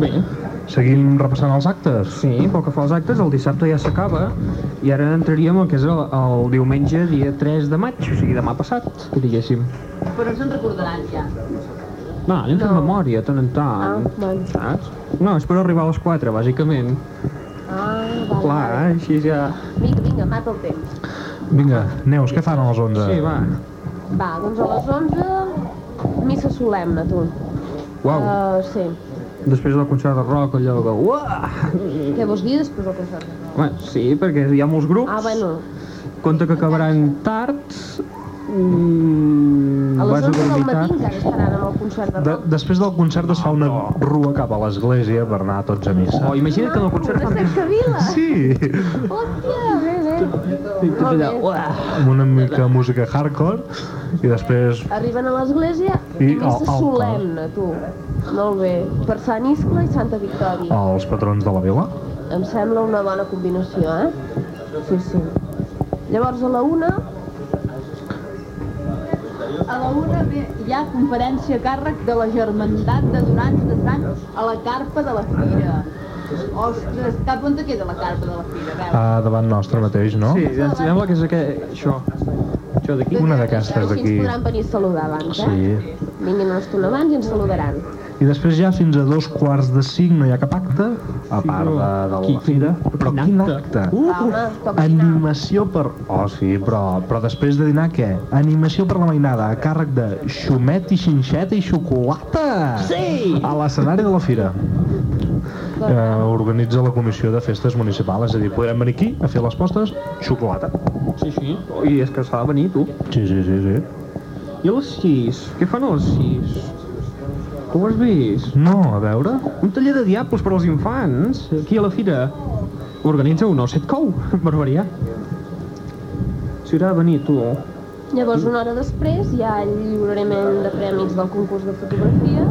Bé, Seguim repassant els actes? sí, pel que fa als actes, el dissabte ja s'acaba i ara entraríem al que és el, el diumenge dia 3 de maig, o sigui demà passat, que diguéssim. Però no se'n recordaran ja. No, anem fent No. memòria, tant en tant, Ah, bueno. saps? No, és per arribar a les 4, bàsicament. Ah, vale. Clar, eh? així ja... Vinga, vinga, mata el temps. Vinga, Neus, què fan a les 11? Sí, va. Va, doncs a les 11, missa solemne, tu. Uau, Uh, sí. Després del concert de rock, allò de... Uah! Què vols dir després del concert? Home, sí, perquè hi ha molts grups. Ah, bueno, Compte que acabaran tard. Mm, a les vas a 11 del matí encara estaran amb el concert de De, rock. després del concert es fa una rua cap a l'església per anar tots a missa. Oh, imagina't que en el concert fan... Una cercavila! Sí, Hòstia, bé, bé. Amb una mica de música hardcore i després Arriben a l'església I missa solemne, tu. Molt bé. Per Sant Iscle i Santa Victòria. els patrons de la vila. Em sembla una bona combinació, eh? Sí, sí. Llavors a la una, A la una hi ha conferència a càrrec de la Germandat de Donants de Sants a la carpa de la Fira. Ostres, cap on te queda la carpa de la Fira? A veure. Ah, davant nostre mateix, no? Sí, em sembla que és aquest, això. Això d'aquí. Una d'aquestes així ens d'aquí. podran venir a saludar abans, eh? Sí. Vinguin una estona abans i ens saludaran. I després ja fins a dos quarts de cinc no hi ha cap acte, a part de, de la fira. Però quin acte? Uh, dinar. Animació per... Oh, sí, però, però després de dinar què? Animació per la mainada, a càrrec de xumet i xinxeta i xocolata! Sí! A l'escenari de la fira. Eh, organitza la comissió de festes municipal, és a dir, podrem venir aquí a fer les postes, xocolata. Sí, sí. I és que s'ha de venir, tu. Sí, sí, sí, sí. I a les 6? Què fan a les 6? Que ho has vist? No, a veure... Un taller de diables per als infants, aquí a la fira. Organitza un osset cou, per variar. Si haurà de venir, tu. Llavors, una hora després, hi ha el lliurament de premis del concurs de fotografia,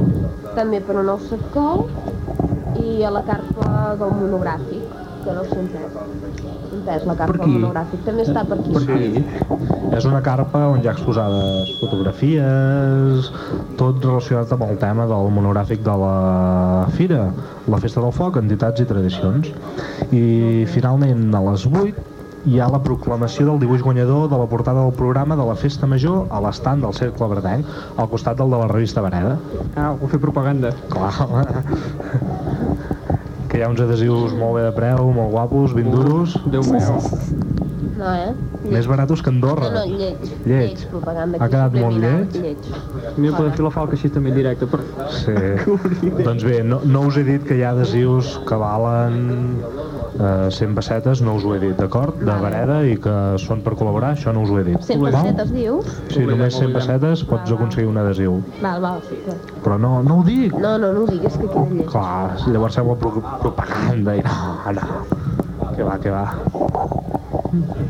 també per un nou secou, i a la carpa del monogràfic, que no sé on és. On és la carpa del monogràfic? També està per aquí. Per aquí. És una carpa on hi ha exposades fotografies, tot relacionat amb el tema del monogràfic de la Fira, la Festa del Foc, entitats i tradicions. I finalment a les 8 hi ha la proclamació del dibuix guanyador de la portada del programa de la Festa Major a l'estand del Cercle Bretenc, al costat del de la revista Vereda. Ah, vull fer propaganda. Clar, home. Que hi ha uns adhesius molt bé de preu, molt guapos, ben duros, Déu meu. No, eh? més baratos que Andorra. No, no, lleig. Lleig. propaganda. Ha aquí quedat molt subliminal, lleig? Mira, podem fer la falca així també en directe. Per... Sí. doncs bé, no, no us he dit que hi ha adhesius que valen eh, 100 pessetes, no us ho he dit, d'acord? De Vereda i que són per col·laborar, això no us ho he dit. 100 Val? pessetes, dius? Sí, només 100 pessetes pots Val, aconseguir un adhesiu. Val, val. Però no, no ho dic. No, no, no ho digues, que queda lleig. Clar, llavors sembla pro propaganda i no, no. Que va, que va.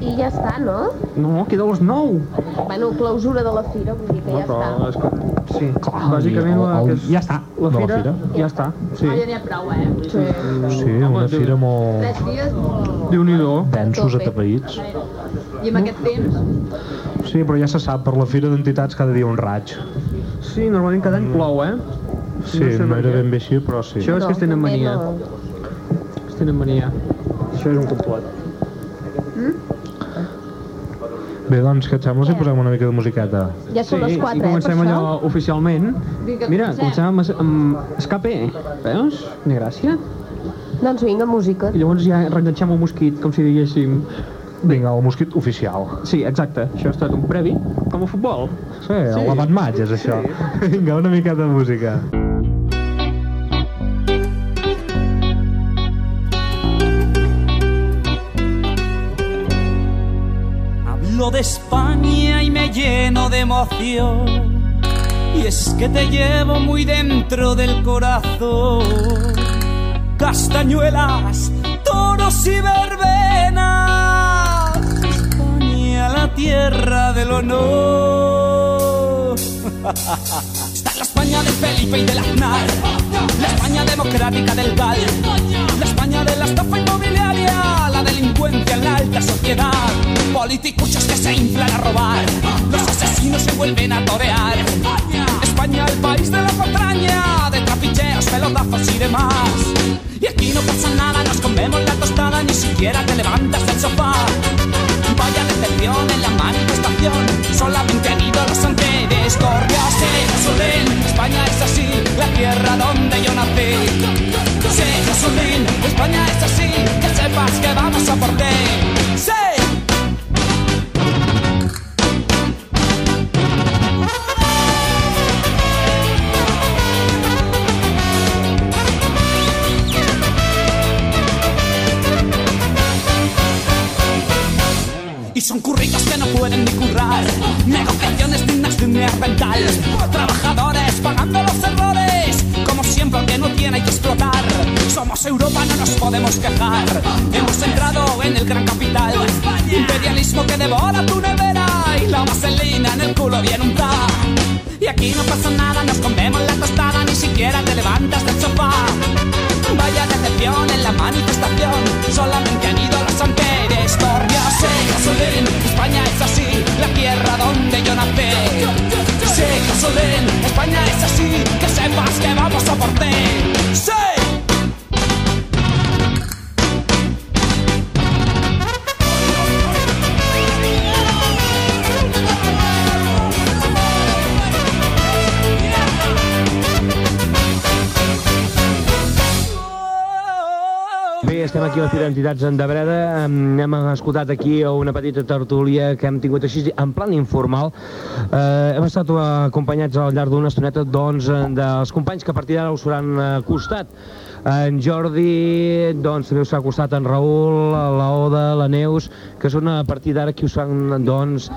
I ja està, no? No, queda a les 9. Bueno, clausura de la fira, vull dir que ja però està. és que... Sí, Clar, bàsicament la, el- que és... ja està, La de la fira, fira. ja està. Sí. Ah, ja n'hi ha prou, eh? Sí. Sí, una fira molt Tres dies molt... Déu-n'hi-do. densos, atapeïts. I amb aquest temps... Sí, però ja se sap, per la fira d'entitats cada dia un raig. Sí, normalment cada any plou, eh? Sí, No sé no era ben bé així, però sí. Això és que es tenen mania. Es tenen mania. Això és un complot. Bé, doncs, què et sembla si posem una mica de musiqueta? Ja són les 4, i eh, comencem això. allò oficialment. Vinga, Mira, comencem. amb, amb escape, veus? Ni gràcia. Doncs vinga, música. I llavors ja reenganxem el mosquit, com si diguéssim... Vinga, el mosquit oficial. Sí, exacte, això ha estat un previ, com a futbol. Sí, el l'avantmatx és això. Vinga, una miqueta de música. De España y me lleno de emoción. Y es que te llevo muy dentro del corazón. Castañuelas, toros y verbenas. España, la tierra del honor. Está la España del Felipe y del Aznar. La España democrática del GAL. La España de la estafa inmobiliaria la alta sociedad. Politicuchos que se inflan a robar, los asesinos se vuelven a torear. España, España, el país de la patraña, de trapicheos, pelotazos y demás. Y aquí no pasa nada, nos comemos la tostada, ni siquiera te levantas del sofá. Vaya decepción en la manifestación, solamente han ido los anteriores. Corrias se España es así, la tierra donde yo nací. Se España es así, que sepas que vamos a por. Neandertal. Trabajadores pagando los errores. Como siempre, que no tiene que explotar. Somos Europa, no nos podemos quejar. Hemos entrado en el gran capital. Imperialismo que devora tu nevera. Y la vaselina en el culo bien untada. Y aquí no pasa nada, nos comemos la tostada, ni siquiera te levantas del sofá. Vaya decepción en la manifestación, solamente han ido los anteriores por Dios. Sé, Gasolín, España es así, la tierra donde yo nací. Gasolín, España es así, que sepas que vamos a por ti. Sí. Aquí a la Fira d'Entitats de Breda. Em, Hem escoltat aquí una petita tertúlia que hem tingut així en plan informal. Eh, hem estat acompanyats al llarg d'una estoneta doncs, dels companys que a partir d'ara us seran eh, costat. En Jordi, doncs, també us ha costat en Raül, la Oda, la Neus, que són a partir d'ara qui us fan, doncs,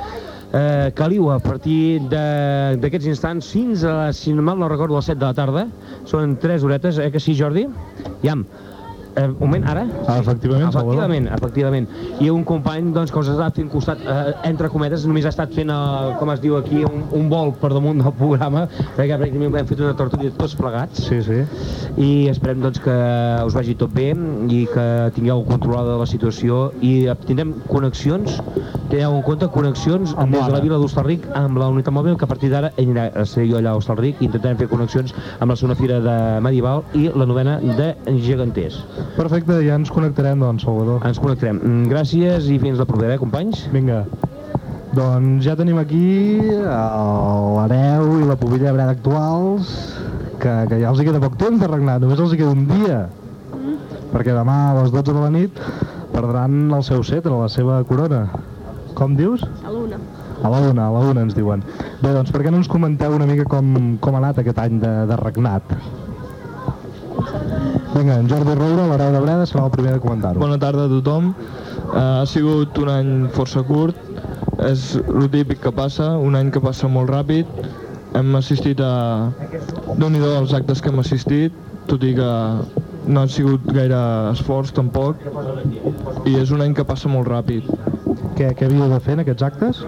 eh, caliu a partir d'aquests instants fins a, si no mal no recordo, a les 7 de la tarda. Són 3 horetes, eh que sí, Jordi? Iam. Eh, un moment, ara? Ah, efectivament, Salvador. Efectivament, efectivament. I un company doncs, que us ha fent costat, eh, entre cometes, només ha estat fent, el, com es diu aquí, un, un vol per damunt del programa, perquè pràcticament hem fet una tortuga tots plegats. Sí, sí. I esperem doncs, que us vagi tot bé i que tingueu controlada la situació i tindrem connexions, tingueu en compte connexions Amb des de la vila d'Hostalric amb la unitat mòbil que a partir d'ara anirà a ser jo allà a Hostalric i intentarem fer connexions amb la segona fira de medieval i la novena de geganters. Perfecte, ja ens connectarem, doncs, Salvador. Ens connectarem. Mm, Gràcies i fins la propera, eh, companys? Vinga. Doncs ja tenim aquí l'hereu i la pobilla de breda actuals, que, que ja els hi queda poc temps de regnar, només els hi queda un dia. Perquè demà a les 12 de la nit perdran el seu cetre, la seva corona. Com dius? A l'una. A la una, a la una ens diuen. Bé, doncs per què no ens comenteu una mica com, com ha anat aquest any de, de regnat? Vinga, en Jordi Roura, l'hereu de Breda, serà el primer de comentar-ho. Bona tarda a tothom. Uh, ha sigut un any força curt. És el típic que passa, un any que passa molt ràpid. Hem assistit a... déu nhi els actes que hem assistit, tot i que no ha sigut gaire esforç tampoc. I és un any que passa molt ràpid. Què, què havíeu de fer en aquests actes?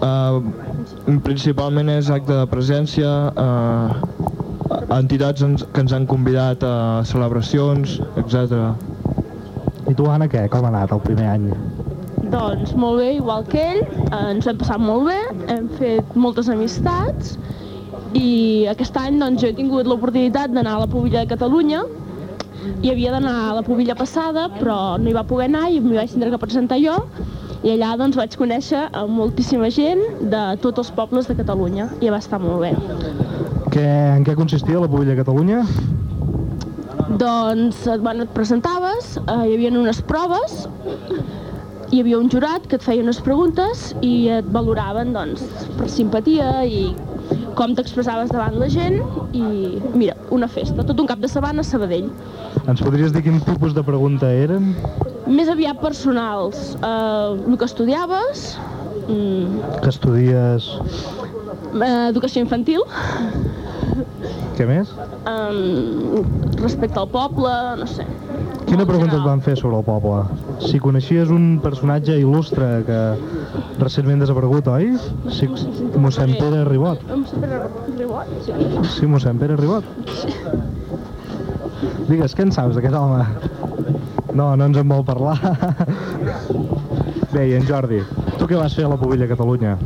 Uh, principalment és acte de presència, uh, entitats ens, que ens han convidat a celebracions, etc. I tu, Anna, què? Com ha anat el primer any? Doncs molt bé, igual que ell, ens hem passat molt bé, hem fet moltes amistats i aquest any doncs, jo he tingut l'oportunitat d'anar a la Pobilla de Catalunya i havia d'anar a la Pobilla passada però no hi va poder anar i m'hi vaig tindre que presentar jo i allà doncs, vaig conèixer a moltíssima gent de tots els pobles de Catalunya i va estar molt bé. Què, en què consistia la Pobilla Catalunya? Doncs et, bueno, et presentaves, eh, hi havia unes proves, hi havia un jurat que et feia unes preguntes i et valoraven doncs, per simpatia i com t'expressaves davant la gent i mira, una festa, tot un cap de setmana a Sabadell. Ens podries dir quin tipus de pregunta eren? Més aviat personals, eh, el que estudiaves, mm, Que estudies... eh, educació infantil, Què més? eh, respecte al poble, no sé. Quina pregunta et van fer sobre el poble? Si coneixies un personatge il·lustre que recentment desaparegut, oi? Sí, mossèn Pere Ribot. Mossèn Pere Ribot, sí. Sí, mossèn Pere Ribot. Digues, què en saps d'aquest home? No, no ens en vol parlar. Bé, i en Jordi, tu què vas fer a la Pobilla Catalunya?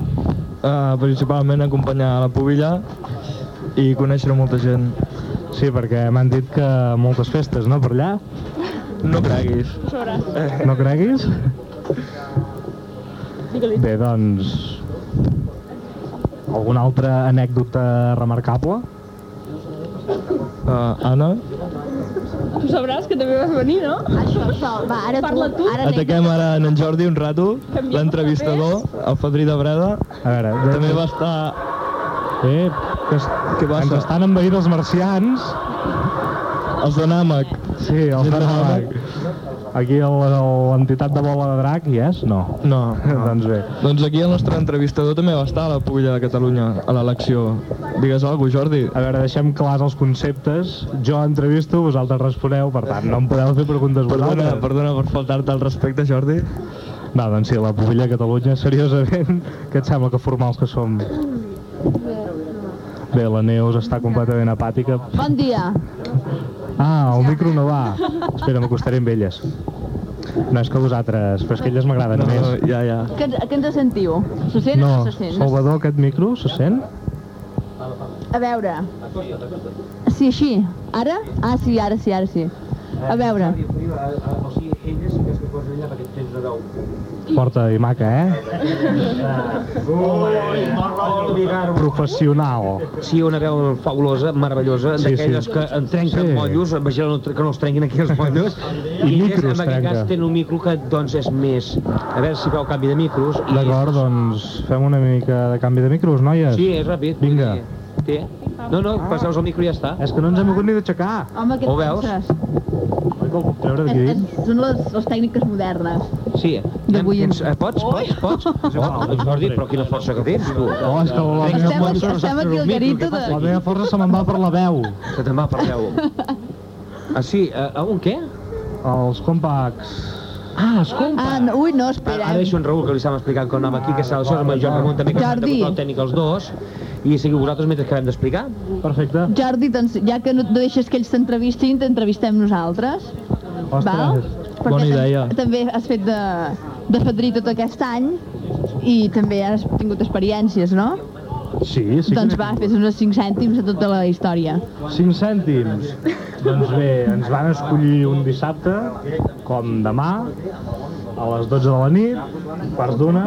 Uh, principalment acompanyar a la Pobilla i conèixer molta gent. Sí, perquè m'han dit que moltes festes, no, per allà? No creguis. No creguis? Bé, doncs... Alguna altra anècdota remarcable? Uh, Anna, Tu sabràs que també vas venir, no? Això, això, va, ara Parla tu. Ara ataquem ara en en Jordi un rato, l'entrevistador, el fadrí de Breda. A veure, També va estar... Eh, que, es, Què ens passa? estan envaint els marcians. Els de Nàmec. Sí, el Gent de Fernàmec. Aquí el- l'entitat de bola de drac hi és? No. No, doncs bé. Doncs aquí el nostre entrevistador també va estar a la Pulla de Catalunya, a l'elecció. Digues alguna cosa, Jordi. A veure, deixem clars els conceptes. Jo entrevisto, vosaltres responeu, per tant, no em podeu fer preguntes Perdona, vosaltres. perdona per faltar-te al respecte, Jordi. No, doncs sí, la Pubilla Catalunya, seriosament, que et sembla que formals que som? Bé, la Neus està completament apàtica. Bon dia. Ah, el micro no va. Espera, m'acostaré amb elles. No, és que vosaltres, però és que elles m'agraden No, més. ja, ja. Que, que ens sentiu? Se sent o No, no se sent? Salvador, aquest micro, se sent? A veure. Sí, així. Ara? Ah, sí, ara sí, ara sí. A veure. O sigui, elles sí que es posen allà perquè tens de veu. Forta i maca, eh? Professional. Sí, una veu fabulosa, meravellosa, Sí, d'aquelles sí. que en trenquen Sí. mollos, vigila que no els trenquin aquí els mollos. I elles, micros en aquest cas, tenen un micro que doncs és més... A veure si feu canvi de micros. i- D'acord, doncs fem una mica de canvi de micros, noies? Sí, és ràpid. Vinga. dir, Té. No, no, passeu-vos el micro i ja està. És que no ens hem hagut ni d'aixecar. Home, què Ho veus? penses? Que el puc treure d'aquí És, dins? és, són les, les tècniques modernes. Sí. D'avui en- eh, pots, pots, pots? Oh, Jordi, però quina força que tens, tu. No, és que la meva, força, no estem aquí al el garito passa la de... meva força se me'n va per la veu. Que te'n va per veu. Ah, sí? Uh, un què? Els compacts. Ah, escolta. Ah, no, ui, no, Ara, espera. ara deixo en Raül, que li estàvem explicant com anava aquí, que s'ha això, amb en Joan Ramon també, que s'ha de Jordi. control tècnic els dos, i seguiu vosaltres mentre acabem d'explicar. Perfecte. Jordi, doncs, ja que no no deixes que ells t'entrevistin, t'entrevistem nosaltres. Val? Ostres. Perquè Bona idea. També has fet de, de fadrí tot aquest any i també has tingut experiències, no? Sí, sí. doncs va, fes uns 5 cèntims de tota la història. 5 cèntims. doncs bé, ens van escollir un dissabte, com demà, a les 12 de la nit, quarts d'una.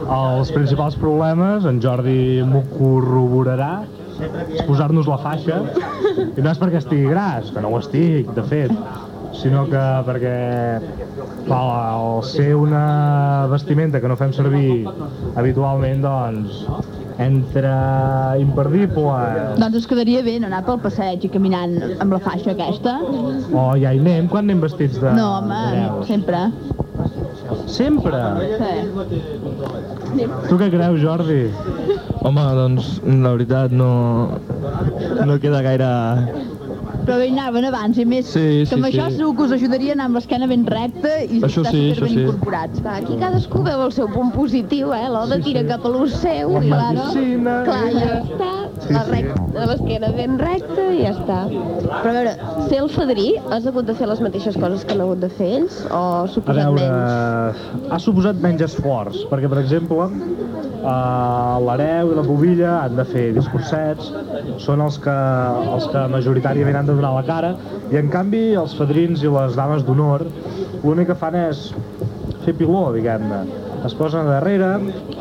Els principals problemes, en Jordi m'ho corroborarà, és posar-nos la faixa, i no és perquè estigui gras, que no ho estic, de fet, sinó que perquè al ser una vestimenta que no fem servir habitualment, doncs, entre imperdible Doncs us quedaria bé no anar pel passeig i caminant amb la faixa aquesta. O ja hi anem quan anem vestits de... No, home, de sempre. Sempre? Sí. Tu què creus, Jordi? Home, doncs, la veritat, no... No queda gaire... Però bé, hi anaven abans, i més Sí, que sí, amb això sí. segur que us ajudaria a anar amb l'esquena ben recta i Això estar sí, superben això sí. incorporats. Clar, aquí cadascú veu el seu punt positiu, eh? L'Oda tira cap a l'ús seu i La claro, medicina... clar, ja està. La recta, l'esquena ben recta i ja està. Però a veure, ser el fadrí, has hagut de fer les mateixes coses que han hagut de fer ells? O A suposat veure, menys? ha suposat menys esforç, perquè, per exemple, uh, l'hereu i la bobilla han de fer discursets, són els que, els que majoritàriament han de donar la cara, i en canvi els fadrins i les dames d'honor l'únic que fan és fer piló, diguem-ne. Es posen a darrere,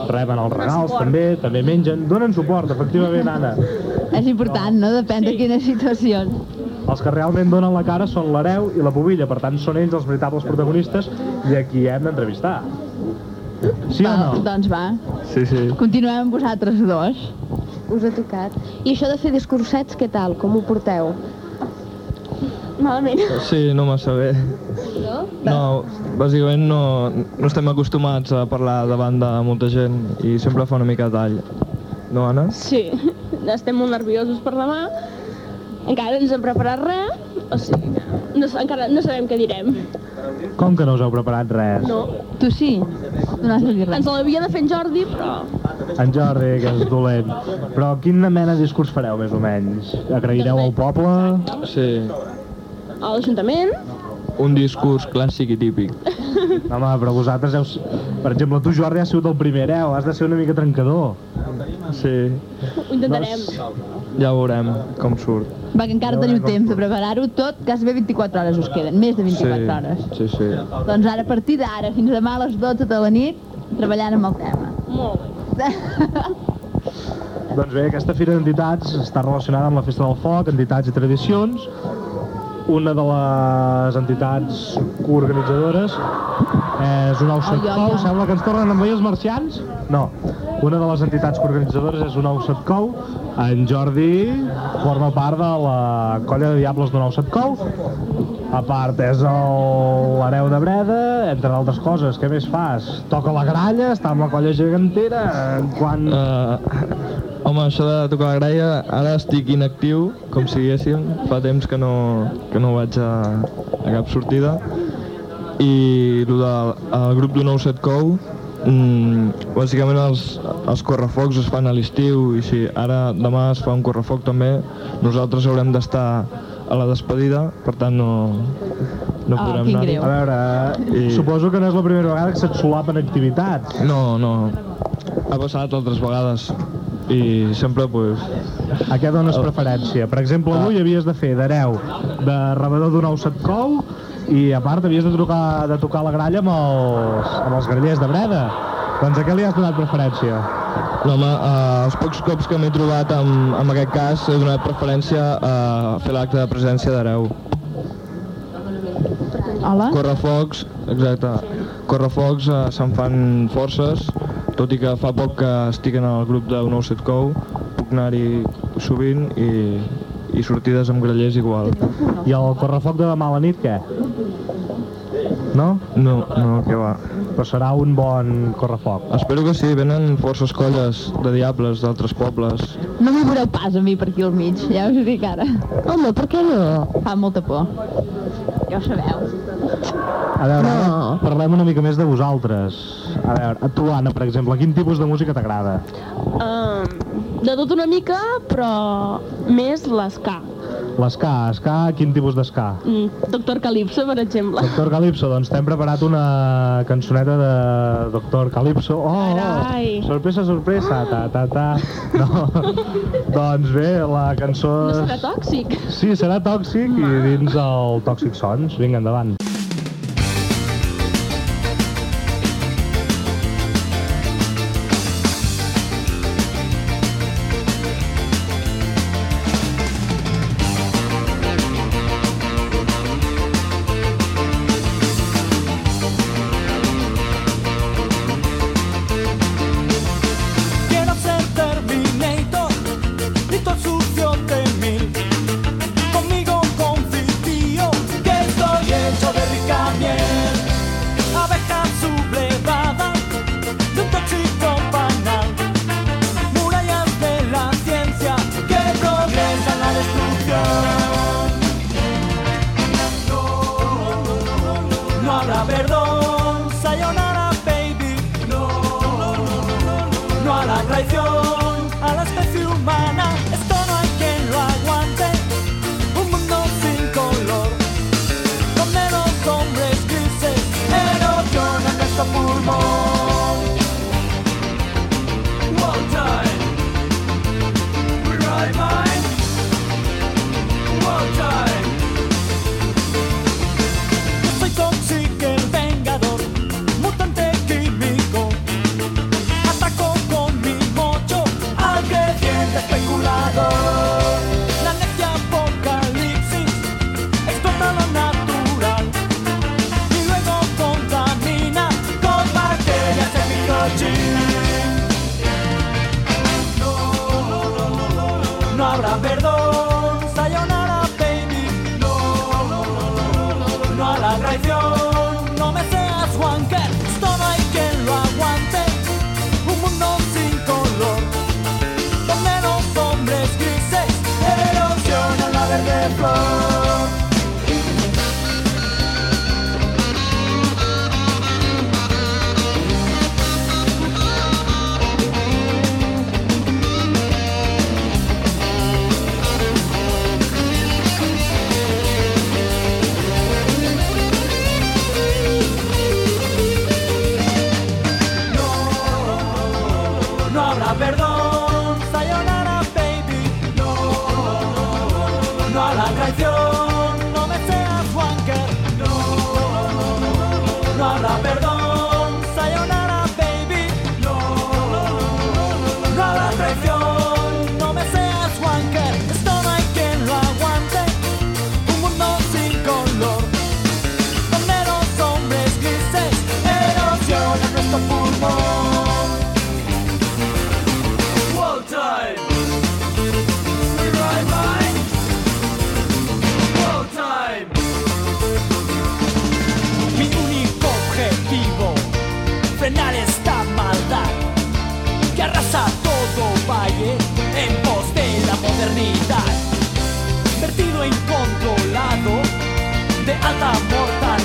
reben els regals també, també mengen, donen suport, efectivament, Anna. És important, no? Depèn de quines situacions. Els que realment donen la cara són l'hereu i la bobilla, per tant són ells els veritables protagonistes i a qui hem d'entrevistar. Sí o Va, no? Doncs va, Sí, sí. continuem amb vosaltres dos. Us ha tocat. I això de fer discursets, què tal? Com ho porteu? Malament. Sí, no massa bé. No? No, bàsicament no, no estem acostumats a parlar davant de molta gent i sempre fa una mica de tall. No, Anna? Sí, estem molt nerviosos per demà. Encara no ens hem preparat res, o sigui, no, encara no sabem què direm. Com que no us heu preparat res? No. Tu sí? Tu no has de dir res. Ens l'havia de fer en Jordi, però... En Jordi, que és dolent. Però quina mena de discurs fareu, més o menys? Agraireu al poble? Sí. A l'Ajuntament, Un discurs clàssic i típic. Home, però vosaltres heu... Per exemple, tu, Jordi, has sigut el primer hereu, has de ser una mica trencador. Sí. ho intentarem. Ja veurem com surt. Va, que encara teniu temps de preparar-ho tot, quasi bé 24 hores us queden, més de 24 sí. hores. Sí, sí. Doncs ara, a partir d'ara, fins demà a les 12 de la nit, treballant amb el tema. Molt bé. Doncs bé, aquesta Fira d'Entitats està relacionada amb la Festa del Foc, entitats i tradicions, una de les entitats organitzadores és un Outset Ai, ai, Cou. ai. Sembla que ens tornen a envair els marcians? No. Una de les entitats organitzadores és un Outset Cou. En Jordi forma part de la colla de diables d'un Outset Cou. A part, és el- l'hereu de Breda, entre altres coses. Què més fas? Toca la gralla, està amb la colla gegantera. Quan... Uh, home, això de tocar la gralla, ara estic inactiu, com si diguéssim. Fa temps que no, que no vaig a, a cap sortida. I el, del, el grup d'un 97 Cou, mm, bàsicament els, els correfocs es fan a l'estiu i si ara demà es fa un correfoc també, nosaltres haurem d'estar a la despedida, per tant no, no Ah, podrem anar. greu. A veure, I- suposo que no és la primera vegada que se't solapen activitats. No, no. Ha passat altres vegades i sempre, pues, A què dones preferència? Per exemple, avui havies de fer d'hereu de rebedor d'un ou setcou i a part havies de tocar, de tocar la gralla amb els, amb els grallers de Breda. Doncs a què li has donat preferència? no, home, eh, els pocs cops que m'he trobat amb, amb aquest cas he donat preferència a fer l'acte de presència d'hereu. Hola? Correfocs, exacte. Correfocs eh, se'n fan forces, tot i que fa poc que estic en el grup de 97 Cou, puc anar-hi sovint i, i sortides amb grallers igual. I el correfoc de demà a la nit, què? No? No, no, què va. Però serà un bon correfoc. Espero que sí, venen forces colles de diables d'altres pobles. No m'hi veureu pas a mi per aquí al mig, ja us ho dic ara. Home, per què no? Fa molta por. Ja ho sabeu. A veure, No. ara parlem una mica més de vosaltres. A veure, a tu, Anna, per exemple, quin tipus de música t'agrada? Um, de tot una mica, però més l'esca. L'esca, esca, quin tipus d'esca? Mm, Doctor Calypso, per exemple. Doctor Calypso, doncs t'hem preparat una cançoneta de Doctor Calypso. Oh, oh, Carai. sorpresa, sorpresa, ta, ta, ta. No, doncs bé, la cançó... No serà tòxic. Sí, serà tòxic i dins el Tòxic Sons. Vinga, endavant.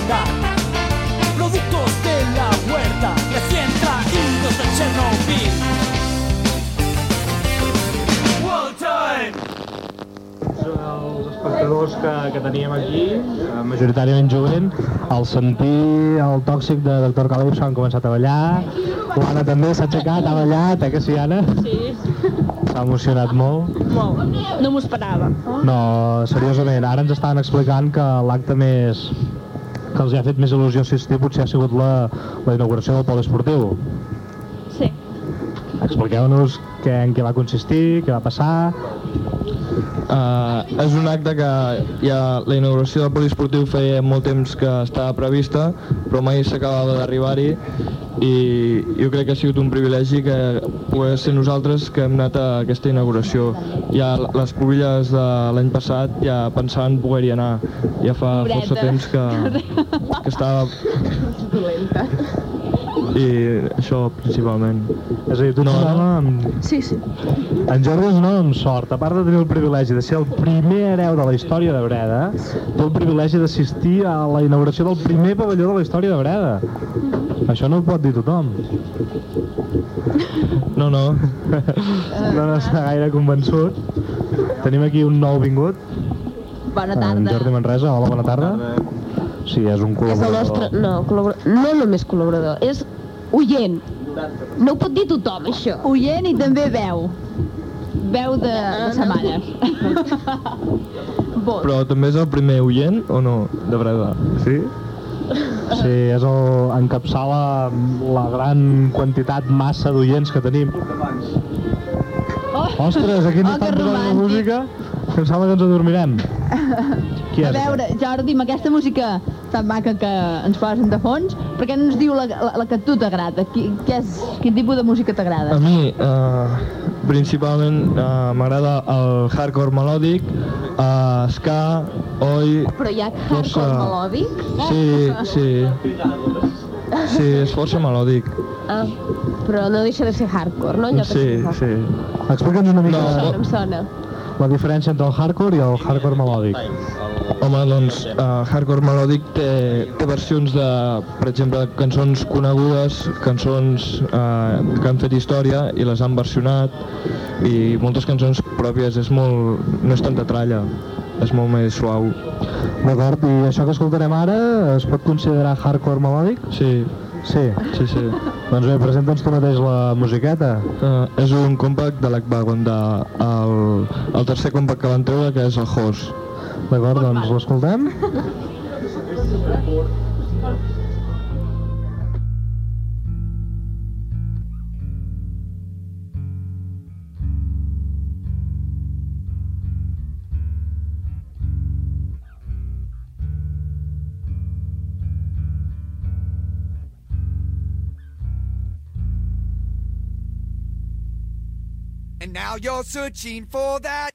Mortalidad. Productos de la huerta recién traídos de Chernobyl. World Time! els espectadors que, que teníem aquí, eh, majoritàriament jovent, al sentir el tòxic de Dr. Calypso han començat a ballar, l'Anna també s'ha aixecat, ha ballat, eh que sí, Anna? Sí, S'ha emocionat molt. molt. No m'ho esperava. No, seriosament, ara ens estaven explicant que l'acte més que els ha fet més il·lusió assistir potser ha sigut la, la inauguració del poliesportiu. Sí. Expliqueu-nos en què va consistir, què va passar... Uh, és un acte que ja la inauguració del poliesportiu feia molt temps que estava prevista, però mai s'acabava d'arribar-hi i jo crec que ha sigut un privilegi que poder ser nosaltres que hem anat a aquesta inauguració. Ja les pubilles de l'any passat ja pensaven poder-hi anar. Ja fa Pobreta. força temps que, que estava... I això principalment. És a dir, tu No, no. amb... Sí, sí. En Jordi és un home amb sort. A part de tenir el privilegi de ser el primer hereu de la història de Breda, té el privilegi d'assistir a la inauguració del primer pavelló de la història de Breda. Això no ho pot dir tothom. No, no, No n'està gaire convençut. Tenim aquí un nou vingut, Bona en tarda. Jordi Manresa. Hola, bona tarda. Sí, és un És el col·laborador. nostre... No, col·laborador. No només col·laborador, és oient. No ho pot dir tothom, això. Oient i també veu. Veu de, de sa mare. Però també és el primer oient o no, de Breda? Sí? Sí, és el, encapçala la gran quantitat, massa d'oients que tenim. Oh, Ostres, aquí ens Oh, estan posant la música que em sembla que ens adormirem. Qui A és? veure, Jordi, amb aquesta música tan maca que ens posen de fons, per què no ens diu la, la, la que a tu t'agrada? Qui, què és, quin tipus de música A t'agrada? mi, eh, principalment, eh, m'agrada el hardcore melòdic, eh, ska, oi... Però hi ha Força. hardcore melòdic? Sí, sí. Sí, és força melòdic. Ah, però no deixa de ser hardcore, no? Allò que Sí, sí. Explica'ns una mica No. Em sona, em sona. La diferència entre el hardcore i el hardcore melòdic. Home, doncs, uh, hardcore melòdic té, té versions de, per exemple, cançons conegudes, cançons uh, que han fet història i les han versionat, i moltes cançons pròpies, és molt, no és tanta tralla, és molt més suau. D'acord, i això que escoltarem ara es pot considerar hardcore melòdic? Sí, Sí. sí, sí. Doncs bé, presenta'ns tu mateix la musiqueta. Uh, és un compact de l'Ackwagon, de, el, el tercer compact que van treure, que és el Hoss. D'acord, doncs l'escoltem? Now you're searching for that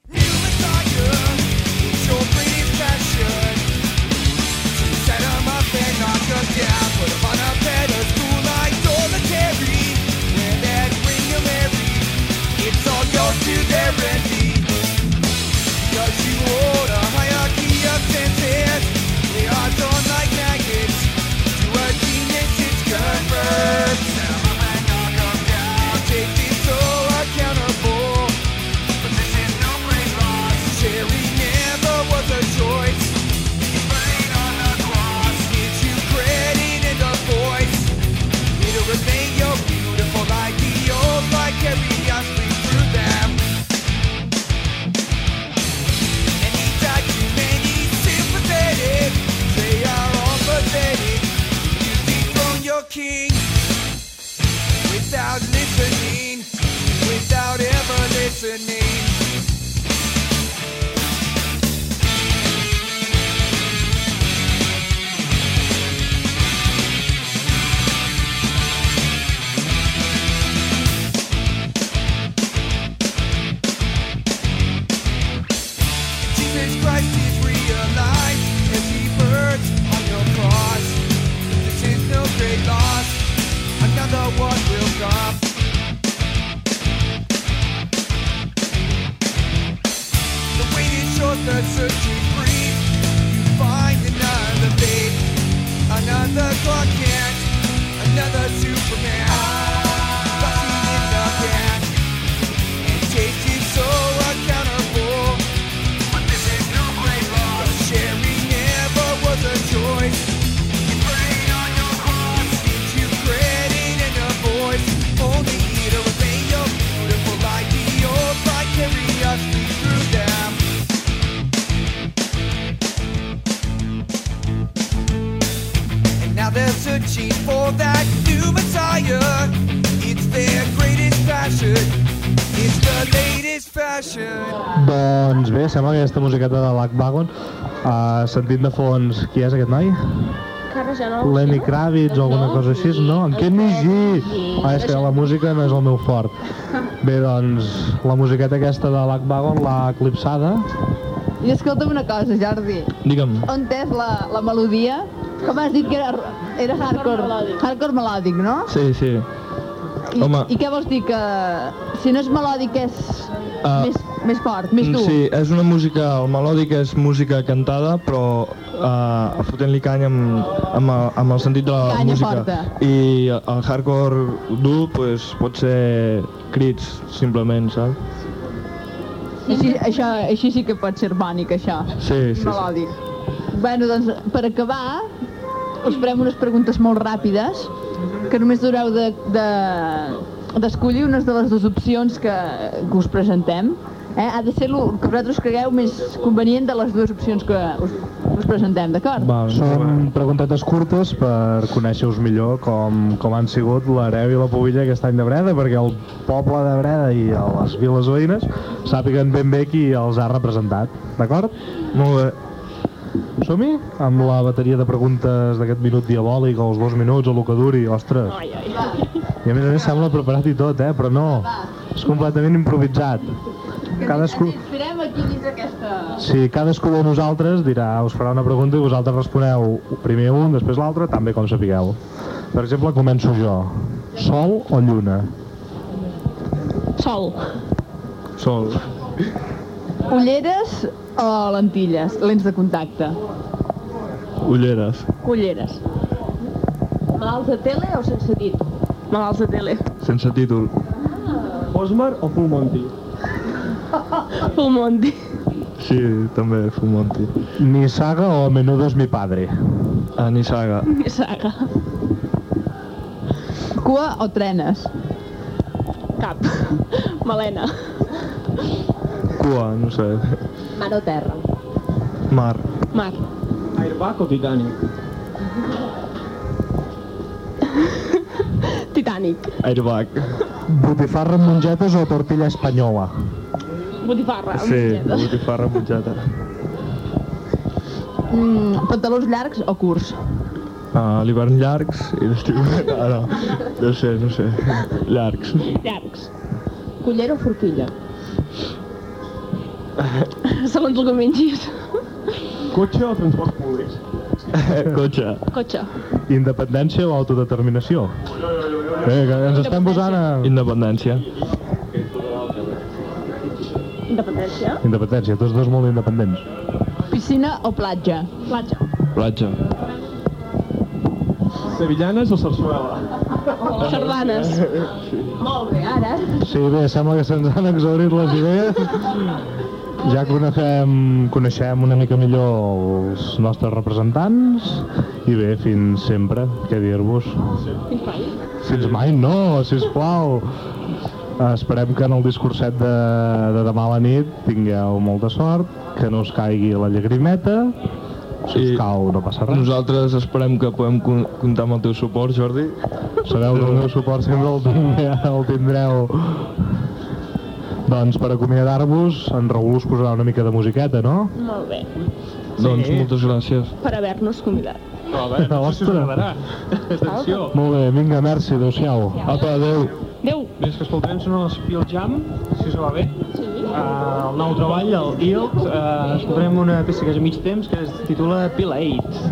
musiqueta de Lack Wagon, uh, sentint de fons, qui és aquest noi? No... Lenny Kravitz o alguna cosa així, no? En Kenny G! Ah, és que la música no és el meu fort. Bé, doncs, la musiqueta aquesta de Lack Wagon l'ha eclipsada. I escolta'm una cosa, Jordi. Digue'm. On és la, la melodia? Com has dit que era, era hardcore, hardcore melòdic, no? Sí, sí. I, Home. I què vols dir que si no és melòdic és Ah. més, més fort, més dur? Sí, és una música, el melòdic és música cantada, però uh, fotent-li canya amb, amb, el- amb el sentit de la Canya música. forta. I el hardcore dur pues, pot ser crits, simplement, saps? Així, això, així sí que pot ser bònic, això. Sí, sí, sí. melòdic. Bueno, doncs, per acabar, us farem unes preguntes molt ràpides, que només haureu de, de, d'escollir unes de les dues opcions que, que us presentem. Eh? Ha de ser el que vosaltres cregueu més convenient de les dues opcions que us, us presentem, d'acord? Val, Són preguntetes curtes per conèixer-vos millor com, com han sigut l'hereu i la pobilla aquest any de Breda, perquè el poble de Breda i les viles veïnes sàpiguen ben bé qui els ha representat, d'acord? Molt bé. Som-hi? Amb la bateria de preguntes d'aquest minut diabòlic, o els dos minuts, o el que duri, ostres. Ai, ai. I a més a més sembla preparat i tot, eh? Però no, és completament improvisat. Cadascú... Esperem aquí dins aquesta... Sí, cadascú de nosaltres dirà, us farà una pregunta i vosaltres responeu primer un, després l'altre, tan bé com sapigueu. Per exemple, començo jo. Sol o lluna? Sol. Sol. Ulleres o lentilles, lents de contacte? Ulleres. Ulleres. Malalts de tele o sense dit? Malalts de tele. Sense títol. Osmar o Full Monty? Full Monty. Sí, també, Full Monty. Ni saga o menudo es mi padre? A Nissaga. Saga. Cua o trenes? Cap. Malena. Cua, no sé. Mar o terra? Mar. Mar. Airbag o Titanic? Titanic. Airbag. Botifarra amb mongetes o tortilla espanyola? Botifarra. Sí, mongeta. botifarra mutxata. Mm, pantalons llargs o curts? A l'hivern llargs i l'estiu... Ah, no. No sé, no sé. Llargs. Llargs. Cullera o forquilla? Segons el que mengis. Cotxe o transports públics? Cotxe. Cotxe. Independència o autodeterminació? Bé, que ens estem posant a... Independència. Independència. Independència, tots dos molt independents. Piscina o platja? Platja. Platja. Sevillanes o Sarsuela? Sardanes. Molt bé, ara. Sí, bé, sembla que se'ns han exaurit les idees. Ja coneixem, coneixem una mica millor els nostres representants i bé, fins sempre, què dir-vos? Fins mai. Fins mai no, sisplau. Esperem que en el discurset de, de demà a la nit tingueu molta sort, que no us caigui la llagrimeta, si us cau no passa res. Nosaltres esperem que podem comptar amb el teu suport, Jordi. Sabeu que el meu suport sempre el, tindreu, el tindreu. Doncs per acomiadar-vos, en Raül us posarà una mica de musiqueta, no? Molt bé. Doncs moltes gràcies. Per haver-nos convidat. No, a veure, no sé si us Ostres. agradarà. Atenció. Molt bé, vinga, merci, adeu-siau. Apa, adeu. Adéu. Bé, és que escoltarem són els Peel Jam, si us va bé. Sí. Uh, el nou treball, el Guild, uh, escoltarem una peça que és a mig temps que es titula Peel 8.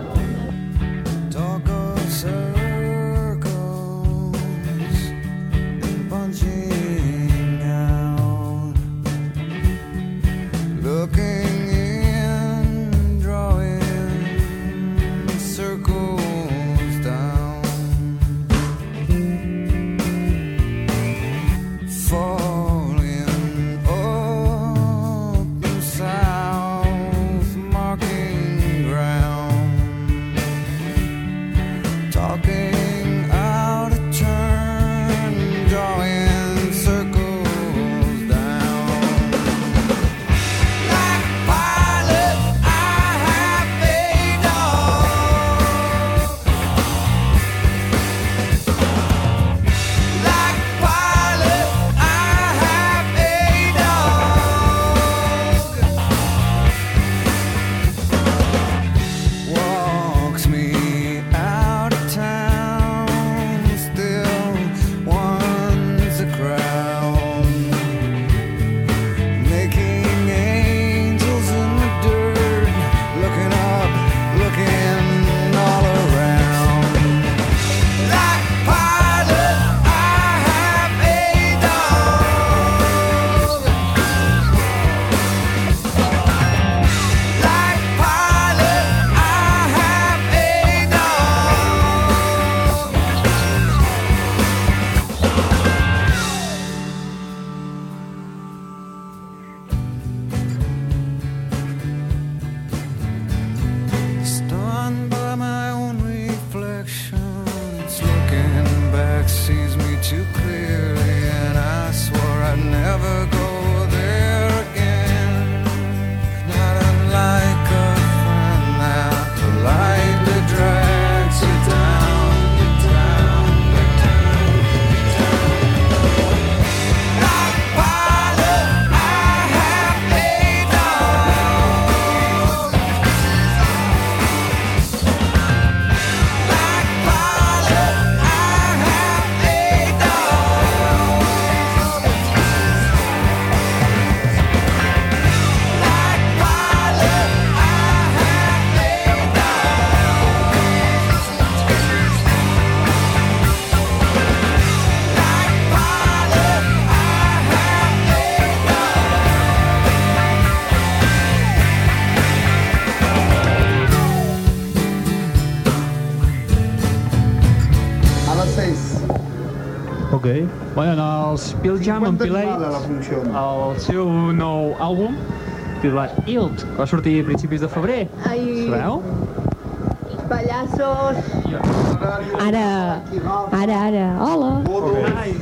Bueno, els Pearl Jam en Pilate, el seu nou àlbum, titulat Ilt, que va sortir a principis de febrer. Ai, Sabeu? pallassos... Ara, ara, ara, hola. Ai,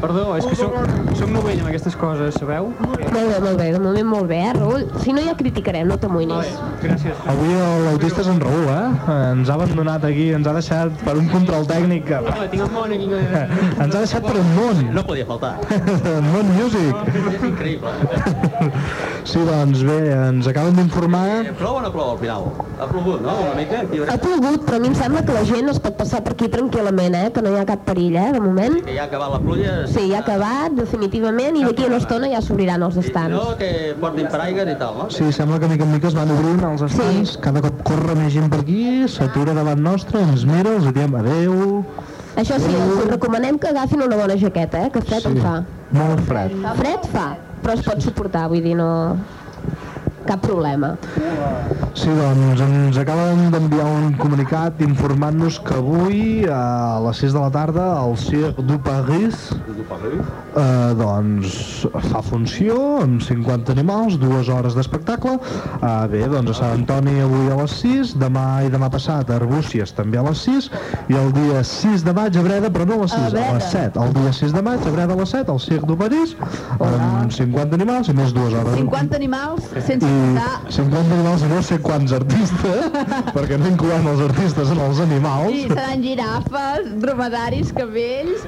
perdó, és que soc, soc novell amb aquestes coses, sabeu? Molt bé, molt bé, de moment molt bé, eh, Raül? Si no ja criticarem, no t'amoïnis. Gràcies. Avui l'autista és en Raül, eh? Ens ha abandonat aquí, ens ha deixat per un control tècnic que... No, tinc el món aquí. Ens ha deixat per un món. No podia faltar. Món Music. És increïble. Sí, doncs bé, ens acaben d'informar... Plou o no plou al final? Ha plogut, no? Una mica? Aquí Ha plogut, però a mi em sembla que la gent es pot passar per aquí tranquil·lament, eh? Que no hi ha cap perill, eh, de moment. Que ja ha acabat la pluja. Sí, ja ha acabat, definitivament, i d'aquí a una estona ja s'obriran els No, estants. que portin paraigues i tal, no? Sí, sembla que mica en mica es van obrint els estants, cada cop corre més gent per aquí, s'atura davant nostre, ens mira, els diem adeu... Això sí, els recomanem que agafin una bona jaqueta, eh? Que fred en fa. Molt fred. Fred fa, però es pot suportar, vull dir, no... Cap problema. Sí, doncs ens acaben d'enviar un comunicat informant-nos que avui a les 6 de la tarda al Cirque du Paris eh, doncs fa funció amb 50 animals, dues hores d'espectacle. Eh, bé, doncs a Sant Antoni avui a les 6, demà i demà passat a Arbúcies també a les 6 i el dia 6 de maig a Breda, però no a les 6, a, Breda. les 7. El dia 6 de maig a Breda a les 7, al Cirque du Paris, amb 50 animals i més dues hores. 50 animals sense comptar 50 animals i no sé quants artistes, perquè no incloem els artistes en els animals. Sí, seran girafes, dromedaris, camells...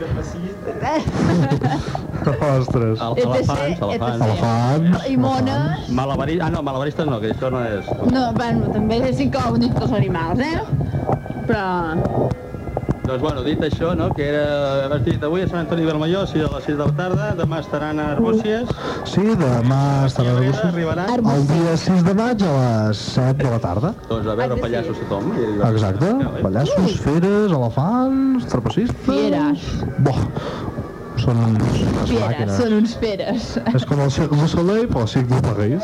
Ostres. Elefants, elefants. Elefants. I mones. Malabaristes, ah no, malabaristes no, que això no és... No, bueno, també s'inclouen dins els animals, eh? Però... Doncs bueno, dit això, no, que era... Has dit avui a Sant Antoni Vermelló, sí, a les 6 de la tarda, demà estaran a Arbúcies, Sí, demà estarà a Arbúcies. arribaran, El dia 6 de maig a les 7 de la tarda. doncs a veure pallassos tothom. I, Exacte. Pallassos, feres, elefants, trapecistes... Fieres. Boh, són unes Fieres, màquines. són uns feres. És com el Cirque du Soleil, però el Cirque du Paris.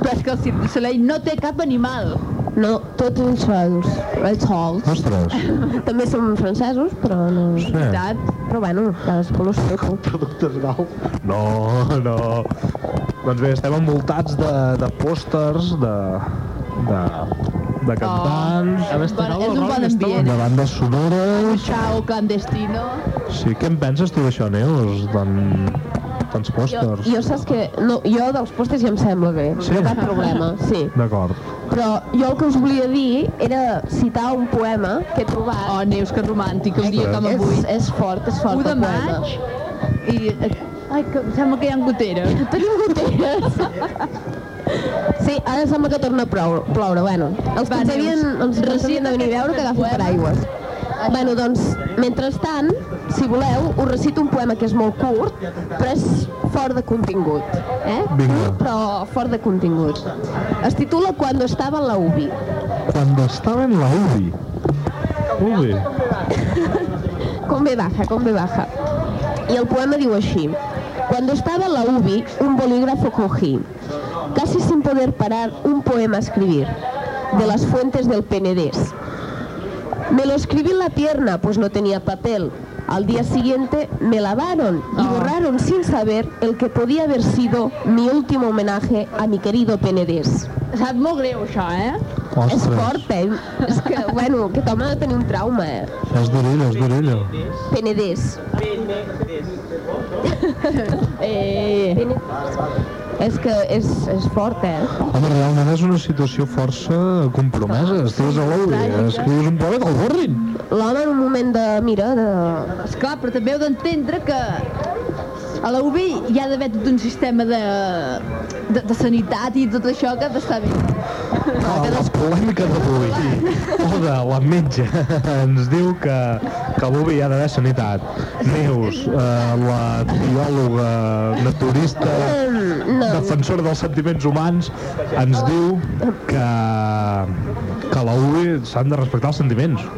Però és que el Cirque du Soleil no té cap animal. No, tots ells sols, ells sols. Ostres. També som francesos, però no... Sí. Veritat? Però bueno, cadascú el seu. Productes grau. No, no. Doncs bé, estem envoltats de, de pòsters, de, de, de cantants, Oh, bueno, és un bon ambient. de bandes sonores... Chao clandestino. Sí, què en penses tu d'això, Neus? Tant, tants Jo, pòsters. jo saps que... No, jo dels pòsters ja em sembla bé, Sí? no cap problema, sí. D'acord. Però jo el que us volia dir era citar un poema que he trobat. Oh, Neus, que romàntic, un dia com és, avui. és fort, és fort 1 de el poema. maig i... eh, Ai, que em sembla que hi ha goteres. Tenim goteres. Sí, ara sembla que torna a plou- ploure. Bueno, els que ens havien, els que ens havien de venir a veure que agafen poema. paraigües. Bueno, doncs, mentrestant, si voleu, us recito un poema que és molt curt, però és fort de contingut. Eh? Vinga. Curt, però fort de contingut. Es titula Cuando estaba en la UBI. Cuando estaba en la UBI. UBI. Con B baja, con B baja. Y el poema diu així. Cuando estaba en la UBI, un bolígrafo cogí, casi sin poder parar un poema a escribir, de las fuentes del Penedés. Me lo escribí en la pierna, pues no tenía papel. Al día siguiente me lavaron y borraron sin saber el que podía haber sido mi último homenaje a mi querido Penedés. Sap molt greu, això, eh? És Ostres. fort, eh? És que, bueno, aquest home ha de tenir un trauma, eh? És d'orella, és d'orella. Penedés. Eh, És que és, és fort, eh? Home, realment és una situació força compromesa. Estàs a l'UBI, escrius un poema, que el borrin. L'home en un moment de, mira, de... esclar, però també heu d'entendre que a la UBI hi ha d'haver tot un sistema de, de, de sanitat i tot això que ha d'estar bé. Ah, la polèmica d'avui. Oda, la metge, ens diu que, que a l'UBI hi ha d'haver sanitat. Neus, eh, la biòloga naturista, no. defensora dels sentiments humans, ens diu que, que a la UBI s'han de respectar els sentiments.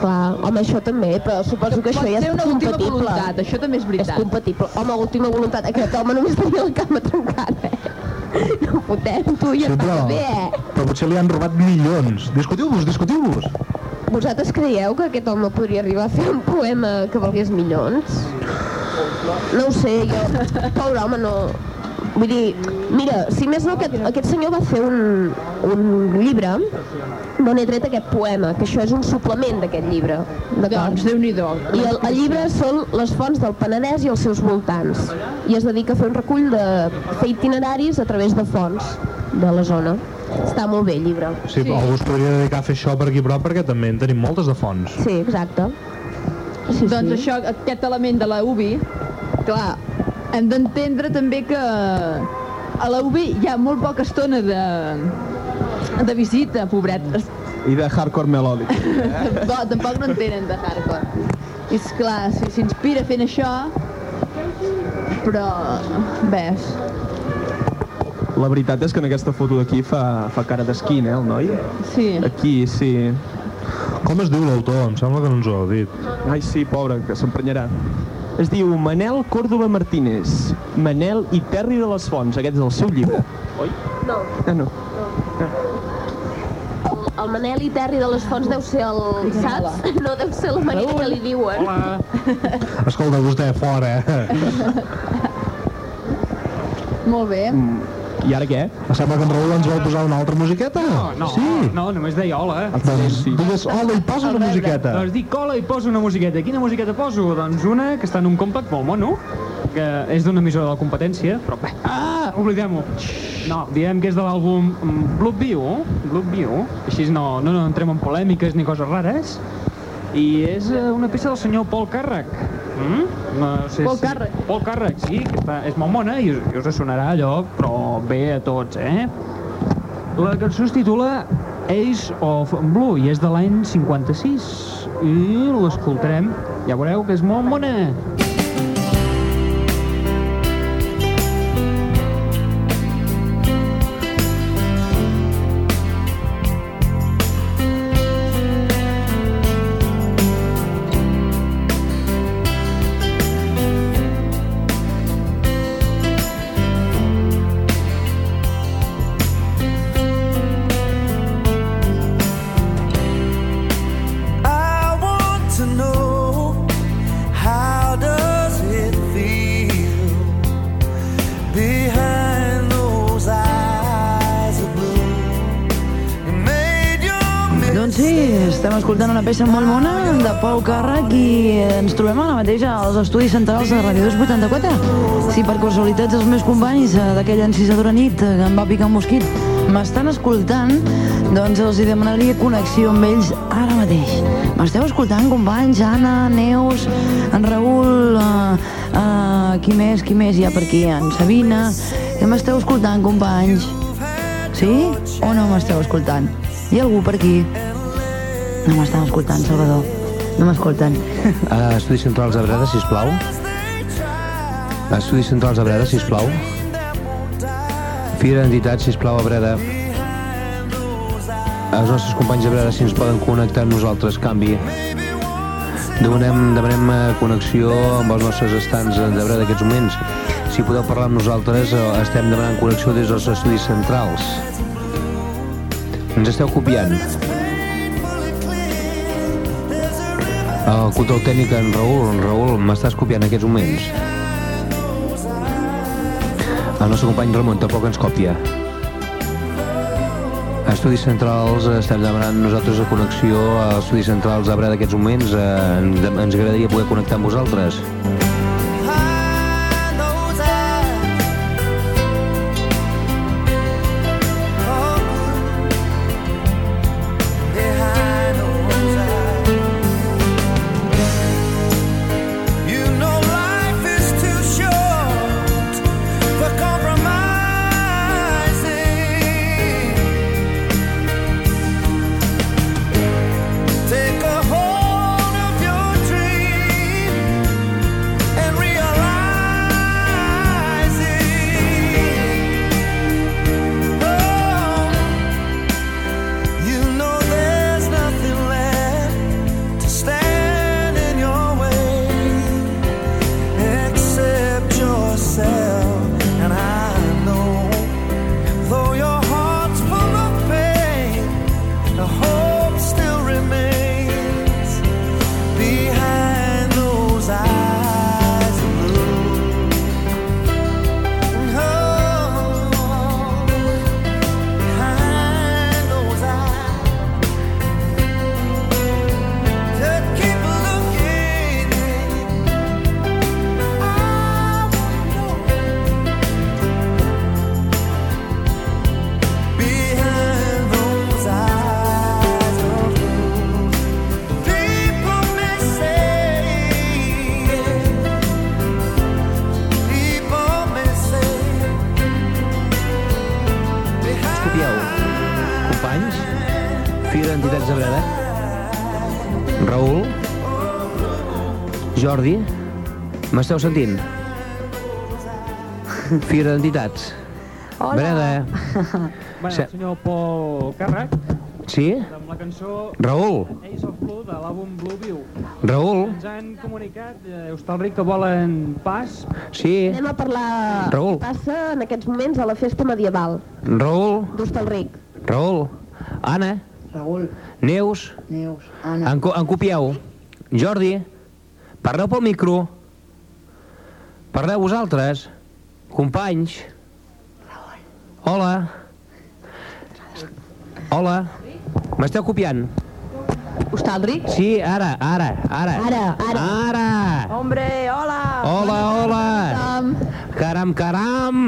Clar, home, això també, però suposo que Pot això ja ser és una última compatible. voluntat, això també és És veritat. compatible. Home, última voluntat. Aquest home només tenia la cama trencada, eh? No fotem, tu, ja Sí, però, bé, eh? però potser li han robat milions. Discutiu-vos, discutiu-vos. vosaltres creieu que aquest home podria arribar a fer un poema que valgués milions? No ho sé, jo... Pobre home, no... Vull dir, mira, si més no, aquest, aquest senyor va fer un, un llibre d'on he tret aquest poema, que això és un suplement d'aquest llibre. Doncs Déu-n'hi-do. I el, el llibre són les fonts del Penedès i els seus voltants. I es dedica a fer un recull de fer itineraris a través de fonts de la zona. Està molt bé el llibre. Sí, sí. algú es podria dedicar a fer això per aquí a prop perquè també en tenim moltes de fonts. Sí, exacte. Sí, doncs això, aquest element de la UBI, clar, hem d'entendre també que a la UBI hi ha molt poca estona de, de visita, pobret. I de hardcore melòdic. no, tampoc no en tenen de hardcore. I és clar, si s'inspira fent això, però ves, La veritat és que en aquesta foto d'aquí fa, fa cara d'esquin, eh, el noi? sí. Aquí, sí. Com es diu l'autor? Em sembla que no ens ho heu dit. Ai, sí, pobre, que s'emprenyarà. Es diu Manel Córdoba Martínez. Manel i Terri de les Fonts. Aquest és el seu llibre. Oi? No. Ah, no. El Manel i Terri de les Fonts deu ser el... Saps? No deu ser la manera que li diuen. Hola. Escolta, vostè, fora. Molt bé. I ara què? Sembla que en Raül ens vol posar una altra musiqueta. No, no, Sí. no, només deia hola. Doncs digues hola i posa una musiqueta. Doncs dic cola i poso una musiqueta. Quina musiqueta poso? Doncs una que està en un compact molt mono, que és d'una emissora de la competència, però bé, ah, oblidem-ho. No, diem que és de l'àlbum Blood View, Blood View, així no, no, no entrem en polèmiques ni coses rares, i és eh, una peça del senyor Paul Càrrec. Mm? No sé Paul si- Càrrec. Paul Càrrec, sí, que està, és molt mona i us, i us sonarà allò, però bé a tots, eh? La cançó es titula Ace of Blue i és de l'any 56 i l'escoltarem, ja veureu que és molt bona. Peça molt mona de Pau Càrrec i ens trobem ara mateix als estudis centrals de Ràdio 284. Si per casualitats els meus companys eh, d'aquella encisadora nit eh, que em va picar un mosquit m'estan escoltant, doncs els hi demanaria connexió amb ells ara mateix. M'esteu escoltant, companys? Anna, Neus, en Raül, uh, uh, qui més, qui més hi ha per aquí? En Sabina. Que m'esteu escoltant, companys? Sí o no m'esteu escoltant? Hi ha algú per aquí? No m'estan escoltant, Salvador. No m'escolten. Uh, Estudis Centrals a Breda, sisplau. Estudis Centrals a Breda, sisplau. Fira d'entitats, sisplau, a Breda. Els nostres companys de Breda, si ens poden connectar amb nosaltres, canvi. Demanem, demanem eh, connexió amb els nostres estants de Breda en aquests moments. Si podeu parlar amb nosaltres, eh, estem demanant connexió des dels estudis centrals. Ens esteu copiant. El control tècnic en Raül, en Raül, m'estàs copiant en aquests moments. El nostre company Ramon tampoc ens copia. Estudis Centrals eh, estem demanant nosaltres la connexió a Estudis Centrals a Breda d'aquests moments. Eh, ens, agradaria poder connectar amb vosaltres. You M'esteu sentint? Fira d'Entitats. Hola. Breda. Bueno, Se- el senyor Pol Càrrec, Sí? amb la cançó Raül. Ace of Blue de l'àlbum Blue View. Raül. Ens han comunicat eh, Hostalric que volen pas. Sí. Anem a parlar Raül. què passa en aquests moments a la festa medieval Raül. d'Hostalric. Raül. Anna. Raül. Neus. Neus. Anna. En, en copieu. Jordi. Parleu pel micro. Parleu vosaltres. Companys. Hola. Hola. M'esteu copiant? Hostalric? Sí, ara, ara, ara. Ara, ara. Ara. Hombre, hola. Hola, hola. Caram, caram.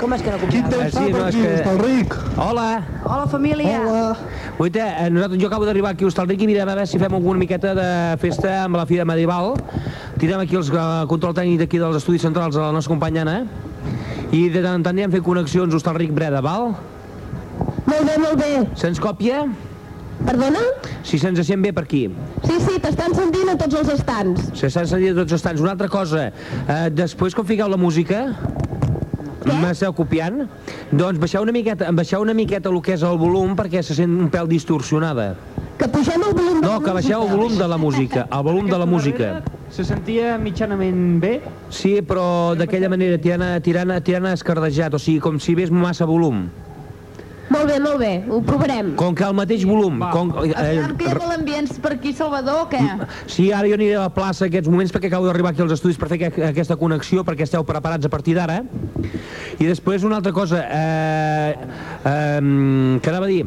Com és que no copies? Eh, sí, no, és que... Hostalric. Hola. Hola, família. Hola. Guaita, eh, nosaltres, jo acabo d'arribar aquí a Hostalric i mirem a veure si fem alguna miqueta de festa amb la Fira Medieval. Tirem aquí els eh, control tècnic d'aquí dels estudis centrals a la nostra companya Anna. I de tant en tant anem fent connexions Hostalric-Breda, val? Molt bé, molt bé. Se'ns còpia? Perdona? Si se'ns sent bé per aquí. Sí, sí, t'estan sentint a tots els estants. Se s'han sentit tots els estants. Una altra cosa, eh, després quan fiqueu la música, m'esteu copiant, doncs baixeu una miqueta, baixeu una miqueta el que és el volum perquè se sent un pèl distorsionada. Que pugem el volum de No, que baixeu el volum de la música, el volum de la música. Se sentia mitjanament bé. Sí, però d'aquella manera, tirant, a- tirant, a- tirant a escardejat, o sigui, com si ves massa volum. Molt bé, molt bé, ho provarem. Com que el mateix volum... Com, eh, hi ha l'ambients per aquí, Salvador, o què? Sí, ara jo aniré a la plaça aquests moments perquè acabo d'arribar aquí als estudis per fer aqu- aquesta connexió, perquè esteu preparats a partir d'ara. I després una altra cosa, eh, eh, que anava a dir,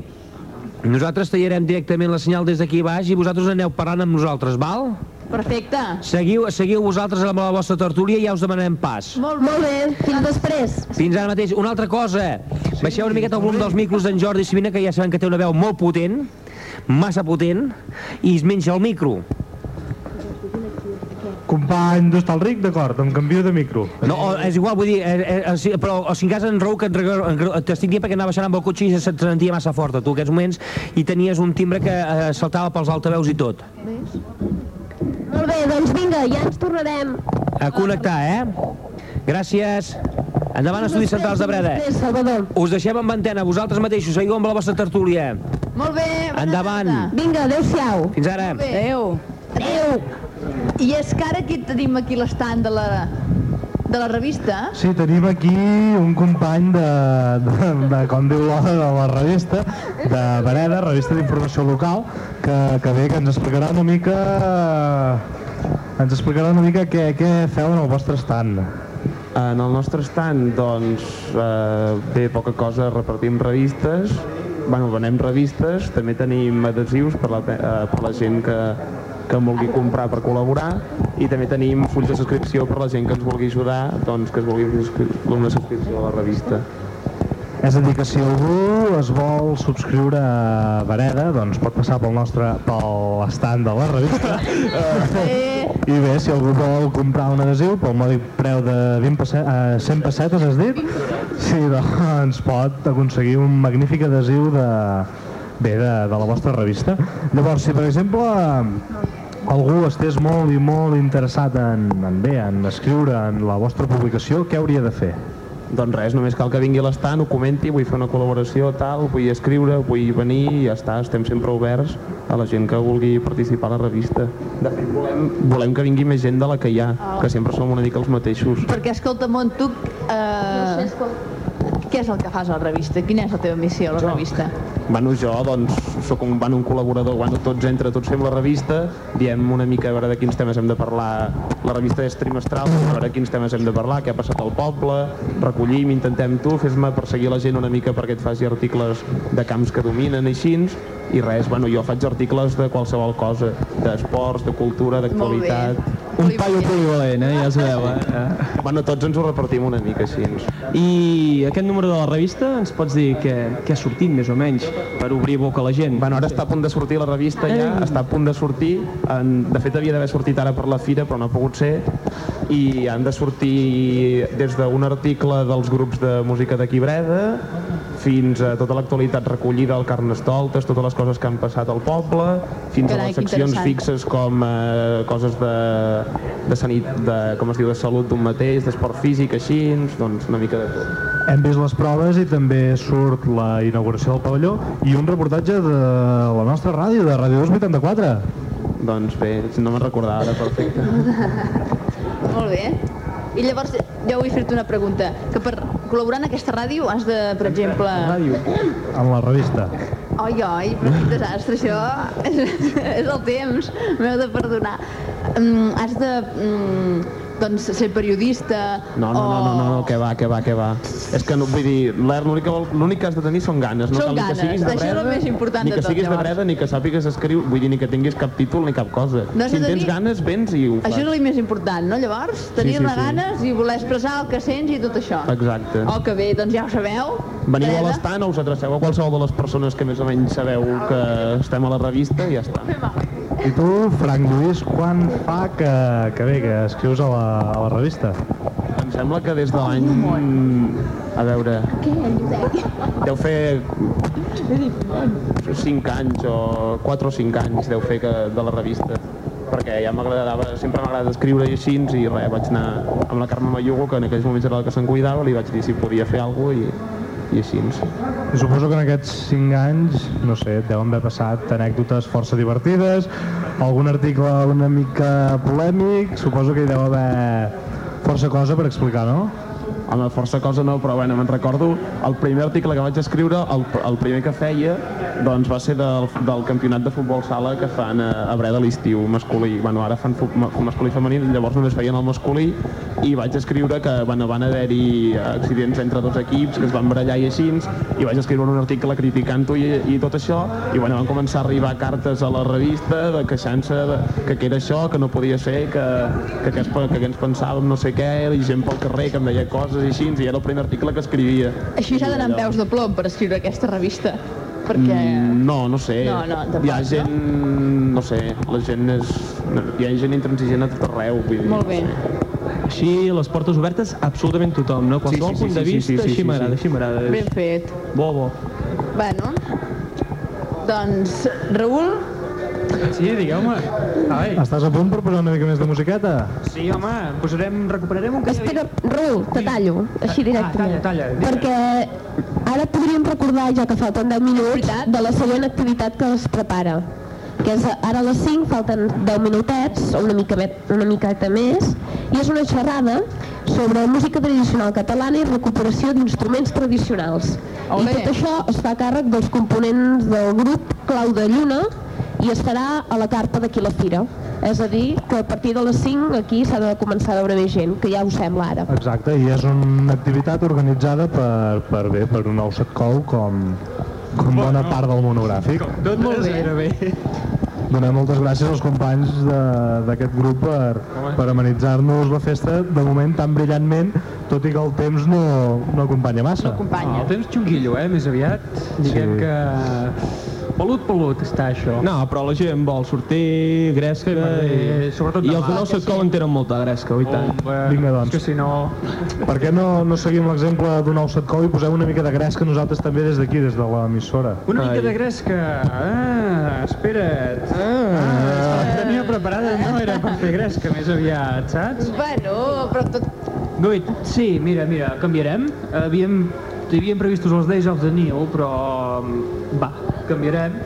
nosaltres tallarem directament la senyal des d'aquí baix i vosaltres aneu parlant amb nosaltres, val? Perfecte. Seguiu, seguiu vosaltres amb la vostra tertúlia i ja us demanem pas. Molt Molt bé, fins després. Fins ara mateix. Una altra cosa, baixeu una miqueta el volum dels micros d'en Jordi Sivina, que ja sabem que té una veu molt potent, massa potent, i es menja el micro. Company d'Hostalric, d'acord, em canvio de micro. No, o, és igual, vull dir, eh, eh, sí, però o si en cas en Raül, que en t'estic dient perquè anava baixant amb el cotxe i se't sentia massa forta, tu, aquests moments, i tenies un timbre que eh, saltava pels altaveus i tot. Molt bé, doncs vinga, ja ens tornarem. A connectar, eh? Gràcies. Endavant, Estudis Centrals de Breda. Després, Salvador. Us deixem amb antena, vosaltres mateixos, seguiu amb la vostra tertúlia. Molt bé. Endavant. tarda. Vinga, adeu-siau. Fins ara. Adéu. Adéu. I és que ara aquí tenim aquí l'estand de la, de la revista. Sí, tenim aquí un company de, de, de com diu l'hora de la revista, de Vereda, revista d'informació local, que, que bé, que ens explicarà una mica... Ens explicarà una mica què, què feu en el vostre stand. En el nostre stand, doncs, eh, bé, poca cosa, repartim revistes, bueno, venem revistes, també tenim adhesius per la, eh, per la gent que, que en vulgui comprar per col·laborar i també tenim fulls de subscripció per la gent que ens vulgui ajudar, doncs que es vulgui subscri- una subscripció a la revista. És a dir, que si algú es vol subscriure a Vereda, doncs pot passar pel nostre, pel stand de la revista. I bé, si algú vol comprar un adhesiu pel mòdic preu de 20 passe eh, 100 pessetes, has dit? Sí, doncs pot aconseguir un magnífic adhesiu de, bé, de, de la vostra revista. Llavors, si per exemple algú estés molt i molt interessat en, en bé, en escriure en la vostra publicació, què hauria de fer? Doncs res, només cal que vingui a l'estand, ho comenti, vull fer una col·laboració, tal, vull escriure, vull venir i ja està, estem sempre oberts a la gent que vulgui participar a la revista. De fet, volem, volem que vingui més gent de la que hi ha, que sempre som una mica els mateixos. Perquè, escolta, Mont, tu... Eh, què és el que fas a la revista? Quina és la teva missió a la revista? Bueno, jo, doncs, sóc un, bueno, un col·laborador, bueno, tots entre, tots fem la revista, diem una mica a veure de quins temes hem de parlar, la revista és trimestral, a veure quins temes hem de parlar, què ha passat al poble, recollim, intentem tu, fes-me perseguir la gent una mica perquè et faci articles de camps que dominen i així, i res, bueno, jo faig articles de qualsevol cosa, d'esports, de cultura, d'actualitat... Un paio polivalent, eh? Ja es veu, eh? Bueno, tots ens ho repartim una mica així. I aquest número de la revista ens pots dir què, què ha sortit, més o menys, per obrir boca a la gent? Bueno, ara està a punt de sortir la revista ja, està a punt de sortir. En, de fet, havia d'haver sortit ara per la fira, però no ha pogut ser. I han de sortir des d'un article dels grups de música d'aquí Breda fins a tota l'actualitat recollida al Carnestoltes, totes les coses que han passat al poble, fins Carai, a les seccions fixes com eh, coses de, de, sanit, de, com es diu, de salut d'un mateix, d'esport físic, així, doncs una mica de tot. Hem vist les proves i també surt la inauguració del pavelló i un reportatge de la nostra ràdio, de Ràdio 284. Doncs bé, no me'n recordava ara, perfecte. Molt bé. I llavors, jo vull fer-te una pregunta. Que per col·laborar en aquesta ràdio has de, per exemple... Ràdio. En la revista. Oi, oi, però quin desastre, això és, és el temps, m'heu de perdonar. Mm, has de, mm, doncs, ser periodista No, no, no, no, no, no, que va, que va, que va. És que no, vull dir, l'ER l'únic que, vol- que has de tenir són ganes. No Són cal ni ganes, que siguis de això és el Breda, més important ni de que tot, siguis de llavors. Breda, ni que sàpigues escriure, vull dir, ni que tinguis cap títol ni cap cosa. No si de en tens tenir- ganes, vens i ho fas. Això és el més important, no? Llavors, tenir-ne sí, sí. ganes i voler expressar el que sents i tot això. Exacte. Oh, que bé, doncs ja ho sabeu. Veniu a Breda. l'estant o us adreceu a qualsevol de les persones que més o menys sabeu que estem a la revista i ja està. I tu, Frank Lluís, quan fa que, que bé, que escrius a la, a la revista? Em sembla que des de l'any... A veure, deu fer 5 anys o 4 o 5 anys deu fer que, de la revista perquè ja m'agradava, sempre m'ha agradat escriure i així i res, vaig anar amb la Carme Mayugo que en aquells moments era la que se'n cuidava li vaig dir si podia fer alguna cosa i, i així suposo que en aquests 5 anys, no sé, deuen haver passat anècdotes força divertides, algun article una mica polèmic, suposo que hi deu haver força cosa per explicar, no? Home, força cosa no, però bueno, me'n recordo el primer article que vaig escriure, el, el primer que feia, doncs va ser del, del campionat de futbol sala que fan a, a Breda l'estiu masculí. Bueno, ara fan masculí i femení, llavors només feien el masculí i vaig escriure que bueno, van haver-hi accidents entre dos equips que es van barallar i així, i vaig escriure un article criticant-ho i, i tot això, i bueno, van començar a arribar cartes a la revista de queixant-se que, que era això, que no podia ser, que, que, que, que, que ens pensàvem no sé què, i gent pel carrer que em deia coses i així, i era el primer article que escrivia. Així s'ha d'anar amb peus de plom per escriure aquesta revista. Perquè... Mm, no, no sé. No, no, tampoc, hi ha gent, no sé, la gent és... Hi ha gent intransigent a tot arreu, vull dir. Molt bé. Així, les portes obertes, absolutament tothom, no? Qualsevol Sí, sí, sí, punt de sí, sí, vista, sí, sí, així sí, m'agrada, sí. així m'agrada. Ben fet. Bo, bo. Bueno, doncs, Raül, Sí, digueu-me. Ai. Estàs a punt per posar una mica més de musiqueta? Sí, home, posarem, recuperarem un que... Espera, Raül, te tallo, així directament. Ah, talla, talla. Perquè ara podríem recordar, ja que falten 10 minuts, de la següent activitat que es prepara. Que és ara a les 5, falten 10 minutets, o una, mica, una miqueta més, i és una xerrada sobre música tradicional catalana i recuperació d'instruments tradicionals. I tot això es fa a càrrec dels components del grup Clau de Lluna i estarà a la carpa d'aquí la fira. És a dir, que a partir de les 5 aquí s'ha de començar a veure més gent, que ja ho sembla ara. Exacte, i és una activitat organitzada per, per bé, per un nou setcou com, com bona part del monogràfic. Tot Molt bé. gairebé. Donem moltes gràcies als companys de- d'aquest grup per, per amenitzar-nos la festa, de moment tan brillantment, tot i que el temps no, no acompanya massa. No, el temps xunguillo, eh, més aviat. Diguem Sí. que... Pelut, pelut està això. No, però la gent vol sortir, gresca, Sí, i, sobretot i els de nou setcol en tenen molta gresca, oi tant. Vinga, doncs. Que si no... Per què no, no seguim l'exemple d'un nou setcou i posem una mica de gresca nosaltres també des d'aquí, des de l'emissora? Una mica de gresca. Ah, espera't. Ah, la tenia preparada, no era per fer gresca més aviat, saps? bueno, però tot... Guit, sí, mira, mira, canviarem. Havíem, havíem previstos els Days of the Nil, però... mm, Va, canviarem.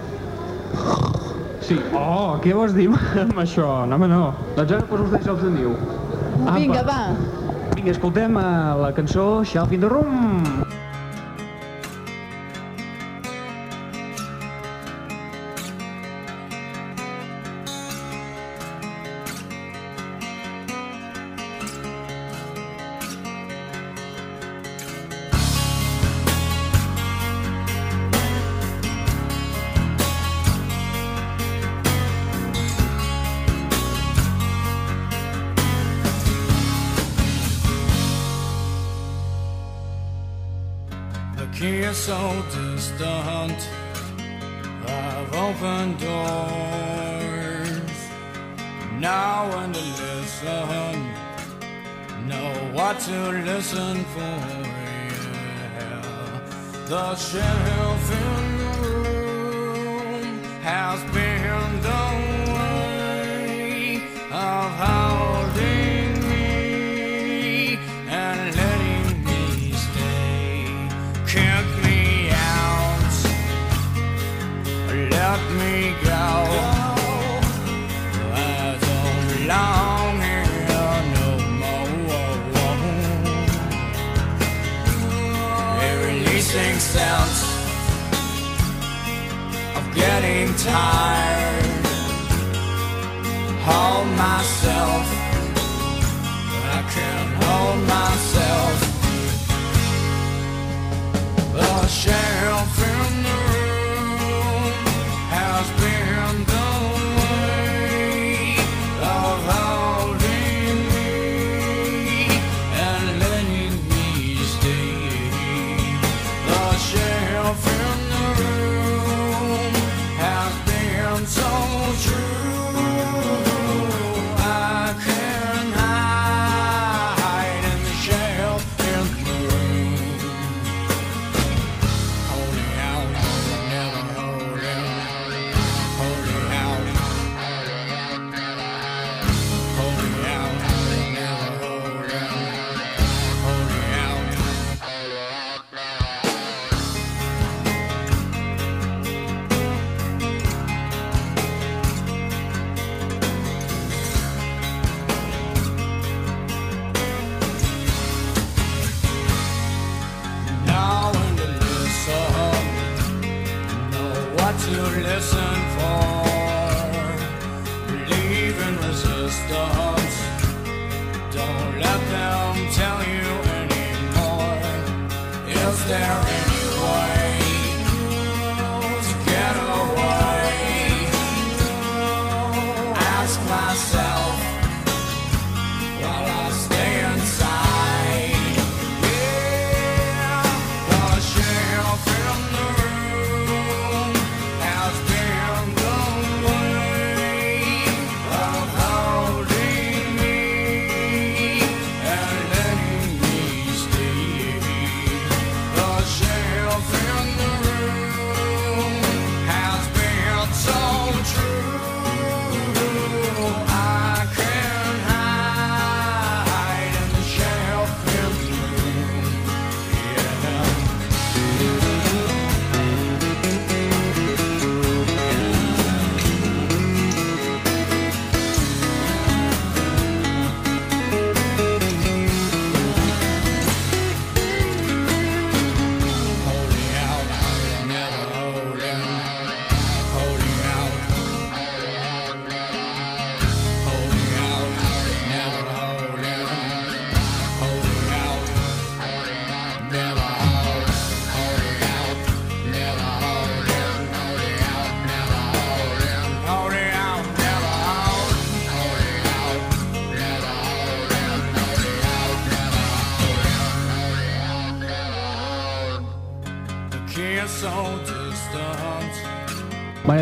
Sí, oh, què vols dir amb això? No, home, no. Doncs ara poso els of the Nil. Vinga, va. Vinga, escoltem eh, la cançó Shelf in the Room. Getting tired. Hold myself, I can't hold myself. The shelf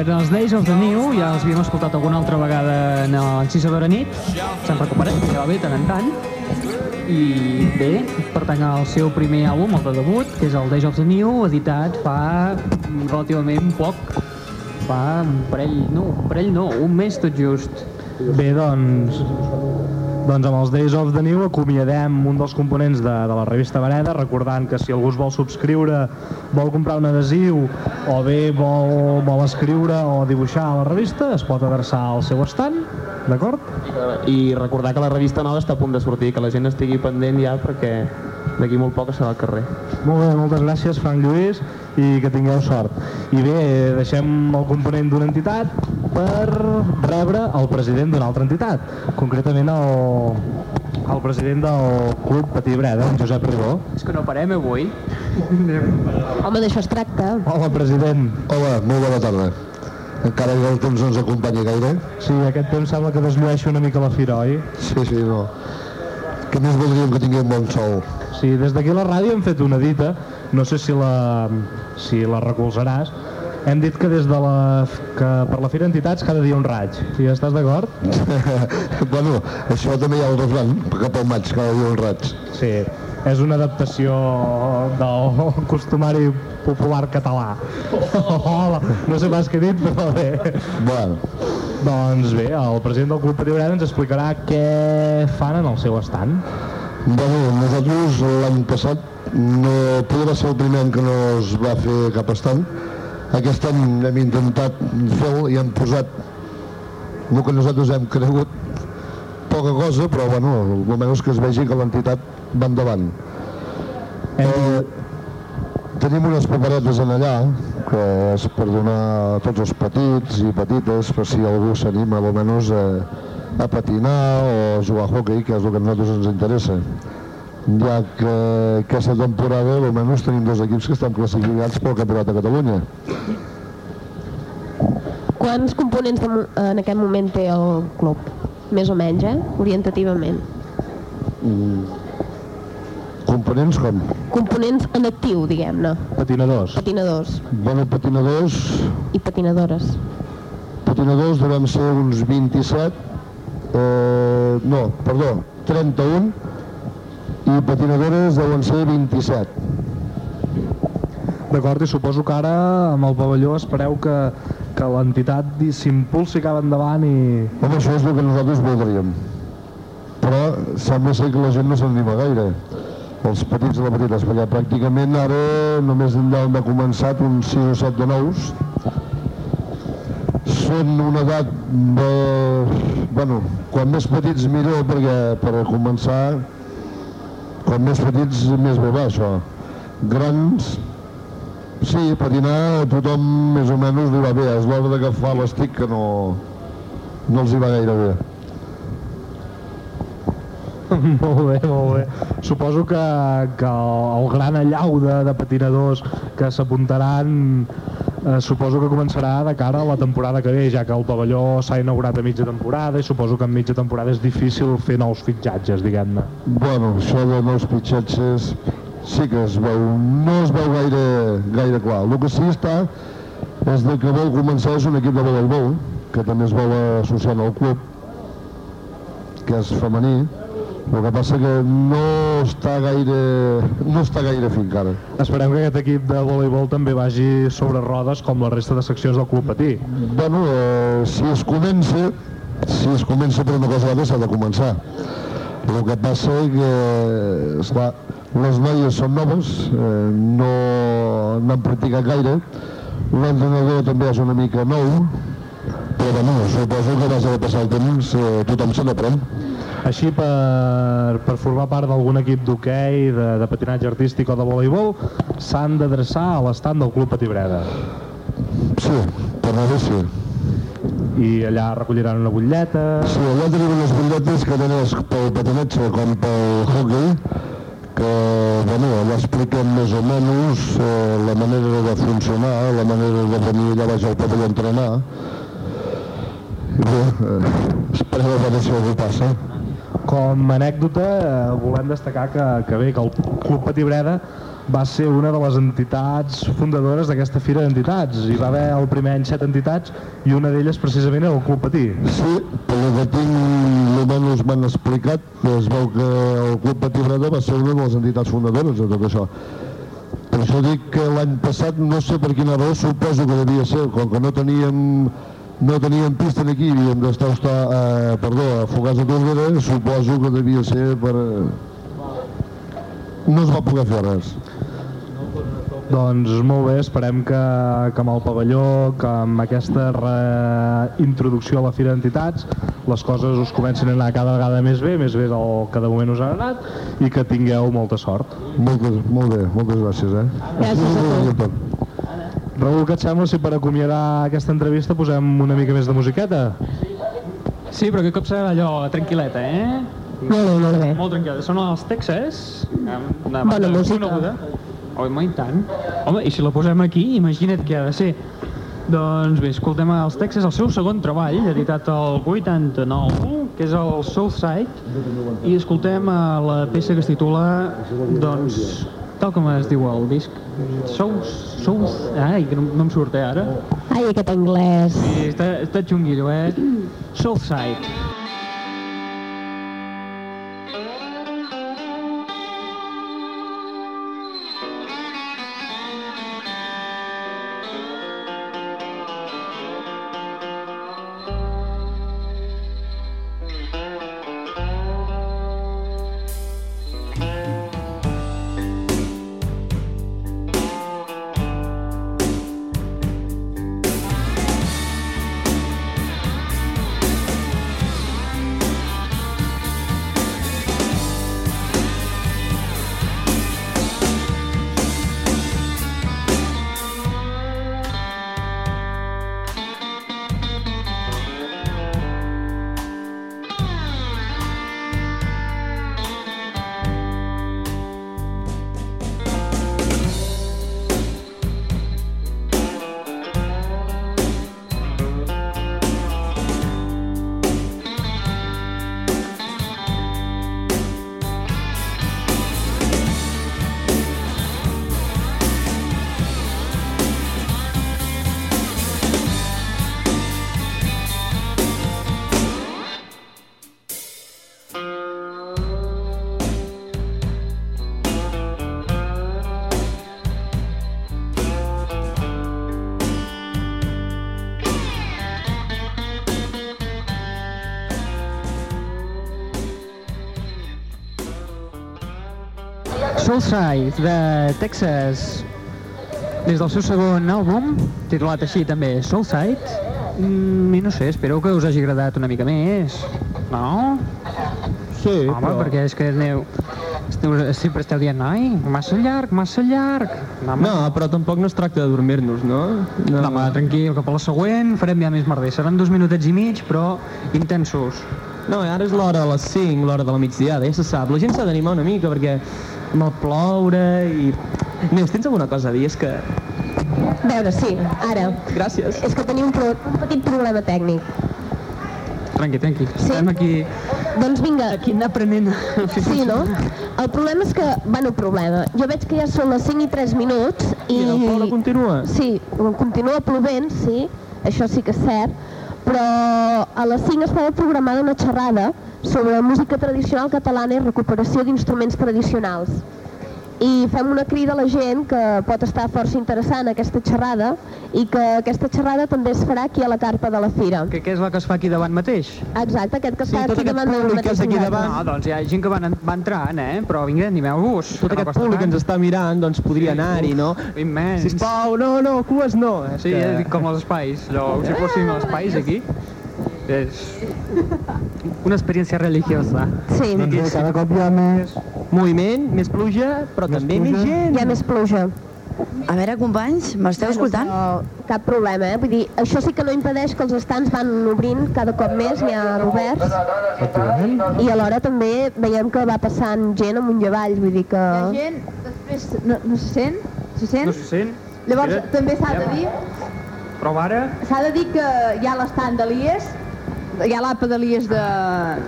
Bé, els Days of the New ja els havíem escoltat alguna altra vegada en l'Encisa d'Hora Nit, s'han recuperat, ja va bé, tant en tant, i bé, pertany al seu primer àlbum, el de debut, que és el Days of the New, editat fa relativament poc, fa un parell, no, un parell no, un mes tot just. Bé, doncs, doncs amb els Days of the New acomiadem un dels components de, de la revista Vereda, recordant que si algú es vol subscriure, vol comprar un adhesiu o bé vol, vol escriure o dibuixar a la revista, es pot adreçar al seu estant, d'acord? I recordar que la revista nova està a punt de sortir, que la gent estigui pendent ja perquè d'aquí molt poc serà al carrer. Molt bé, moltes gràcies, Frank Lluís, i que tingueu sort. I bé, deixem el component d'una entitat per rebre el president d'una altra entitat, concretament el, el president del Club Patí Breda, en Josep Ribó. És que no parem avui. Home, d'això es tracta. Hola, president. Hola, molt bona tarda. Encara que el temps no ens acompanyi gaire. Sí, aquest temps sembla que desllueix una mica la fira, oi? Sí, sí, no. Què més voldríem que tinguem bon sol? Sí, des d'aquí a la ràdio hem fet una dita, no sé si la, si la recolzaràs, hem dit que des de la, que per la Fira Entitats cada dia un raig. I estàs d'acord? bueno, això també hi ha el refran, cap al maig, cada dia un raig. Sí. és una adaptació del costumari popular català. Hola, no sé pas què he dit, però bé. Bueno. Doncs bé, el president del Club Patí Breda ens explicarà què fan en el seu estand. Bueno, nosaltres l'any passat no poder ser el primer any que no es va fer cap estant. Aquest any hem intentat fer-ho i hem posat el que nosaltres hem cregut poca cosa, però bueno, almenys que es vegi que l'entitat va endavant. Eh, tenim unes paperetes en allà, que és per donar a tots els petits i petites, per si algú s'anima almenys a, a patinar o a jugar a hockey, que és el que a nosaltres ens interessa. Ja que aquesta temporada almenys tenim dos equips que estan classificats pel Campionat de Catalunya. Quants components de, en aquest moment té el club? Més o menys, eh? Orientativament. Mm. Components com? Components en actiu, diguem-ne. Patinadors. Patinadors Bueno, patinadors, i patinadores. patinadors devem ser uns 27, eh, no, perdó, 31, i patinadores deuen ser 27. D'acord, i suposo que ara amb el pavelló espereu que, que l'entitat s'impulsi cap endavant i... Home, això és el que nosaltres voldríem. Però sembla ser que la gent no s'anima gaire. Els petits de la petita, perquè pràcticament ara només en deuen de començat uns 6 o 7 de nous. Són una edat de... Bueno, quan més petits millor, perquè per començar, quan més petits més bé va això. Grans, sí, patinar a tothom més o menys li va bé, és l'hora d'agafar l'estic que no, no els hi va gaire bé. molt bé, molt bé. Suposo que, que el gran allau de, de patinadors que s'apuntaran eh, suposo que començarà de cara a la temporada que ve, ja que el pavelló s'ha inaugurat a mitja temporada i suposo que en mitja temporada és difícil fer nous fitxatges, diguem-ne. Bueno, això de nous pitxatges sí que es veu, no es veu gaire, gaire clar. El que sí està és de que vol començar és un equip de voleibol, que també es vol associar al club, que és femení, el que passa que no està gaire, no està gaire fi encara. Esperem que aquest equip de voleibol també vagi sobre rodes com la resta de seccions del Club Patí. Bueno, eh, si es comença, si es comença per una cosa o s'ha de començar. El que passa és que, esclar, les noies són noves, eh, no n'han practicat gaire, l'entrenador també és una mica nou, però bueno, suposo que vas a passar el temps, eh, tothom se n'aprèn. Així, per, per formar part d'algun equip d'hoquei, de, de patinatge artístic o de voleibol, s'han d'adreçar a l'estand del Club Patí Breda. Sí, per anar sí. I allà recolliran una butlleta... Sí, allà tenim unes butlletes que tenen pel patinatge com pel hockey, que bueno, allà expliquen més o menys eh, la manera de funcionar, la manera de venir allà baix al pavelló a entrenar. Bé, esperem a veure si algú passa. Com a anècdota, eh, volem destacar que, que bé, que el Club Patí Breda va ser una de les entitats fundadores d'aquesta fira d'entitats. Hi va haver el primer any set entitats i una d'elles precisament era el Club Patí. Sí, pel que tinc, almenys m'han explicat, es veu que el Club Patí Breda va ser una de les entitats fundadores de tot això. Per això dic que l'any passat, no sé per quina raó, suposo que devia ser, com que no teníem no teníem pista aquí, havíem d'estar eh, perdó, a Fogars de Tordera, suposo que devia ser per... No es va poder fer res. Doncs molt bé, esperem que, que amb el pavelló, que amb aquesta reintroducció a la Fira d'Entitats, les coses us comencin a anar cada vegada més bé, més bé del que de moment us ha anat, i que tingueu molta sort. Moltes, molt bé, moltes gràcies, eh? Gràcies a tot. Raül, què et sembla si per acomiadar aquesta entrevista posem una mica més de musiqueta? Sí, però aquest cop serà allò tranquil·leta, eh? Molt bé, molt bé. Molt tranquil·leta. Són els Texas. Una Bona música. coneguda. Home, i tant. Home, i si la posem aquí, imagina't què ha de ser. Doncs bé, escoltem els Texas, el seu segon treball, editat el 89, que és el Southside, i escoltem eh, la peça que es titula, doncs, tal com es diu el disc, South, South, ai, que no, no em surt eh, ara. Ai, aquest anglès. Sí, està, està xunguillo, eh? Southside. Soulside, de Texas, des del seu segon àlbum, titulat així també, Soulside, mm, i no sé, espero que us hagi agradat una mica més, no? Sí, Home, però... perquè és que aneu, esteu, sempre esteu dient, ai, massa llarg, massa llarg. No, No, però tampoc no es tracta de dormir-nos, no? no, home, tranquil, cap a la següent farem ja més merder. Seran dos minutets i mig, però intensos. No, ara és l'hora de les 5, l'hora de la migdiada, ja se sap. La gent s'ha d'animar una mica perquè el ploure i... Neus, tens alguna cosa a dir? És que... A veure, sí, ara. Gràcies. És que tenim un, pro un petit problema tècnic. Tranqui, tranqui. Sí? Estem aquí... Doncs vinga. Aquí anar aprenent. Sí, no? El problema és que, bueno, problema, jo veig que ja són les 5 i 3 minuts i... I el ploure continua? Sí, continua plovent, sí, això sí que és cert, però a les 5 estava programada una xerrada sobre música tradicional catalana i recuperació d'instruments tradicionals. I fem una crida a la gent que pot estar força interessant aquesta xerrada i que aquesta xerrada també es farà aquí a la carpa de la fira. Que, què és la que es fa aquí davant mateix? Exacte, aquest que Sí, està tot aquí aquest davant del públic que mateix és aquí davant... No, doncs hi ha gent que va, va entrant, eh? Però vinga, animeu-vos. Tot aquest públic que ens està mirant, doncs podria anar-hi, no? Immens. Sisplau, no, no, cues no. És Sí, que... que... com els espais. Allò, si fóssim els espais aquí, és una experiència religiosa. Sí. Doncs bé, cada cop hi ha més... Moviment, més pluja, però Més també pluja. més gent. Hi ha més pluja. A veure, companys, m'esteu escoltant? Però cap problema, eh? Vull dir, això sí que no impedeix que els estants van obrint cada cop més, n'hi ha oberts, i alhora també veiem que va passant gent amunt i avall, vull dir que... Hi ha gent, després no, no se sent? Se sent? No se sent? Llavors, Espera. també s'ha de dir, Prova ara. s'ha de dir que hi ha l'estand de l'IES, hi ha l'APA de l'IES de...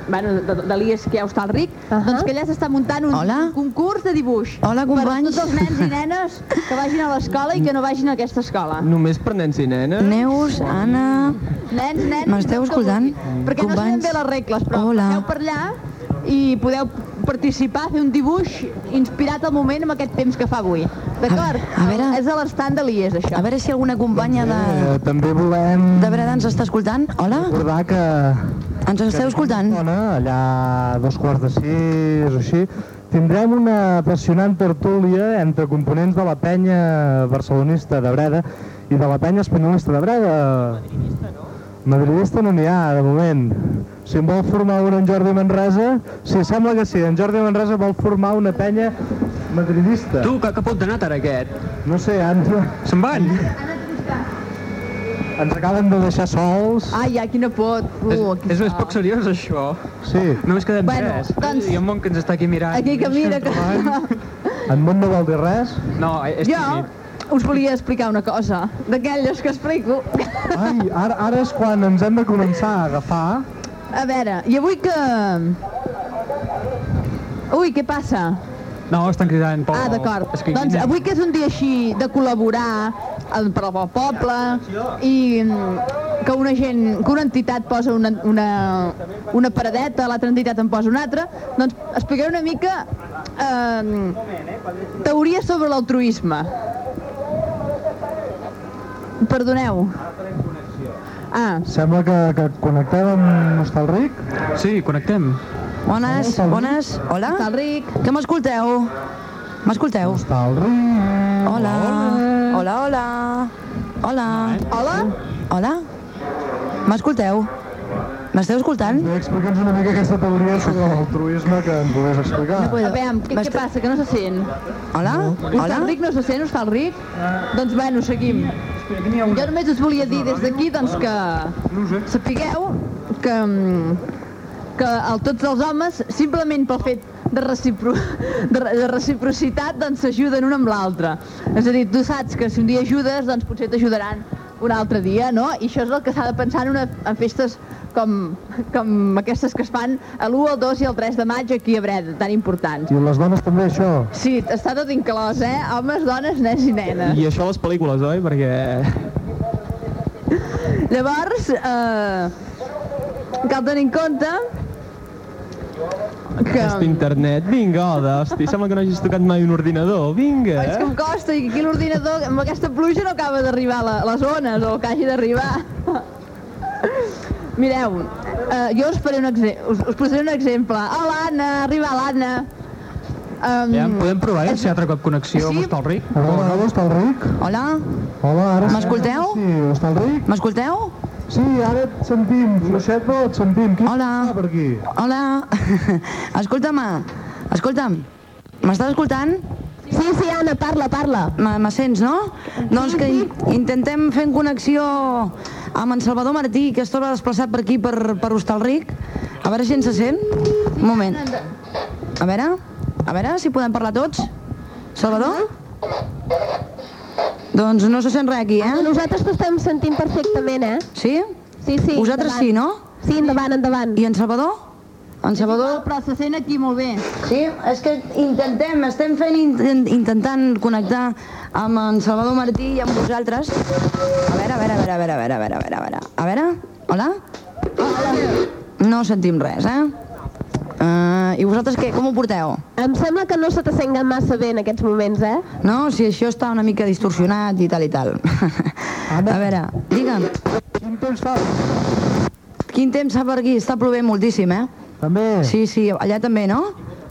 Bueno, de, de l'IES que ja està al RIC, uh -huh. doncs que allà s'està muntant un, Hola. un concurs de dibuix. Hola, companys. Per tots els nens i nenes que vagin a l'escola i que no vagin a aquesta escola. Només per nens i nenes? Neus, Anna... Nens, nens... M'esteu escoltant? Perquè no sabem Companys? bé les regles, però Hola. per allà i podeu participar, fer un dibuix inspirat al moment amb aquest temps que fa avui. D'acord? A veure- És a l'estand de l'IES, això. A veure si alguna companya de, Eh, també volem de Breda ens està escoltant. Hola? recordar que Ens esteu escoltant? Ona, allà a dos quarts de sis o així, tindrem una apassionant tertúlia entre components de la penya barcelonista de Breda i de la penya espanyolista de Breda. Madridista no n'hi ha, de moment. Si en vol formar una en Jordi Manresa, sí, sembla que sí, en Jordi Manresa vol formar una penya madridista. Tu, que, que pot d'anar ara aquest? No sé, ens, Se'n van? ens acaben de deixar sols. Ai, ja, quina pot. Uh, és, aquí és, és està. poc seriós, això. Sí, Només quedem Bueno, tres. doncs- ha un món que ens està aquí mirant. Aquí que mira que... en Mont no vol dir res. No, és Jo tímid. Us volia explicar una cosa, d'aquelles que explico. Ai, ara, ara és quan ens hem de començar a agafar. A veure, i avui que... Ui, què passa? No, estan cridant Pol. Ah, d'acord. Que Doncs avui que és un dia així de col·laborar eh, per al poble i mm, que una gent, que una entitat posa una, una, una paradeta, l'altra entitat en posa una altra, doncs explicaré una mica eh, teoria sobre l'altruisme. Perdoneu. Ah, Sembla que, que connectem amb Nostalric. Sí, connectem. Bones, bones. Hola? està el Ric. Que m'escolteu? M'escolteu? Nostalric. Hola. Hola, hola. Hola. Hola? Hola? M'escolteu? M'esteu escoltant? Bé, explica'ns una mica aquesta teoria sobre l'altruisme que ens volies explicar. A veure, què, què passa, que no se sent? Hola? Està Hola? el Ric, no se sent, està el Ric? Doncs bueno, seguim. Jo només us volia dir des d'aquí doncs, que sapigueu que, mm, que el, tots els homes, simplement pel fet de, recipro, de, de reciprocitat, doncs s'ajuden un amb l'altre. És a dir, tu saps que si un dia ajudes, doncs potser t'ajudaran un altre dia, no? I això és el que s'ha de pensar en, una, en festes com, com aquestes que es fan a l'1, el 2 i el 3 de maig aquí a Breda, tan importants. I les dones també, això. Sí, està tot inclòs, eh? Homes, dones, nens i nenes. I això a les pel·lícules, oi? Perquè... Llavors, eh, cal tenir en compte que... Aquest internet, vinga, Oda, hosti, sembla que no hagis tocat mai un ordinador, vinga. És que em costa i que aquí l'ordinador amb aquesta pluja no acaba d'arribar a la- les zones o que hagi d'arribar. Mireu, eh, jo us, faré un us, us posaré un exemple. Hola, Anna, arriba l'Anna. Um, Ja, podem provar, eh, si altre cop connexió amb Hostalric? Hola, hola, Hostalric. Hola? Hola, ara... M'escolteu? Sí, Hostalric. M'escolteu? Sí, ara et sentim, fluixet, però et sentim. Qui Hola. està per aquí? Hola. Escolta'm, escolta'm. M'estàs escoltant? Sí, sí, Anna, parla, parla. Me, me sents, no? Doncs que in- intentem fer en connexió amb en Salvador Martí, que es troba desplaçat per aquí, per, per Hostalric. A veure si ens se sent. Un moment. A veure, a veure si podem parlar tots. Salvador? Doncs no se sent res aquí, eh? Nosaltres t'estem sentint perfectament, eh? Sí? Sí, sí. Vosaltres endavant. sí, no? Sí, endavant, endavant. I en Salvador? En Salvador? Però se sent aquí molt bé. Sí, és que intentem, estem fent intent, intentant connectar amb en Salvador Martí i amb vosaltres. A veure, a veure, a veure, a veure, a veure, a veure, a veure, a veure. A veure, hola? No sentim res, eh? Uh, I vosaltres què, com ho porteu? Em sembla que no se t'assenguen massa bé en aquests moments, eh? No, si això està una mica distorsionat i tal i tal. A veure, digue'm. Quin temps fa? Quin temps fa per aquí? Està plovent moltíssim, eh? També? Sí, sí, allà també, no?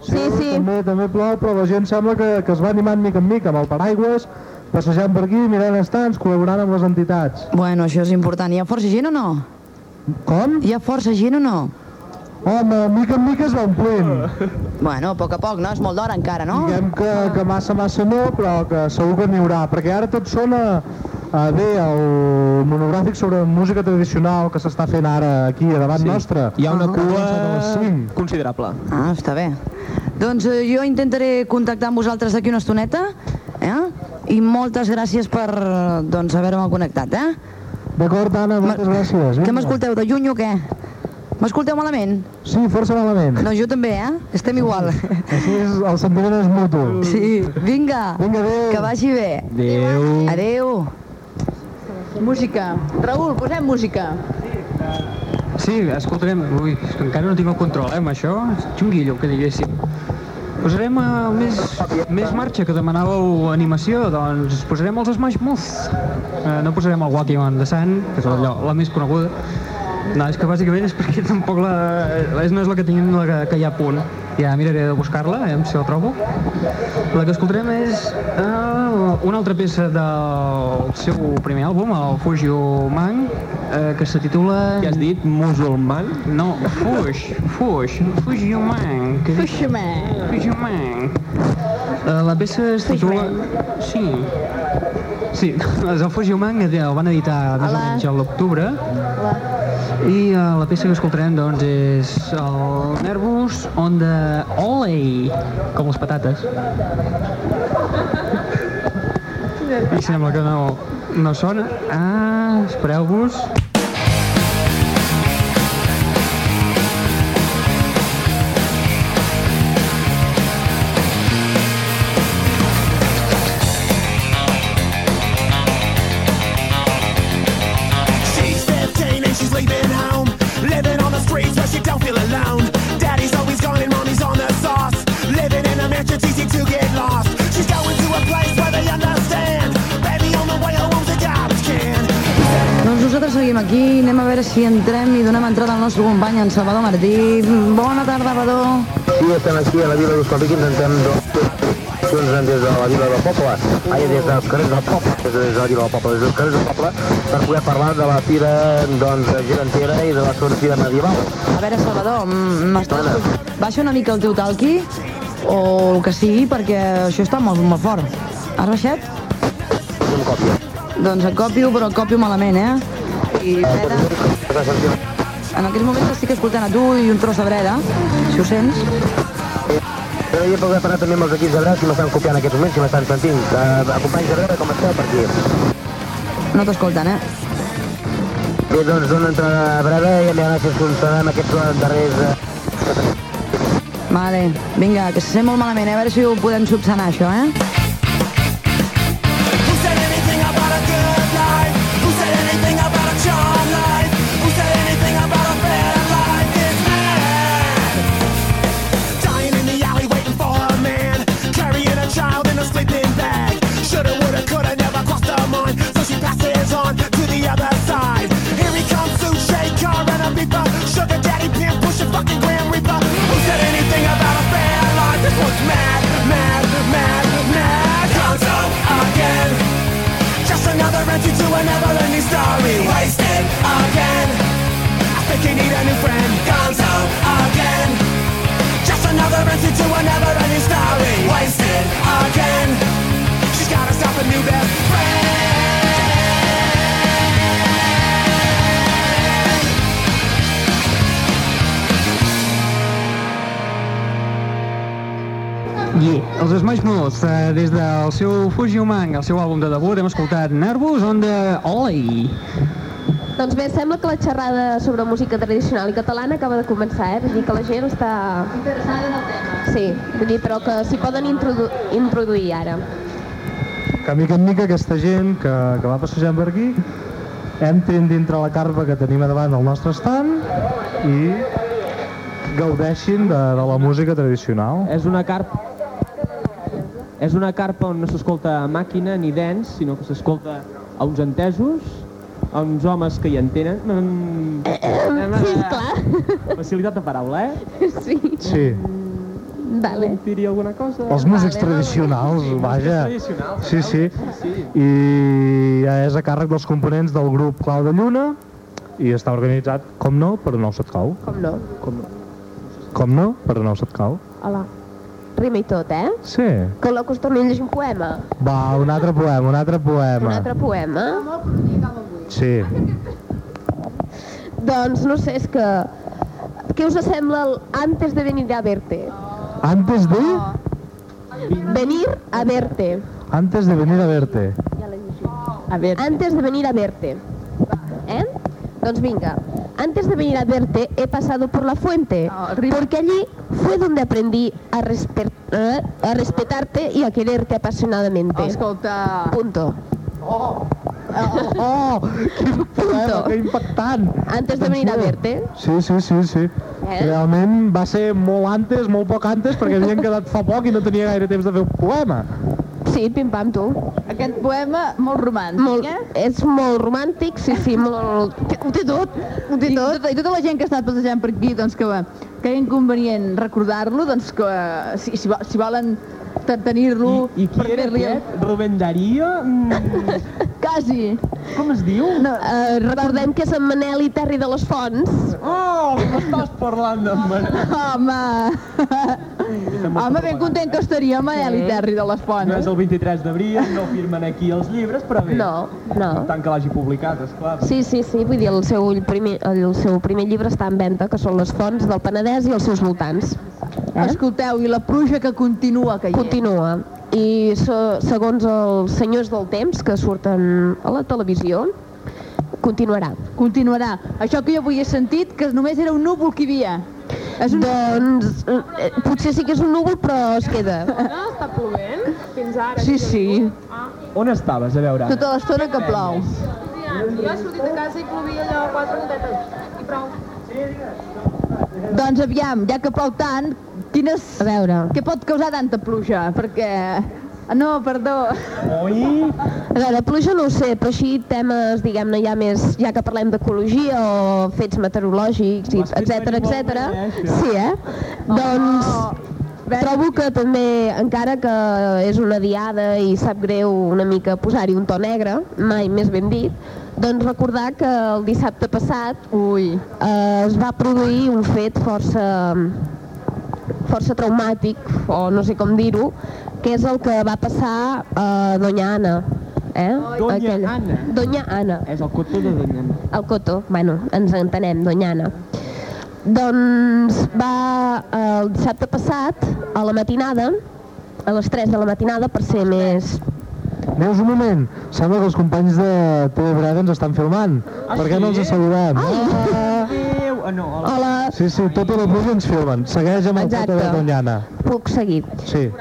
Sí, sí. També, també plou, però la gent sembla que, que es va animant mica en mica, amb el paraigües, passejant per aquí, mirant estants, col·laborant amb les entitats. Bueno, això és important. Hi ha força gent o no? Com? Hi ha força gent o no? Home, mica en mica es va omplint. Bueno, a poc a poc, no? És molt d'hora encara, no? Diguem que, que massa, massa no, però que segur que n'hi haurà, perquè ara tot sona a bé el monogràfic sobre música tradicional que s'està fent ara aquí a davant Sí. nostre. Hi ha una cua A les cinc. considerable. Ah, està bé. Doncs eh, jo intentaré contactar amb vosaltres d'aquí una estoneta, eh? I moltes gràcies per, eh, doncs, haver-me connectat, eh? D'acord, Anna, moltes gràcies. Què m'escolteu, de lluny o què? M'escolteu malament? Sí, força malament. Doncs jo també, eh? Estem igual. Així és, el sentiment és mutu. Sí, vinga. Vinga, adéu. Que vagi bé. Adéu. Adéu. Música. Raül, posem música. Sí, escoltarem... Ui, és que encara no tinc el control, eh, amb això. Xunguillo, que diguéssim. Posarem uh, més, més marxa, que demanàveu animació, doncs posarem els Smash Mouth. Uh, no posarem el Walking on the Sun, que és allò, la més coneguda. No, és que bàsicament és perquè tampoc la... És, no és la que tenim la que, que hi ha a punt. Ja miraré de buscar-la, a veure si la trobo. La que escoltarem és uh, una altra peça del seu primer àlbum, el Fujio Man, uh, que se titula... Què has dit? Musulman? No, Fuix, Fuix, Fujio Man. Que Fuixman. Fujio Man. Uh, la peça es titula... Sí. Sí, el Fujio Man, el van editar més o menys a l'octubre. I uh, la peça que escoltarem doncs és el Nervous on the Olay, com les patates. I sembla que no, no sona. Ah, espereu-vos. Nosaltres seguim aquí, anem a veure si entrem i donem entrada al nostre company, en Salvador Martí. Bona tarda, Salvador. Sí, estem aquí a la Vila d'Hostalric i intentem doncs, accions des de la Vila del Poble, ai, des dels carrers del Poble, des de la Vila del Poble, des dels carrers del Poble, per poder parlar de la fira doncs, gegantera i de la sortida medieval. A veure, Salvador, m'estàs... Baixa una mica el teu talqui, o el que sigui, perquè això està molt, molt fort. Has baixat? Un còpia. Doncs et copio, però et copio malament, eh? I breda... En aquests moments estic escoltant a tu i un tros de breda, si ho sents. M'agradaria poder parlar també amb els equips de Breda, si m'estan copiant en aquests moments, si m'estan sentint. Uh, companys de Breda, com esteu per aquí? No t'escolten, eh? Bé, doncs dona entrada a Breda i a ara si ens considerem aquests darrers... Uh, Vale, vinga, que se sent molt malament, eh? A veure si ho podem subsanar, això, eh? Story. Wasted again. I think you need a new friend. Gonzo again. Just another entry to a never-ending story. Wasted again. She's gotta stop a new best friend. Els Smash Mouth, eh, des del seu Fuji Umang, el seu àlbum de debut, hem escoltat Nervos on the Olay. Doncs bé, sembla que la xerrada sobre música tradicional i catalana acaba de començar, eh? Vull dir que la gent està... Interessada en el tema. Sí, vull dir, però que s'hi poden introdu introduir ara. Que mica en mica aquesta gent que, que va passejant per aquí entrin dintre la carpa que tenim a davant del nostre estant i gaudeixin de, de la música tradicional. És una carpa... És una carpa on no s'escolta màquina ni dents, sinó que s'escolta a uns entesos, a uns homes que hi entenen. Mm, Sí, esclar. Facilitat de paraula, eh? Sí. Sí. Vale. Diria alguna cosa? Els músics tradicionals, vaja. tradicionals, Sí, sí. I ja és a càrrec dels components del grup Clau de Lluna i està organitzat, com no, per Nou Setcau. Com no? Com no? Com no, per Nou Setcau. Hola. Rima i tot, eh? Sí. Que l'Ocus a llegir un poema. Va, un altre poema, un altre poema. Un altre poema. Sí. Doncs no sé, és que... Què us sembla el antes de venir a verte? Antes de... Venir a verte. Antes de venir a verte. A ver. Antes de venir a verte. ¿Eh? Doncs vinga. Antes de venir a verte he pasado por la fuente, porque allí fue donde aprendí a, respe- eh, a respetarte y a quererte apasionadamente. Escolta... Punto. Oh, oh, quin poema, que impactant. Antes de venir a verte. Sí, sí, sí, sí. Eh? Realment va ser molt antes, molt poc antes, perquè havien quedat fa poc i no tenia gaire temps de fer un poema. Sí, pim-pam, tu. Aquest poema molt romàntic, Molt, eh? és molt romàntic, sí, sí, molt... Ho té tot, ho té I, tot. tota, I tota la gent que ha estat passejant per aquí, doncs que, que inconvenient recordar-lo, doncs que si, si, vo- si volen tenir-lo I qui era aquest? Rubén Darío? Mm, Quasi. com es diu? No, Uh, recordem que és en Manel i Terri de les Fonts. Oh, m'estàs parlant de Manel. home! home, ben content que estaria Manel i Terri de les Fonts. No és el 23 d'abril, no firmen aquí els llibres, però bé. No, no. Tant que l'hagi publicat, esclar. Sí, sí, sí, vull dir, el seu, primer, el seu primer llibre està en venda, que són les fonts del Penedès i els seus voltants. Eh? Escolteu, i la pluja que continua caient. Continua. I se, segons els senyors del temps que surten a la televisió, continuarà. Continuarà. Això que jo avui he sentit, que només era un núvol que hi havia. És un... Doncs eh, potser sí que és un núvol, però es queda. No, està plovent fins ara. Sí, sí. On estaves, a veure? Tota l'estona que plou. Jo he sortit de casa i plovia allò quatre gotetes. I prou. Doncs aviam, ja que plou tant, quines... A veure. Què pot causar tanta pluja? Perquè... Ah, no, perdó. Oi? A veure, pluja no ho sé, però així temes, diguem-ne, ja més, ja que parlem d'ecologia o fets meteorològics, i etc etc. Sí, eh? Doncs trobo que també, encara que és una diada i sap greu una mica posar-hi un to negre, mai més ben dit, doncs recordar que el dissabte passat Ui. eh, es va produir un fet força força traumàtic, o no sé com dir-ho, que és el que va passar a Doña Anna. Eh? Doña Anna. Doña Anna. És el cotó de Doña Anna. El cotó, bueno, ens entenem, Doña Anna. Doncs va el dissabte passat, a la matinada, a les 3 de la matinada, per ser més... Veus un moment? Sembla que els companys de TV Breda ens estan filmant. Ah, per què sí? no els saludem? Ah, Ah, no, hola. Hola, sí, sí, tota la pluja ens filmen. Segueix amb el Exacte. foto de Doñana. puc seguir. Sí.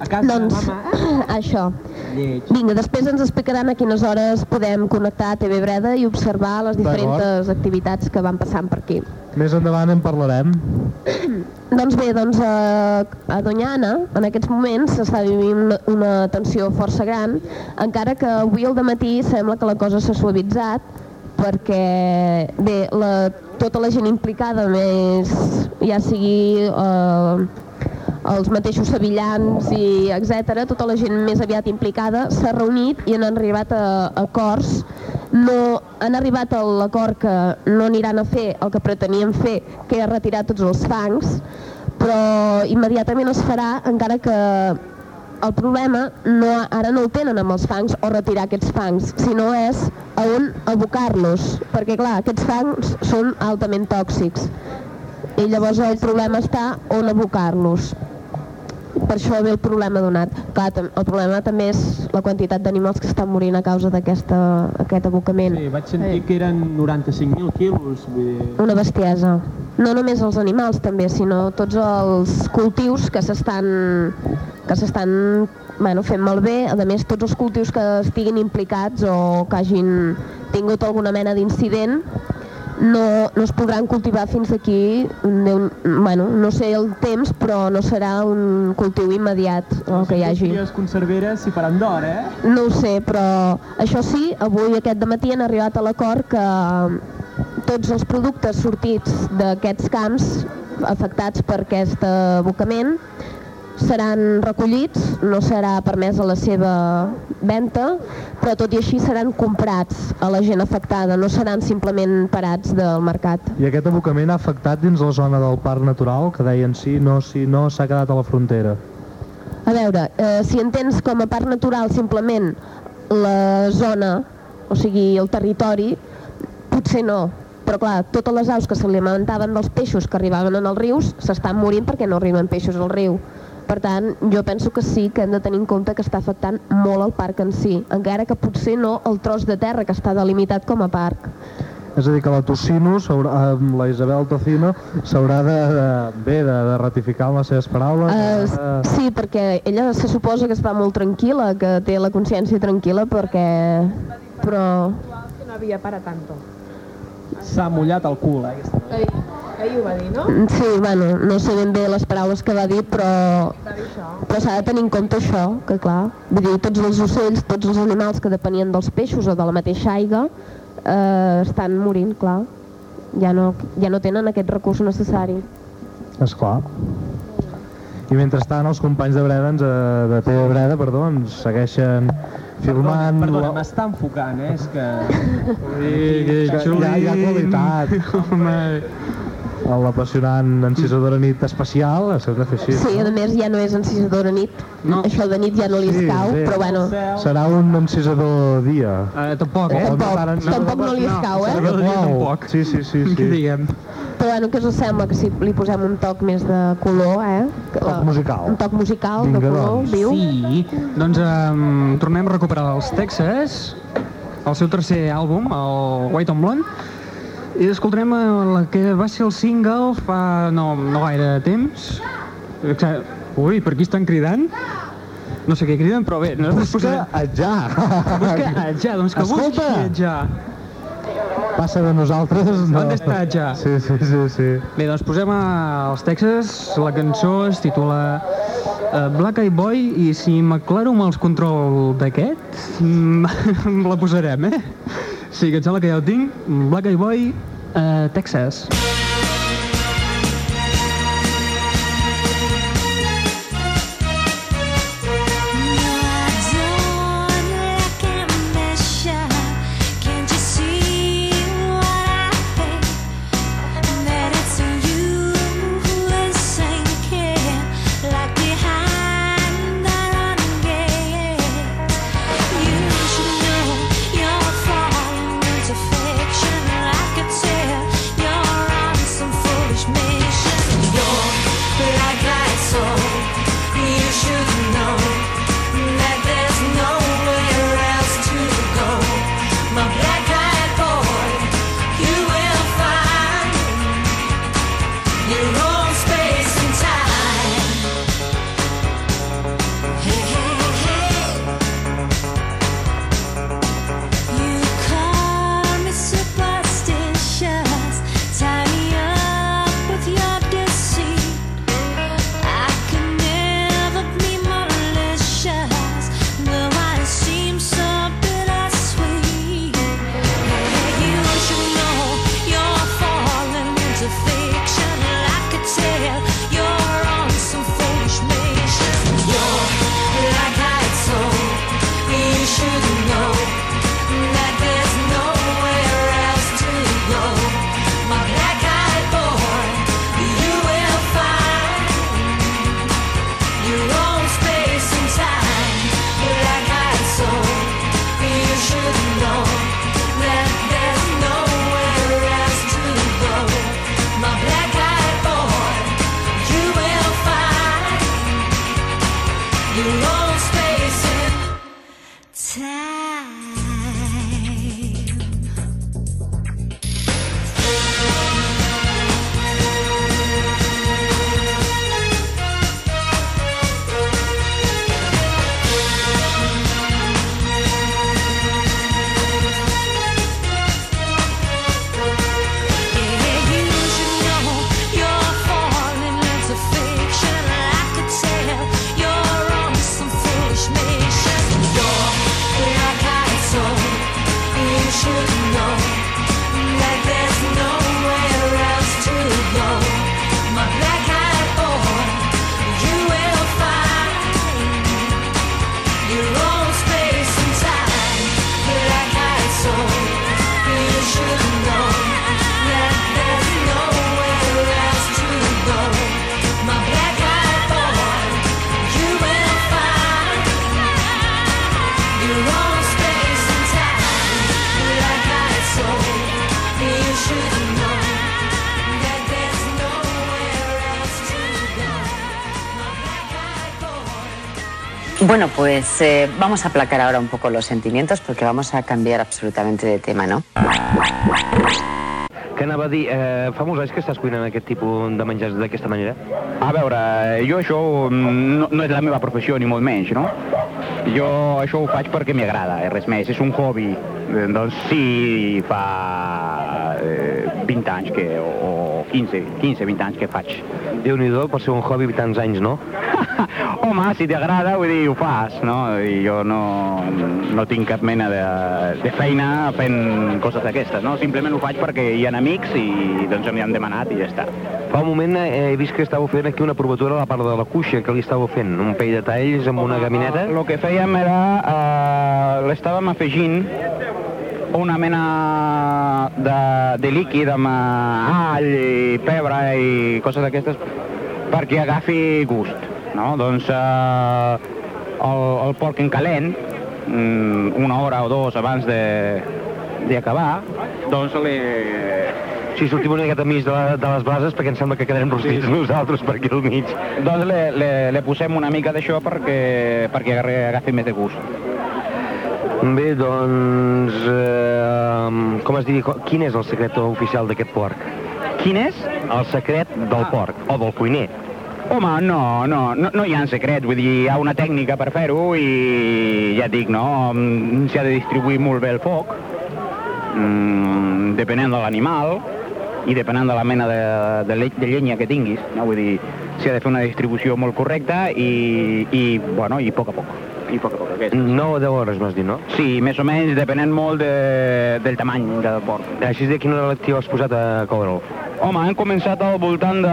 A casa Doncs, mama. això. Lleig. Vinga, després ens explicaran a quines hores podem connectar a TV Breda i observar les diferents activitats que van passant per aquí. Més endavant en parlarem. Doncs bé, doncs a, a Doñana en aquests moments s'està vivint una, una tensió força gran, encara que avui al matí sembla que la cosa s'ha suavitzat perquè bé, la, tota la gent implicada, més ja sigui eh, els mateixos sevillans i etc, tota la gent més aviat implicada s'ha reunit i han arribat a, a acords. No han arribat a l'acord que no aniran a fer el que pretenien fer, que és retirar tots els fangs, però immediatament es farà encara que el problema no, ara no el tenen amb els fangs o retirar aquests fangs, sinó és a on abocar-los, perquè clar, aquests fangs són altament tòxics i llavors el problema està on abocar-los. Per això ve el problema donat. Clar, el problema també és la quantitat d'animals que estan morint a causa d'aquest abocament. Sí, vaig sentir que eren 95.000 quilos. Vull dir... Una bestiesa. No només els animals també, sinó tots els cultius que s'estan que s'estan bueno, fent malbé, a més tots els cultius que estiguin implicats o que hagin tingut alguna mena d'incident no, no es podran cultivar fins aquí, bueno, no sé el temps, però no serà un cultiu immediat el que hi hagi. Les conserveres s'hi faran d'or, eh? No ho sé, però això sí, avui aquest matí han arribat a l'acord que tots els productes sortits d'aquests camps afectats per aquest abocament seran recollits, no serà permesa la seva venda, però tot i així seran comprats a la gent afectada, no seran simplement parats del mercat. I aquest abocament ha afectat dins la zona del parc natural, que deien sí, no, sí, no, s'ha quedat a la frontera. A veure, eh, si entens com a parc natural simplement la zona, o sigui, el territori, potser no. Però clar, totes les aus que s'alimentaven dels peixos que arribaven en els rius s'estan morint perquè no arriben peixos al riu. Per tant, jo penso que sí que hem de tenir en compte que està afectant molt el parc en si, encara que potser no el tros de terra que està delimitat com a parc. És a dir, que la Tocino, amb la Isabel Tocino, s'haurà de, de, bé, de, de ratificar en les seves paraules. Uh, de- sí, perquè ella se suposa que està molt tranquil·la, que té la consciència tranquil·la, perquè... Però... Que no havia para tanto. S'ha mullat el cul, eh? aquesta Ahir, ahir ho va dir, no? Sí, bueno, no sé ben bé les paraules que va dir, però, però s'ha de tenir en compte això, que clar, vull dir, tots els ocells, tots els animals que depenien dels peixos o de la mateixa aigua, eh, estan morint, clar. Ja no, ja no tenen aquest recurs necessari. És clar. I mentrestant els companys de Breda, ens, eh, de TV Breda, perdó, ens segueixen filmant... Perdona, la- m'està enfocant, eh? És que... que hi ha, hi ha qualitat. El l'apassionant encisadora nit especial, s'ha de fer així. Sí, a més ja no és encisadora nit, no. això de nit ja no li escau, bé. però bueno, Serà un encisador dia. Uh, tampoc, eh? Tampoc, no, tampoc no li escau, eh? Serà de blau. Sí, sí, sí. sí. Què diguem? Però bueno, què us sembla que si li posem un toc més de color, eh? Que, Toc musical. Un toc musical de Vinga, color, doncs. viu. Sí, doncs um, tornem a recuperar els Texas, el seu tercer àlbum, el White on Blonde, i escoltarem eh, la que va ser el single fa no, no gaire temps. Ui, per aquí estan cridant? No sé què criden, però bé, nosaltres Busca posarem... Busca Atjà, doncs que Escolta! busqui Atjà. Passa de nosaltres... No. On està Atjà? Sí, sí, sí, sí. Bé, doncs posem a, als Texas, la cançó es titula uh, Black Eyed Boy i si m'aclaro amb els control d'aquest, mm, la posarem, eh? Sí, que em sembla que ja ho tinc. Black Eyed Boy, uh, Texas. Can't Bueno, pues eh, vamos a aplacar ahora un poco los sentimientos porque vamos a cambiar absolutamente de tema, ¿no? Que anava a dir, eh, fa molts anys que estàs cuinant aquest tipus de menjars d'aquesta manera? A veure, jo això mm, no, no és la meva professió, ni molt menys, no? Jo això ho faig perquè m'agrada, eh, res més, és un hobby. Eh, Doncs sí, fa eh, 20 anys que, o, o 15, 15, 20 anys que faig. Déu-n'hi-do, per ser un hobby tants anys, no? Home, si t'agrada, vull dir, ho fas, no? I jo no, no tinc cap mena de, de feina fent coses d'aquestes, no? Simplement ho faig perquè hi ha amics i doncs m'hi han demanat i ja està. Fa un moment eh, he vist que estàveu fent aquí una provatura a la part de la cuixa. Què li estàveu fent? Un pell de talls amb una gamineta? El que fèiem era... Eh, l'estàvem afegint una mena de, de líquid amb eh, all i pebre i coses d'aquestes perquè agafi gust, no? Doncs eh, el, el porc en calent, mm, una hora o dos abans de d'acabar, doncs li... Si sortim una miqueta mig de, la, de les brases perquè em sembla que quedarem rostits sí. nosaltres per aquí al mig. Doncs le, le, le posem una mica d'això perquè, perquè agafi, agafi més de gust. Bé, doncs... Eh, com es diria, quin és el secret oficial d'aquest porc? Quin és? El secret del porc, o del cuiner. Home, no, no, no, no hi ha secrets, vull dir, hi ha una tècnica per fer-ho i ja et dic, no, mm, s'ha de distribuir molt bé el foc, mm, depenent de l'animal i depenent de la mena de, de, le, de llenya que tinguis, no? vull dir, s'ha de fer una distribució molt correcta i, i bueno, i a poc a poc. I a poc a poc, aquest. 9 o 10 hores, m'has dit, no? Sí, més o menys, depenent molt de, del tamany del porc. Així de quina hora l'actiu has posat a coure'l? Home, hem començat al voltant de,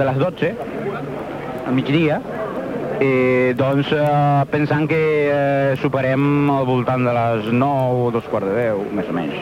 de les 12, al migdia, i doncs eh, pensant que eh, superem al voltant de les 9 o dos quarts de 10, més o menys.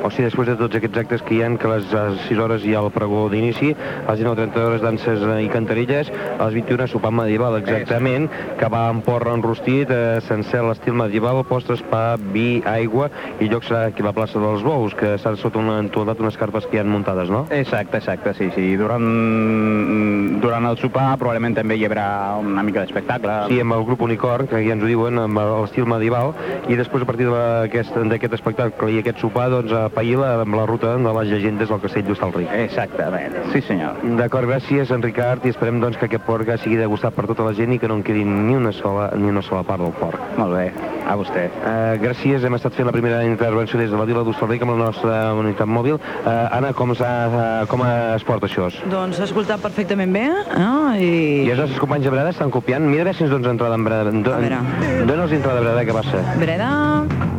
O sigui, després de tots aquests actes que hi ha, que a les 6 hores hi ha el pregó d'inici, a les 19.30 hores danses i cantarilles, a les 21 sopar medieval, exactament, que va amb porra enrostit, eh, sencer l'estil medieval, postres, pa, vi, aigua, i lloc serà aquí a la plaça dels Bous, que estan sota una entolat unes carpes que hi han muntades, no? Exacte, exacte, sí, sí. Durant, durant el sopar probablement també hi haurà una mica d'espectacle. Sí, amb el grup Unicorn, que ja ens ho diuen, amb l'estil medieval, i després a partir d'aquest d'aquest espectacle i aquest sopar, doncs, a Païla, amb la ruta de les llegendes del castell d'Hostalric. Exactament, sí senyor. D'acord, gràcies, en Ricard, i esperem doncs, que aquest porc sigui degustat per tota la gent i que no en quedi ni una sola, ni una sola part del porc. Molt bé, a vostè. Uh, gràcies, hem estat fent la primera intervenció des de la vila d'Hostalric amb la nostra unitat mòbil. Uh, Anna, com, uh, com es porta això? Doncs s'ha escoltat perfectament bé, eh? I... I els nostres companys de Breda estan copiant. Mira a veure si ens dones entrada en Breda. Do, A veure. Dóna'ls entrada a Breda, què passa? Breda,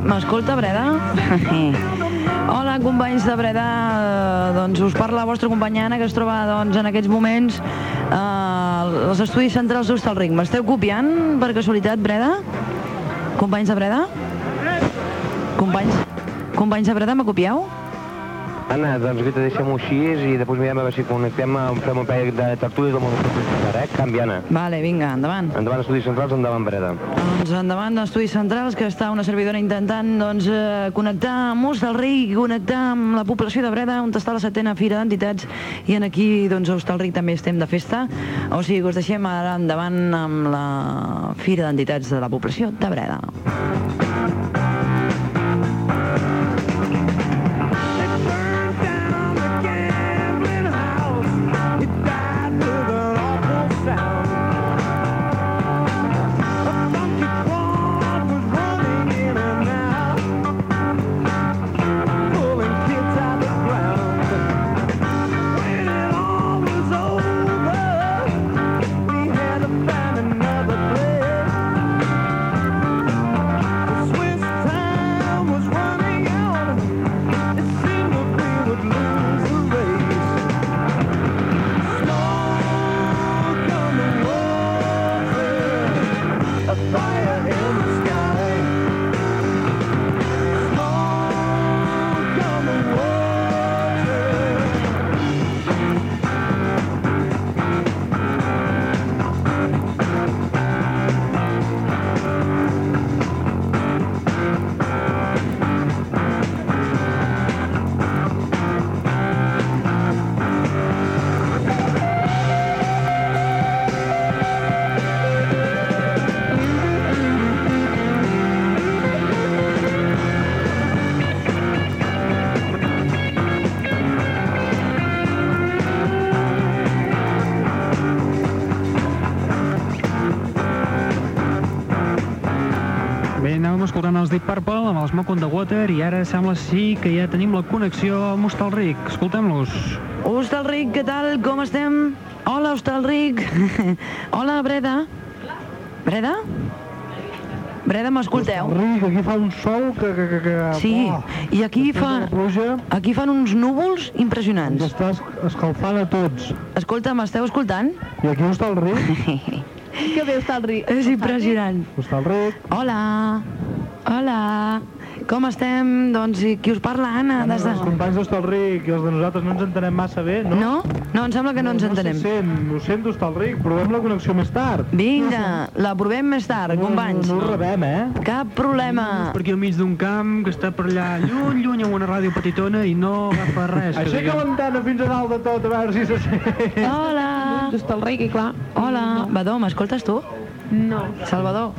m'escolta, Breda? Hola, companys de Breda. Doncs us parla la vostra companya Anna, que es troba doncs, en aquests moments eh, als estudis centrals d'Hostalric. M'esteu copiant, per casualitat, Breda? Companys de Breda? Companys, companys de Breda, me copieu? Anna, doncs Rita, deixem-ho així i després mirem a veure si connectem, fem un parell de tertúlies del món eh? Canvi, Anna. Vale, vinga, endavant. Endavant, estudis centrals, endavant, Breda. Doncs endavant d'Estudis Centrals, que està una servidora intentant doncs, eh, connectar amb Hostalric, connectar amb la població de Breda, on està la setena Fira d'Entitats, i en aquí, doncs, a Hostalric també estem de festa. O sigui que us deixem ara endavant amb la Fira d'Entitats de la població de Breda. Purple amb el Smoke on the Water i ara sembla sí que ja tenim la connexió amb Hostalric. Escoltem-los. Hostalric, què tal? Com estem? Hola, Hostalric. Hola, Breda. Breda? Breda, m'escolteu? Ric, aquí fa un sol que... que, que, que Sí, oh, i aquí fa... de pluja Aquí fan uns núvols impressionants. ens està es- escalfant a tots. Escolta, m'esteu escoltant? I aquí està el ric. Que bé està el ric. És impressionant. Està el ric. Hola. Hola. Com estem? Doncs i qui us parla, Anna? Des de... Els companys d'Hostalric i els de nosaltres no ens entenem massa bé, no? No? No, em sembla que no ens entenem. No se sent, ho sent d'Hostalric, provem la connexió més tard. Vinga, la provem més tard, companys. No, no ho rebem, eh? Cap problema. Per aquí al mig d'un camp que està per allà lluny, lluny, amb una ràdio petitona i no agafa res. que Aixeca l'antena fins a dalt de tot, a veure si se sent. Hola. El rei, clar. Hola. Badó, m'escoltes tu? No. Salvador,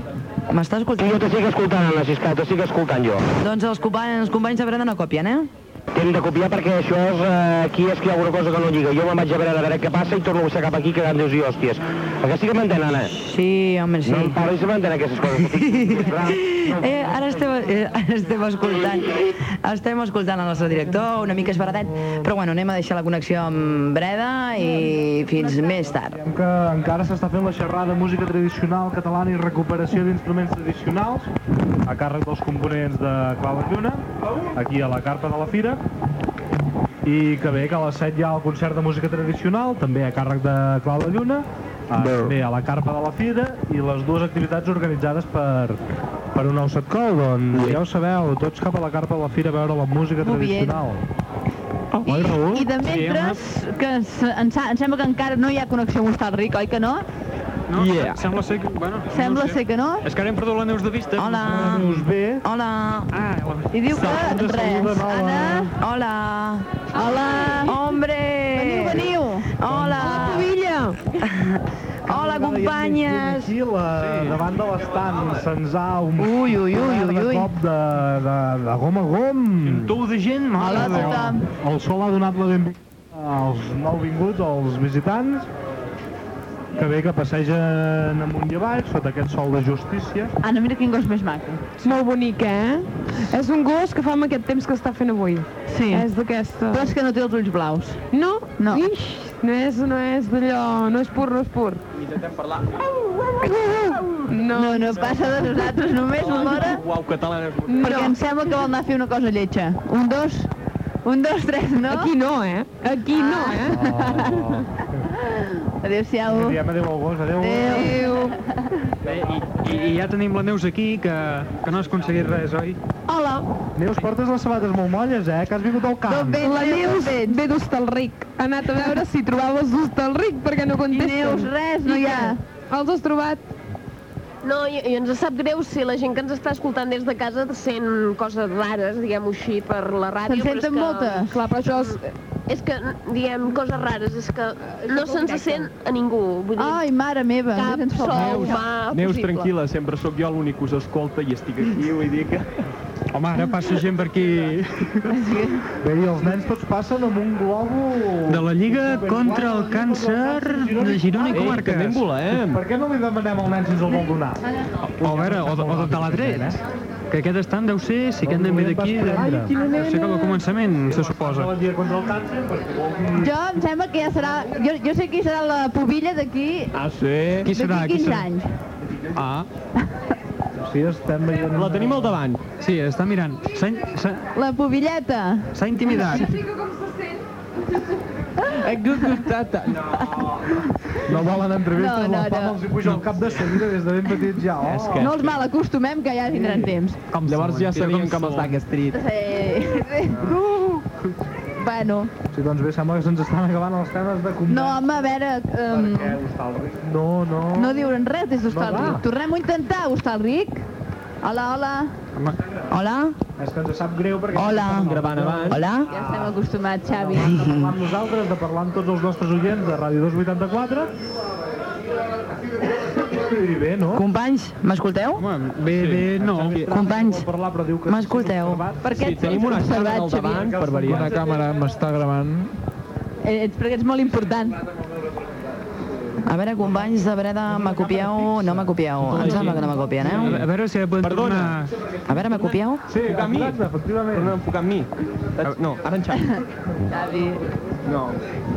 m'estàs escoltant? Jo t'estic escoltant, Anna Siscat, t'estic escoltant jo. Doncs els companys, els companys de Breda no copien, eh? Hem de copiar perquè això és... Eh, aquí és que hi ha alguna cosa que no lliga. Jo me'n vaig a veure a veure què passa i torno a baixar cap aquí cagant Déus i hòsties. Que sí que m'entén, Anna? Sí, home, sí. No em parlis de m'entén aquestes coses. Eh, ara estem, eh, ara estem escoltant estem escoltant el nostre director, una mica esbaratet, però bueno, anem a deixar la connexió amb Breda i fins més tard. Que encara s'està fent la xerrada música tradicional catalana i recuperació d'instruments tradicionals a càrrec dels components de Clau de Lluna, aquí a la carpa de la Fira. I que bé, que a les 7 hi ha el concert de música tradicional, també a càrrec de Clau de Lluna, a, també a la carpa de la Fira, i les dues activitats organitzades per, per un nou setcol. Doncs ja ho sabeu, tots cap a la carpa de la Fira a veure la música Molt bien. tradicional. I, Oi, Raül? I de mentres, que s- em, sa- em sembla que encara no hi ha connexió amb Hostalric, oi que no? No, Yeah. sembla ser que... Bueno, Sembla no sé. ser que no. És que ara hem perdut la Neus de vista. Hola. Neus bé. Hola. Ah, I diu que res. saluden, hola. Anna, Hola. hola. Hombre. Veniu, veniu. Hola. Pobilla. Hola, companyes. Aquí, la, sí. davant de l'estant, se'ns ha un Ui, ui, ui, ui, ui. cop de, de, de gom a gom. Un tou de gent, mare Hola, tothom. El sol ha donat la benvinguda als nouvinguts, als visitants, que bé que passegen amunt i avall sota aquest sol de justícia. Anna, mira quin gos més maco. Molt bonic, eh? És un gos que fa amb aquest temps que està fent avui. Sí. És d'aquesta... Però és que no té els ulls blaus. No? No. Ix, no és, no és d'allò... No és pur, no és pur. Intentem parlar. No, No, no passa de nosaltres només una hora, Uau, catalana. perquè em sembla que vol anar a fer una cosa lletja. Un, dos, un, dos, tres, no? Aquí no, eh? Aquí no, eh? Oh. Adéu-siau. Diem adéu al gos, adéu. Adéu. Bé, i, i, i ja tenim la Neus aquí, que, que no has aconseguit res, oi? Hola. Neus, portes les sabates molt molles, eh? Que has vingut al camp. D'on vens, La Neus? Ve d'Hostalric. Ha anat a veure si trobaves d'Hostalric perquè no I contesten. Neus, res, no hi ha. Els has trobat? No, i, i ens sap greu si la gent que ens està escoltant des de casa sent coses rares, diguem-ho així, per la ràdio. Se'n senten que- moltes. Clar, però això és... És que, diem, coses rares, és que no se'n se sent a ningú. Vull dir, Ai, mare meva, cap ens fa so por. humà Neus, possible. tranquil·la, sempre sóc jo l'únic que us escolta i estic aquí, vull dir que... Home, ara passa gent per aquí Bé, i els nens tots passen amb un globo... de la Lliga contra el càncer de Girona i Ei, també en Comarques. volem. Per què no li demanem al nen si ens el vol donar? O a veure, o, de- o de la dret. Que aquest estant deu ser, si aquest nen ve d'aquí, deu ser com a començament, se suposa. La dir... Jo em sembla que ja serà... Jo, jo sé qui serà la pobilla d'aquí Ah, sí? Qui serà? d'aquí Qui 15 serà? anys. Ah, Sí, estem veient... La tenim al davant. sí, està mirant. S'ha s'ha- La pobilleta. s'ha intimidat. No volen entrevistes, No, no, la fama no. els hi puja al cap de seguida des de ben petits ja. Oh. És que- No els mal acostumem, que ja tindran temps. Com Llavors ja sabíem com són. està aquest street. Sí. sí. Bueno, Sí, doncs bé, sembla que se'ns estan acabant els temes de compte. no, home, a veure... Um, Què, Hostalric? No, no. no diuen res des d'Hostalric. No va. Tornem a intentar, Hostalric. Hola, hola. Home, Hola? És que ens sap greu perquè... Hola. Gravant abans. Hola? Ja estem acostumats, Xavi. De parlar amb nosaltres, de parlar amb tots els nostres oients de Ràdio 284. I bé, no? Companys, m'escolteu? bé, bé, no. Companys, m'escolteu? Per què Sí, ets tenim una càmera al davant, per variar. Una càmera m'està gravant. Eh, Ets perquè ets molt important. A veure, companys de Breda, me copieu? No me copieu. Em sembla que no me copien, A, eh? a veure si podem tornar... A veure, me copieu? Sí, a mi. efectivament. A enfocar amb mi. No, ara en Xavi. Xavi. No.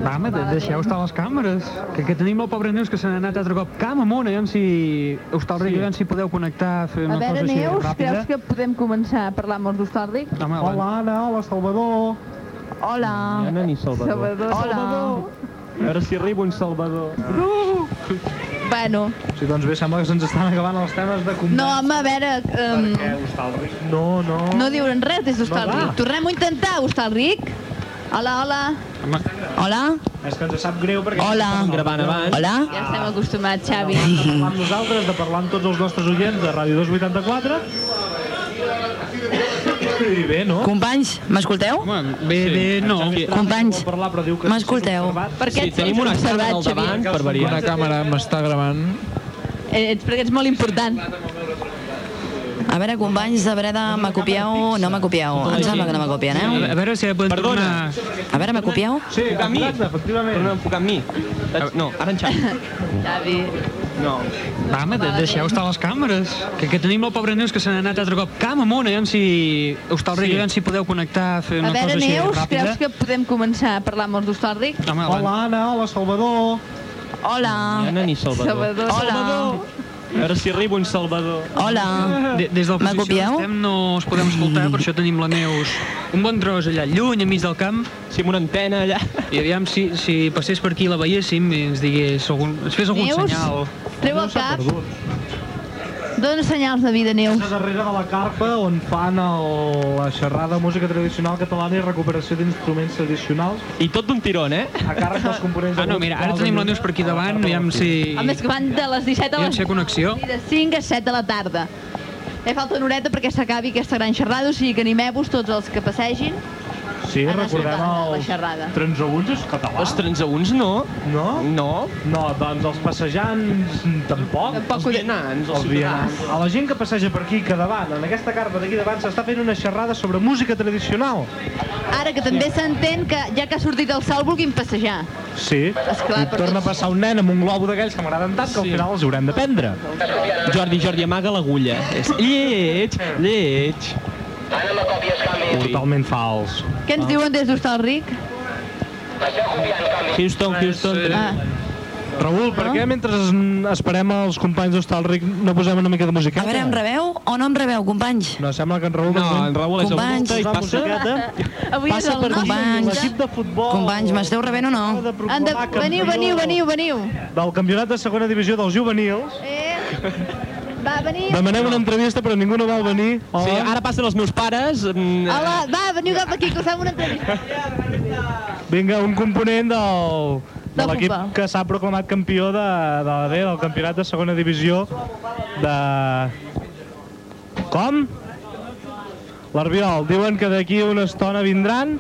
Va, home, de- deixeu estar les càmeres. Que, que tenim el pobre Neus que se n'ha anat altre cop camp amunt, aviam si... Hostalric, aviam si podeu connectar, fer A una veure, cosa així Neus, ràpida. creus que podem començar a parlar amb els d'Hostàrdic? Home, Hola, Anna, hola, Salvador. Hola. Anna ni Salvador. Salvador. Hola. A veure si arriba un Salvador. Bueno, Sí, doncs bé, sembla que se'ns estan acabant els temes de compte. no, home, a veure... Um, No, no. no diuen res des d'Hostalric. va. Tornem a intentar, Hostalric. Hola, hola. Hola. És que ens sap greu perquè... Hola. Gravant abans. Hola. Ja estem acostumats, Xavi. De parlar amb nosaltres, de parlar amb tots els nostres oients de Ràdio 284. Bé, no? Companys, m'escolteu? Home, bé, bé, no. Companys, m'escolteu? Per què Sí, tenim una càmera al davant, per variar. Una càmera m'està gravant. Eh, Ets, perquè ets molt important. A veure, companys de Breda, me copieu? No me copieu. Em sembla que no me copien, A, eh? a veure si podem Perdona. tornar... A veure, me copieu? Sí, a mi. efectivament. Torna a enfocar mi. No, ara en Xavi. Xavi. No. Va, home, de, deixeu estar les càmeres. Que, que tenim el pobre Neus que se n'ha anat altre cop camp amunt, aviam si... Hostalric, Sí. aviam si podeu connectar, fer A una veure, cosa així Neus, ràpida. creus que podem començar a parlar amb els d'Hostàrdic? Home, Hola, Anna, hola, Salvador. Hola. Anna ni Salvador. Salvador. Hola. A veure si arriba un Salvador. Hola. De, des del posició copieu? estem no us podem escoltar, per això tenim la Neus un bon tros allà lluny, enmig del camp, Sí, amb una antena allà. i aviam si, si passés per aquí la veiéssim i ens digués algun, ens fes algun Neus? senyal. Treu el cap. Dóna senyals de vida, Neus. A darrere de la carpa on fan el, la xerrada de música tradicional catalana i recuperació d'instruments tradicionals I tot d'un tirón, eh? a càrrec dels components Ah, no, mira, ara tenim la Neus per aquí davant, aviam si... A més que van de les 17 a Aviam les... ha connexió. I de 5 a 7 de la tarda. Ja falta una horeta perquè s'acabi aquesta gran xerrada, o sigui que animeu-vos tots els que passegin. Sí, a recordem la els transaúns és català. Els transaúns no. No? No. No, doncs els passejants tampoc. Tampoc Els vianants, els Els vianants. A la gent que passeja per aquí, que davant, en aquesta carpa d'aquí davant, s'està fent una xerrada sobre música tradicional. Ara que també s'entén que ja que ha sortit el sol vulguin passejar. Sí. Esclar, I torna a passar un nen amb un globo d'aquells que m'agraden tant que al Sí. final els haurem de prendre. Jordi, Jordi, amaga l'agulla. És lleig, lleig. Totalment fals. Què ens diuen des d'Hostalric? Houston, Houston. Ah, Raül, per què mentre es- esperem els companys d'Hostalric no posem una mica de musiqueta? A veure, em rebeu o no em rebeu, companys? No, sembla que en Raül... No, en Raül és Companys. autista i passa... avui és Passa el per nostre. Companys. l'equip de futbol. Companys, m'esteu rebent o no? de de... Veniu, veniu, veniu, veniu. Del campionat de segona divisió dels juvenils. Eh? Va, veniu. Demanem una entrevista, però ningú no vol venir. Hola. Sí, ara passen els meus pares. mm, Hola, va, veniu cap aquí, que us fem una entrevista. Vinga, un component del, de l'equip que s'ha proclamat campió de, de la B, del campionat de segona divisió de... Com? L'Arbiol. Diuen que d'aquí una estona vindran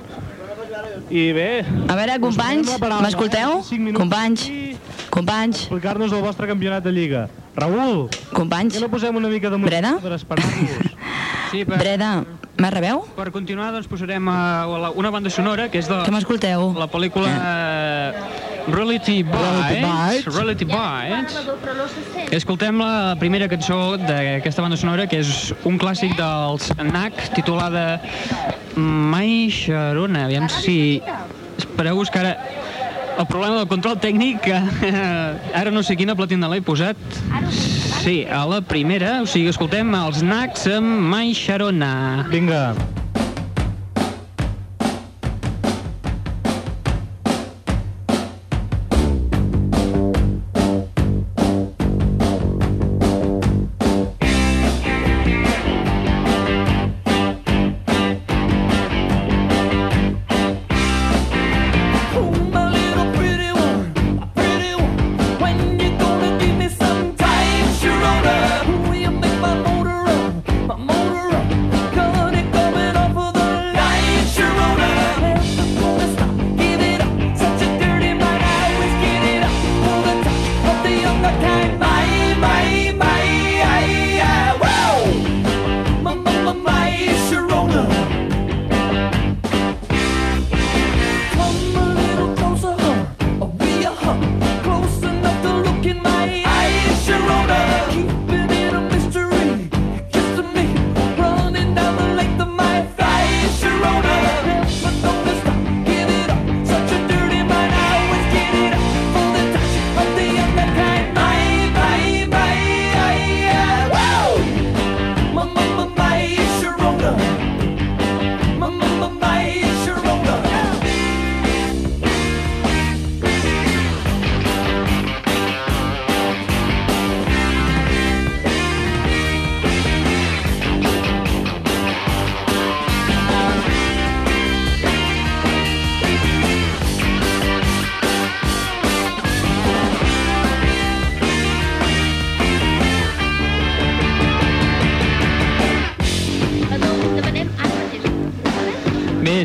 i bé... A veure, companys, m'escolteu? eh? Companys, companys, Explicar-nos el vostre campionat de Lliga. Raül, companys. que no posem una mica de música Breda? per esperar-vos? Sí, per, Breda, me rebeu? per continuar doncs posarem uh, una banda sonora que és de Que m'escolteu? la pel·lícula uh, Reality Bites, Reality Bites. Escoltem la primera cançó d'aquesta banda sonora, que és un clàssic dels NAC, titulada Mai Sharona. Aviam si... Espereu-vos que ara... El problema del control tècnic, que ara no sé quina platina l'he posat. Sí, a la primera, o sigui, escoltem els NACs amb Mai Sharona. Vinga. Oh,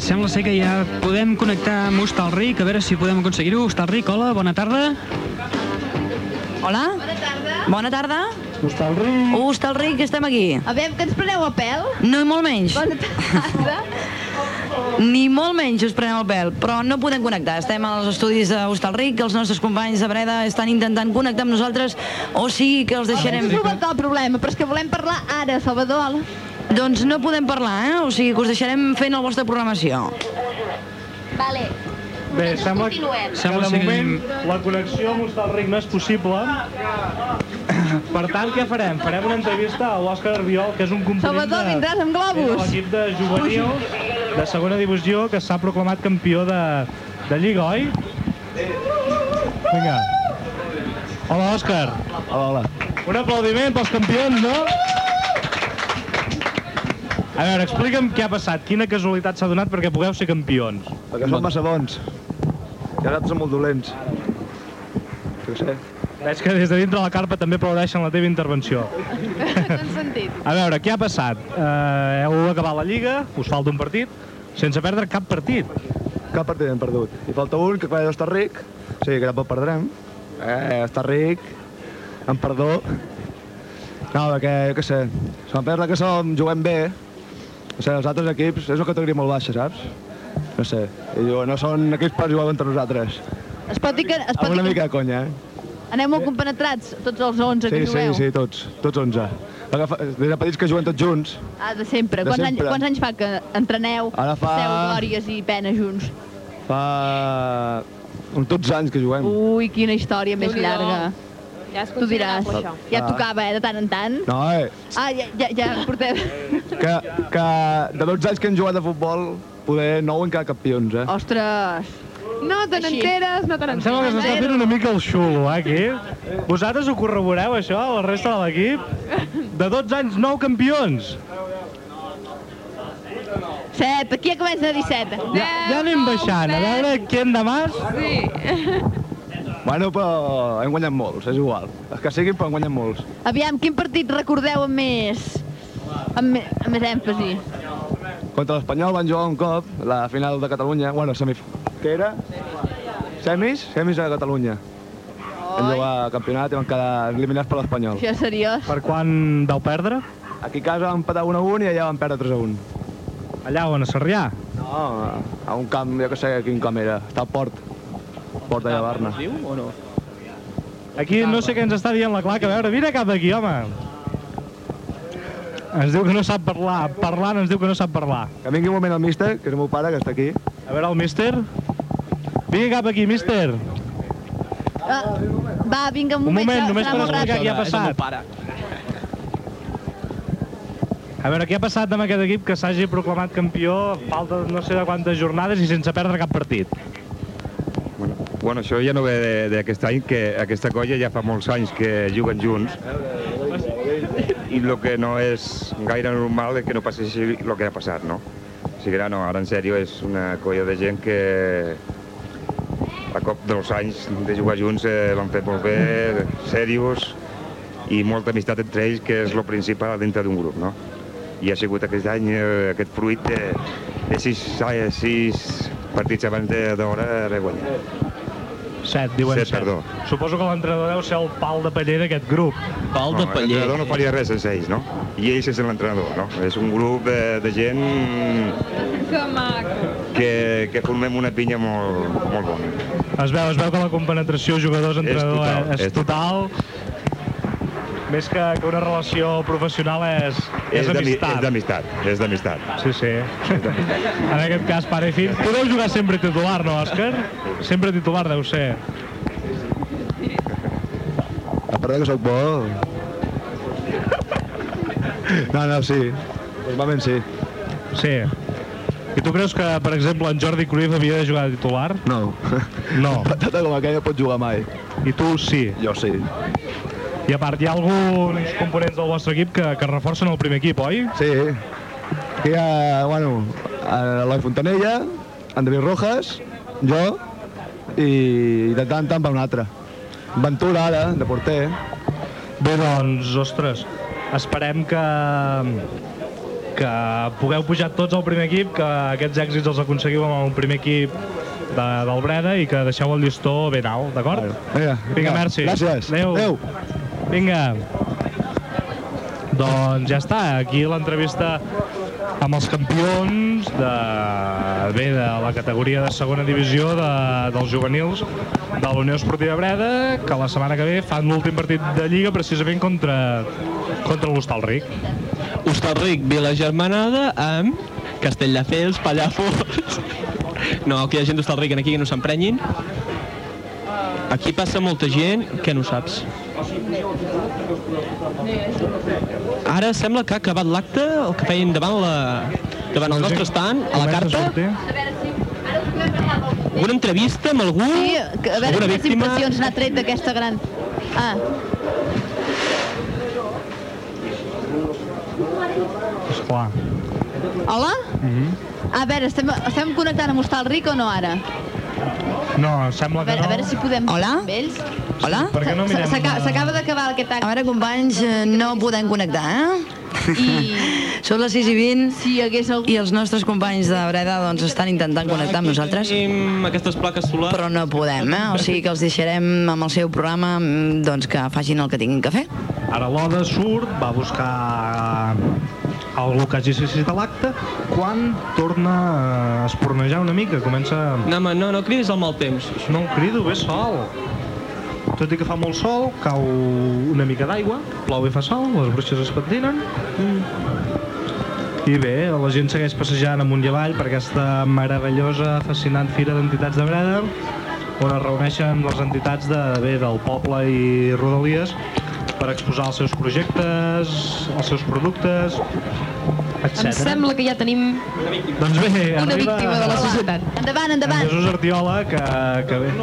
Bé, sembla ser que ja podem connectar amb Hostalric, a veure si podem aconseguir-ho. Hostalric, hola, bona tarda. Hola? Bona tarda. Bona tarda. Hostalric. Hostalric, estem aquí. A veure, que ens preneu a pèl? No, i molt menys. Bona tarda. Ni molt menys us prenem el pèl, però no podem connectar. Estem als estudis d'Hostalric, els nostres companys de Breda estan intentant connectar amb nosaltres, o sigui que els deixarem... Hem trobat el problema, però és que volem parlar ara, Salvador. Doncs no podem parlar, eh? O sigui que us deixarem fent la vostra programació. Vale. Bé, sembla, continuem. que Sembla de que- moment la connexió amb Hostalric no és possible. Per tant, què farem? Farem una entrevista a l'Òscar Arbiol, que és un component Salvador, de, vindràs amb globus? de l'equip de juvenils de segona divisió que s'ha proclamat campió de, de Lliga, oi? Vinga. Hola, Òscar. Hola, hola. Un aplaudiment pels campions, no? A veure, explica'm què ha passat, quina casualitat s'ha donat perquè pugueu ser campions. Perquè som massa bons. I altres són molt dolents. Jo sé. Veig que des de dintre la carpa també aplaudeixen la teva intervenció. T'han sentit. A veure, què ha passat? Uh, heu acabat la Lliga, us falta un partit, sense perdre cap partit. Cap partit hem perdut. I falta un, que clar, està ric. Sí, que tampoc perdrem. Eh, està ric. Amb perdó. No, perquè, jo què sé, som perdre que som, juguem bé. O sigui, els altres equips és una categoria molt baixa, saps? No sé, i diu, no són equips per jugar contra nosaltres. Es pot dir que, es pot Amb una dir mica de conya, eh? que aneu molt compenetrats, tots els 11 que Sí, sí, jugueu. sí, tots, tots 11. Agafa, des de petits que juguen tots junts, Ah, de sempre. De quants, sempre. Anys, quants anys fa que entreneu, Ara fa- feu glòries i penes junts? fa uns 12 anys que juguem. Ui, quina història més llarga. Ja es Tu diràs, ja Ah. tocava, eh, de tant en tant. No, eh, Ah, ja, ja, ja portem... que, que de 12 anys que hem jugat a futbol, poder 9 en cada campions, eh? Ostres! No te n'enteres, no te Em sembla que s'està fent una mica el xulo, eh, aquí. Vosaltres ho corroboreu, això, la resta de l'equip? De 12 anys, 9 campions. Set, aquí ja comença de 17. Ja, ja anem baixant, a veure qui en de mas. Sí. Bueno, però hem guanyat molts, és igual. Els que siguin, però hem guanyat molts. Aviam, quin partit recordeu amb més... amb, me, amb més èmfasi? Contra l'Espanyol van jugar un cop, la final de Catalunya, bueno, semif... Què era? Semis? Semis a Catalunya. Vam jugar a campionat i van quedar eliminats per l'Espanyol. Això és seriós. Per quan vau perdre? Aquí a casa vam empatar 1 a 1 i allà vam perdre 3 a 1. Allà on, a Sarrià? No, a un camp, jo que sé quin camp era. Està al port. Port de Llavarna. Diu o no? Aquí no sé què ens està dient la claca. A veure, vine cap aquí, home. Ens diu que no sap parlar. Parlant ens diu que no sap parlar. Que vingui un moment el míster, que és el meu pare, que està aquí. A veure el míster. Vingui cap aquí, míster. Ah, va, vinga, un Un moment, moment, serà- només per explicar què ha passat. A veure, què ha passat amb aquest equip que s'hagi proclamat campió a falta no sé de quantes jornades i sense perdre cap partit? Bueno, això ja no ve d'aquest any, que aquesta colla ja fa molts anys que juguen junts i el que no és gaire normal és que no passés el que ha passat, no? O sigui, ara no, ara en sèrio és una colla de gent que a cop dels anys de jugar junts eh, l'han fet molt bé, serios i molta amistat entre ells, que és el principal dintre d'un grup, no? I ha sigut aquest any eh, aquest fruit de, de sis, eh, sis partits abans d'hora haver guanyat. Set, diuen set. set. perdó. Suposo que l'entrenador deu ser el pal de paller d'aquest grup. Pal no, L'entrenador no faria res sense ells, no? I ells sense l'entrenador, no? És un grup de, de gent Que mac. que, que formem una pinya molt, molt bona. Es veu, es veu que la compenetració jugadors-entrenador És és, total, és, és total. Més que, que una relació professional és, és, d'ami- amistat. És d'amistat, és d'amistat. Sí, sí. En aquest cas, pare i fill. Tu deus jugar sempre titular, no, Òscar? Sempre titular deu ser. A part que sóc bo... No, no, sí. Normalment sí. Sí. I tu creus que, per exemple, en Jordi Cruyff havia de jugar de titular? No. No. Patata com aquella pot jugar mai. I tu sí? Jo sí. I a part, hi ha alguns components del vostre equip que, que reforcen el primer equip, oi? Sí. Aquí hi ha, bueno, l'Eloi Fontanella, en David Rojas, jo, i de tant en tant va un altre. Ventura, ara, de porter. Bé, doncs, ostres, esperem que, que pugueu pujar tots al primer equip, que aquests èxits els aconseguiu amb el primer equip de, del Breda i que deixeu el llistó ben alt, d'acord? Vinga, Vinga, merci. Gràcies. Adéu. Adéu. Vinga. Doncs ja està, aquí l'entrevista amb els campions de, bé, de la categoria de segona divisió de, dels juvenils de la Unió Esportiva Breda, que la setmana que ve fan l'últim partit de Lliga precisament contra, contra l'Hostalric. Hostalric, Vila Germanada amb Castelldefels, Pallafos... No, aquí hi ha gent d'Hostalric aquí que no s'emprenyin. Aquí passa molta gent que no saps. Ara sembla que ha acabat l'acte, el que feien davant, la, davant el nostre estant, a la carta. Una entrevista amb algú? Sí, a veure quines víctima? impressions n'ha tret d'aquesta gran... Ah, Esclar. hola? Mm A veure, estem, estem connectant amb Hostalric o no ara? No, sembla que veure, a no. veure si podem... Hola? Amb ells? Hola? Per què no mirem? S'acaba d'acabar aquest acte. A veure, companys, eh, no podem connectar, eh? I... Són les 6 i 20 si hagués algú... i els nostres companys de Breda doncs, estan intentant connectar amb nosaltres. Tenim aquestes plaques solars. Però no podem, eh? O sigui que els deixarem amb el seu programa mm, doncs, que facin el que tinguin que fer. Ara l'Oda surt, va a buscar algú que hagi assistit a l'acte, quan torna a espornejar una mica, comença... No, home, no, no cridis al mal temps. No el crido, ve sol. Tot i que fa molt sol, cau una mica d'aigua, plou i fa sol, les bruixes es pentinen. I bé, la gent segueix passejant amunt i avall per aquesta meravellosa, fascinant fira d'entitats de Breda, on es reuneixen les entitats de, bé, del poble i rodalies per exposar els seus projectes, els seus productes, etc. Em sembla que ja tenim Doncs bé, una arriba... víctima de la societat. Endavant, En endavant. Jesús Artiola, que, que bé...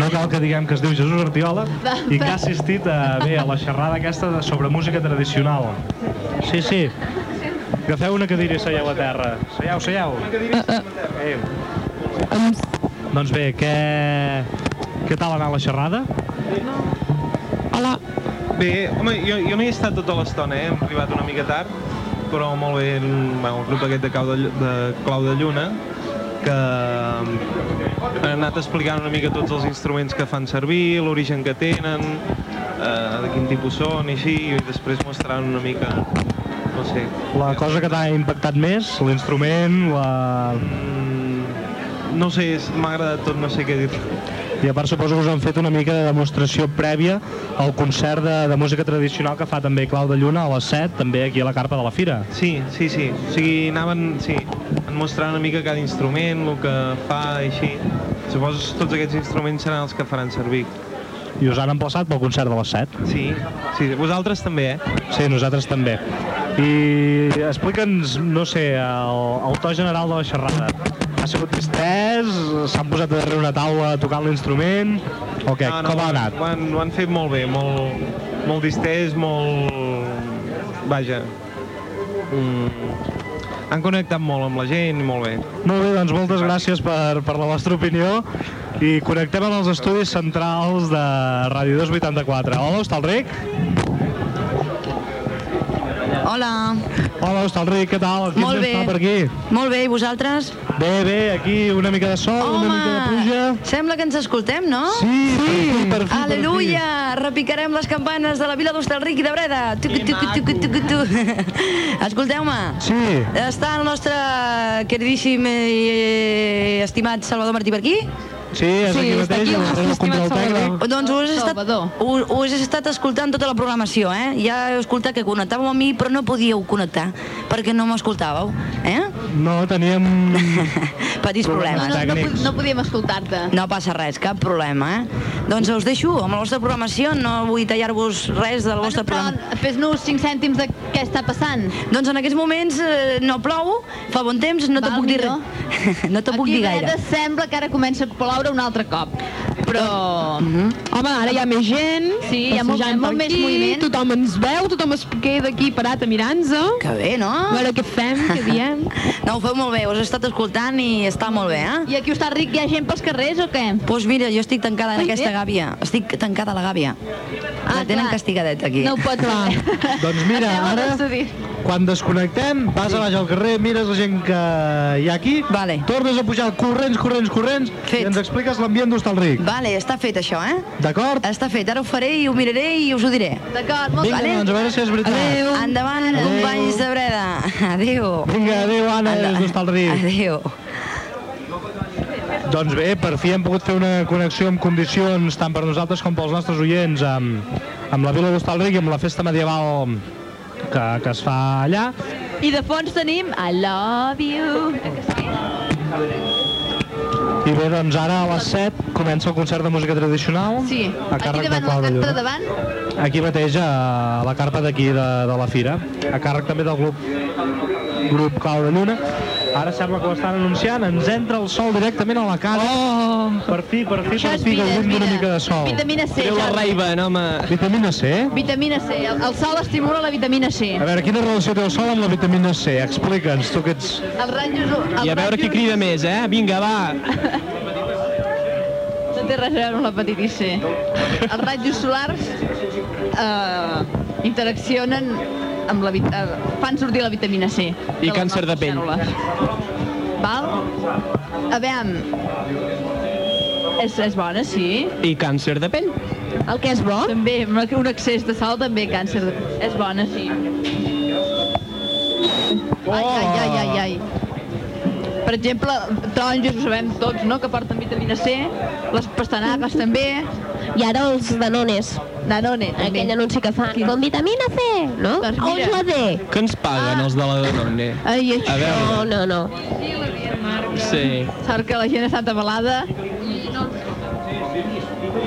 No cal que diguem que es diu Jesús Artiola i que ha assistit a, bé, a la xerrada aquesta de, sobre música tradicional. Sí, sí. Agafeu una cadira i seieu a terra. Seieu, seieu. Eh. Doncs bé, què, què tal ha anat la xerrada? Hola. Bé, home, jo, jo no hi he estat tota l'estona, eh? Hem arribat una mica tard, però molt bé, el, bueno, el grup aquest de, Clau de, de Clau de Lluna, que han anat explicant una mica tots els instruments que fan servir, l'origen que tenen, eh, de quin tipus són i així, i després mostraran una mica, no sé... La cosa que t'ha impactat més, l'instrument, la... No sé, m'ha agradat tot, no sé què dir. I a part suposo que us han fet una mica de demostració prèvia al concert de, de música tradicional que fa també Clau de Lluna a les 7, també aquí a la carpa de la fira. Sí, sí, sí. O sigui, anaven, sí, en mostrar una mica cada instrument, el que fa i així. Suposo que tots aquests instruments seran els que faran servir. I us han emplaçat pel concert de les 7? Sí, sí, vosaltres també, eh? Sí, nosaltres també. I explica'ns, no sé, el, el to general de la xerrada. Ha sigut distès? S'han posat darrere una taula tocant l'instrument? O què? No, no, Com ha anat? Ho han, ho han fet molt bé, molt, molt distès, molt... Vaja. Mm, han connectat molt amb la gent i molt bé. Molt bé, doncs moltes gràcies per, per la vostra opinió i connectem amb els estudis centrals de Ràdio 284. Hola, Hostalric. Hola. Hola, Hostalric, què tal? Quin Molt bé. fa per aquí? Molt bé, i vosaltres? Bé, bé, aquí una mica de sol, una mica de pluja. Sembla que ens escoltem, no? Sí, per fi, per fi, Aleluia! Repicarem les campanes de la vila d'Hostalric i de Breda. Escolteu-me. Sí. Està el nostre queridíssim i estimat Salvador Martí per aquí? Sí, és aquí mateix, control tècnic. Doncs us he, estat, us, us he estat escoltant tota la programació, eh? Ja he escoltat que connectàveu amb mi, però no podíeu connectar, perquè no m'escoltàveu, eh? No, teníem... Petits problemes. No, no, no, no podíem escoltar-te. No passa res, cap problema, eh? Doncs us deixo amb la vostra programació, no vull tallar-vos res del vostre programa. Fes-nos 5 cèntims de què està passant. Doncs en aquests moments eh, no plou, fa bon temps, no te puc dir res. no te puc Aquí dir a gaire. Breda sembla que ara comença a ploure un altre cop. Però... Home, ara hi ha més gent, Sí, hi ha molt- passejant molt per més aquí, moviment. Tothom ens veu, tothom es queda aquí parat a mirar-nos. Que bé, no? A veure què fem, què diem. No, ho feu molt bé, us he estat escoltant i està molt bé, eh? I aquí està ric, hi ha gent pels carrers o què? Doncs pues mira, jo estic tancada en Ai, aquesta bé. gàbia. Estic tancada a la gàbia. Ah, la tenen clar. castigadet aquí. No ho pots fer. Doncs mira, ara. Quan desconnectem, vas a baix al carrer, mires la gent que hi ha aquí, vale. tornes a pujar corrents, corrents, corrents, Fet. i ens expliques l'ambient d'Hostalric. Vale, està fet això, eh? D'acord? Està fet, ara ho faré i ho miraré i us ho diré. D'acord, molt Vinga, bé. doncs a veure si és veritat. Adéu. Endavant, Adéu. companys de Breda. Adéu. Vinga, adéu, Anna, des d'Hostalric. Adéu. Doncs bé, per fi hem pogut fer una connexió en condicions tant per nosaltres com pels nostres oients amb, amb la Vila d'Hostalric i amb la festa medieval que, que es fa allà. I de fons tenim I love you. I bé, doncs ara a les 7 comença el concert de música tradicional. Sí, a aquí càrrec de davant, la de carta Lluna. davant. Aquí mateix, a la carpa d'aquí de, de la fira, a càrrec també del grup, grup Clau de Lluna. Ara sembla que ho estan anunciant, ens entra el sol directament a la cara. Oh! Per fi, per fi, Això per és fi, vida, és gaudim d'una vida. mica de sol. Vitamina C, Treu la Jordi. Ray-Ban, home. Vitamina C? Vitamina C. El, el sol estimula la vitamina C. A veure, quina relació té el sol amb la vitamina C? Explica'ns, tu que ets... Els rajos... Els I a veure qui crida més, eh? Vinga, va. No té res a veure amb l'hepatitis C. Els rajos solars eh, interaccionen amb la, vit- eh, fan sortir la vitamina C. I les càncer de nostres pell. cèl·lules. Val? A veure... És, és bona, sí. I càncer de pell. El que és bo? També, un excés de sal també càncer de... És bona, sí. Ai, ai, ai, ai, ai. Per exemple, taronges ho sabem tots, no?, que porten vitamina C, les pastanagues també. I ara els danones. Danone, també. Aquell anunci que fa, con vitamina C, no? Doncs O mira. la D. Que ens paguen els de la Danone? Ai, A veure, No, no, no. sí. Sort que la gent està atabalada.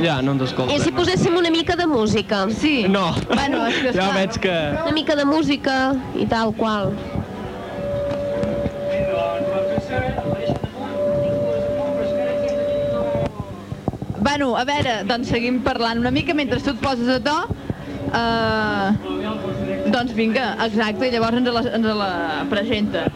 Ja, no ens escolta. I si poséssim una mica de música? Sí. No. Bueno, és que Ja veig que... Una mica de música i tal qual. Bueno, a veure, doncs seguim parlant una mica mentre tu et poses a to. Uh, doncs vinga, exacte, i llavors ens la, ens la presenta.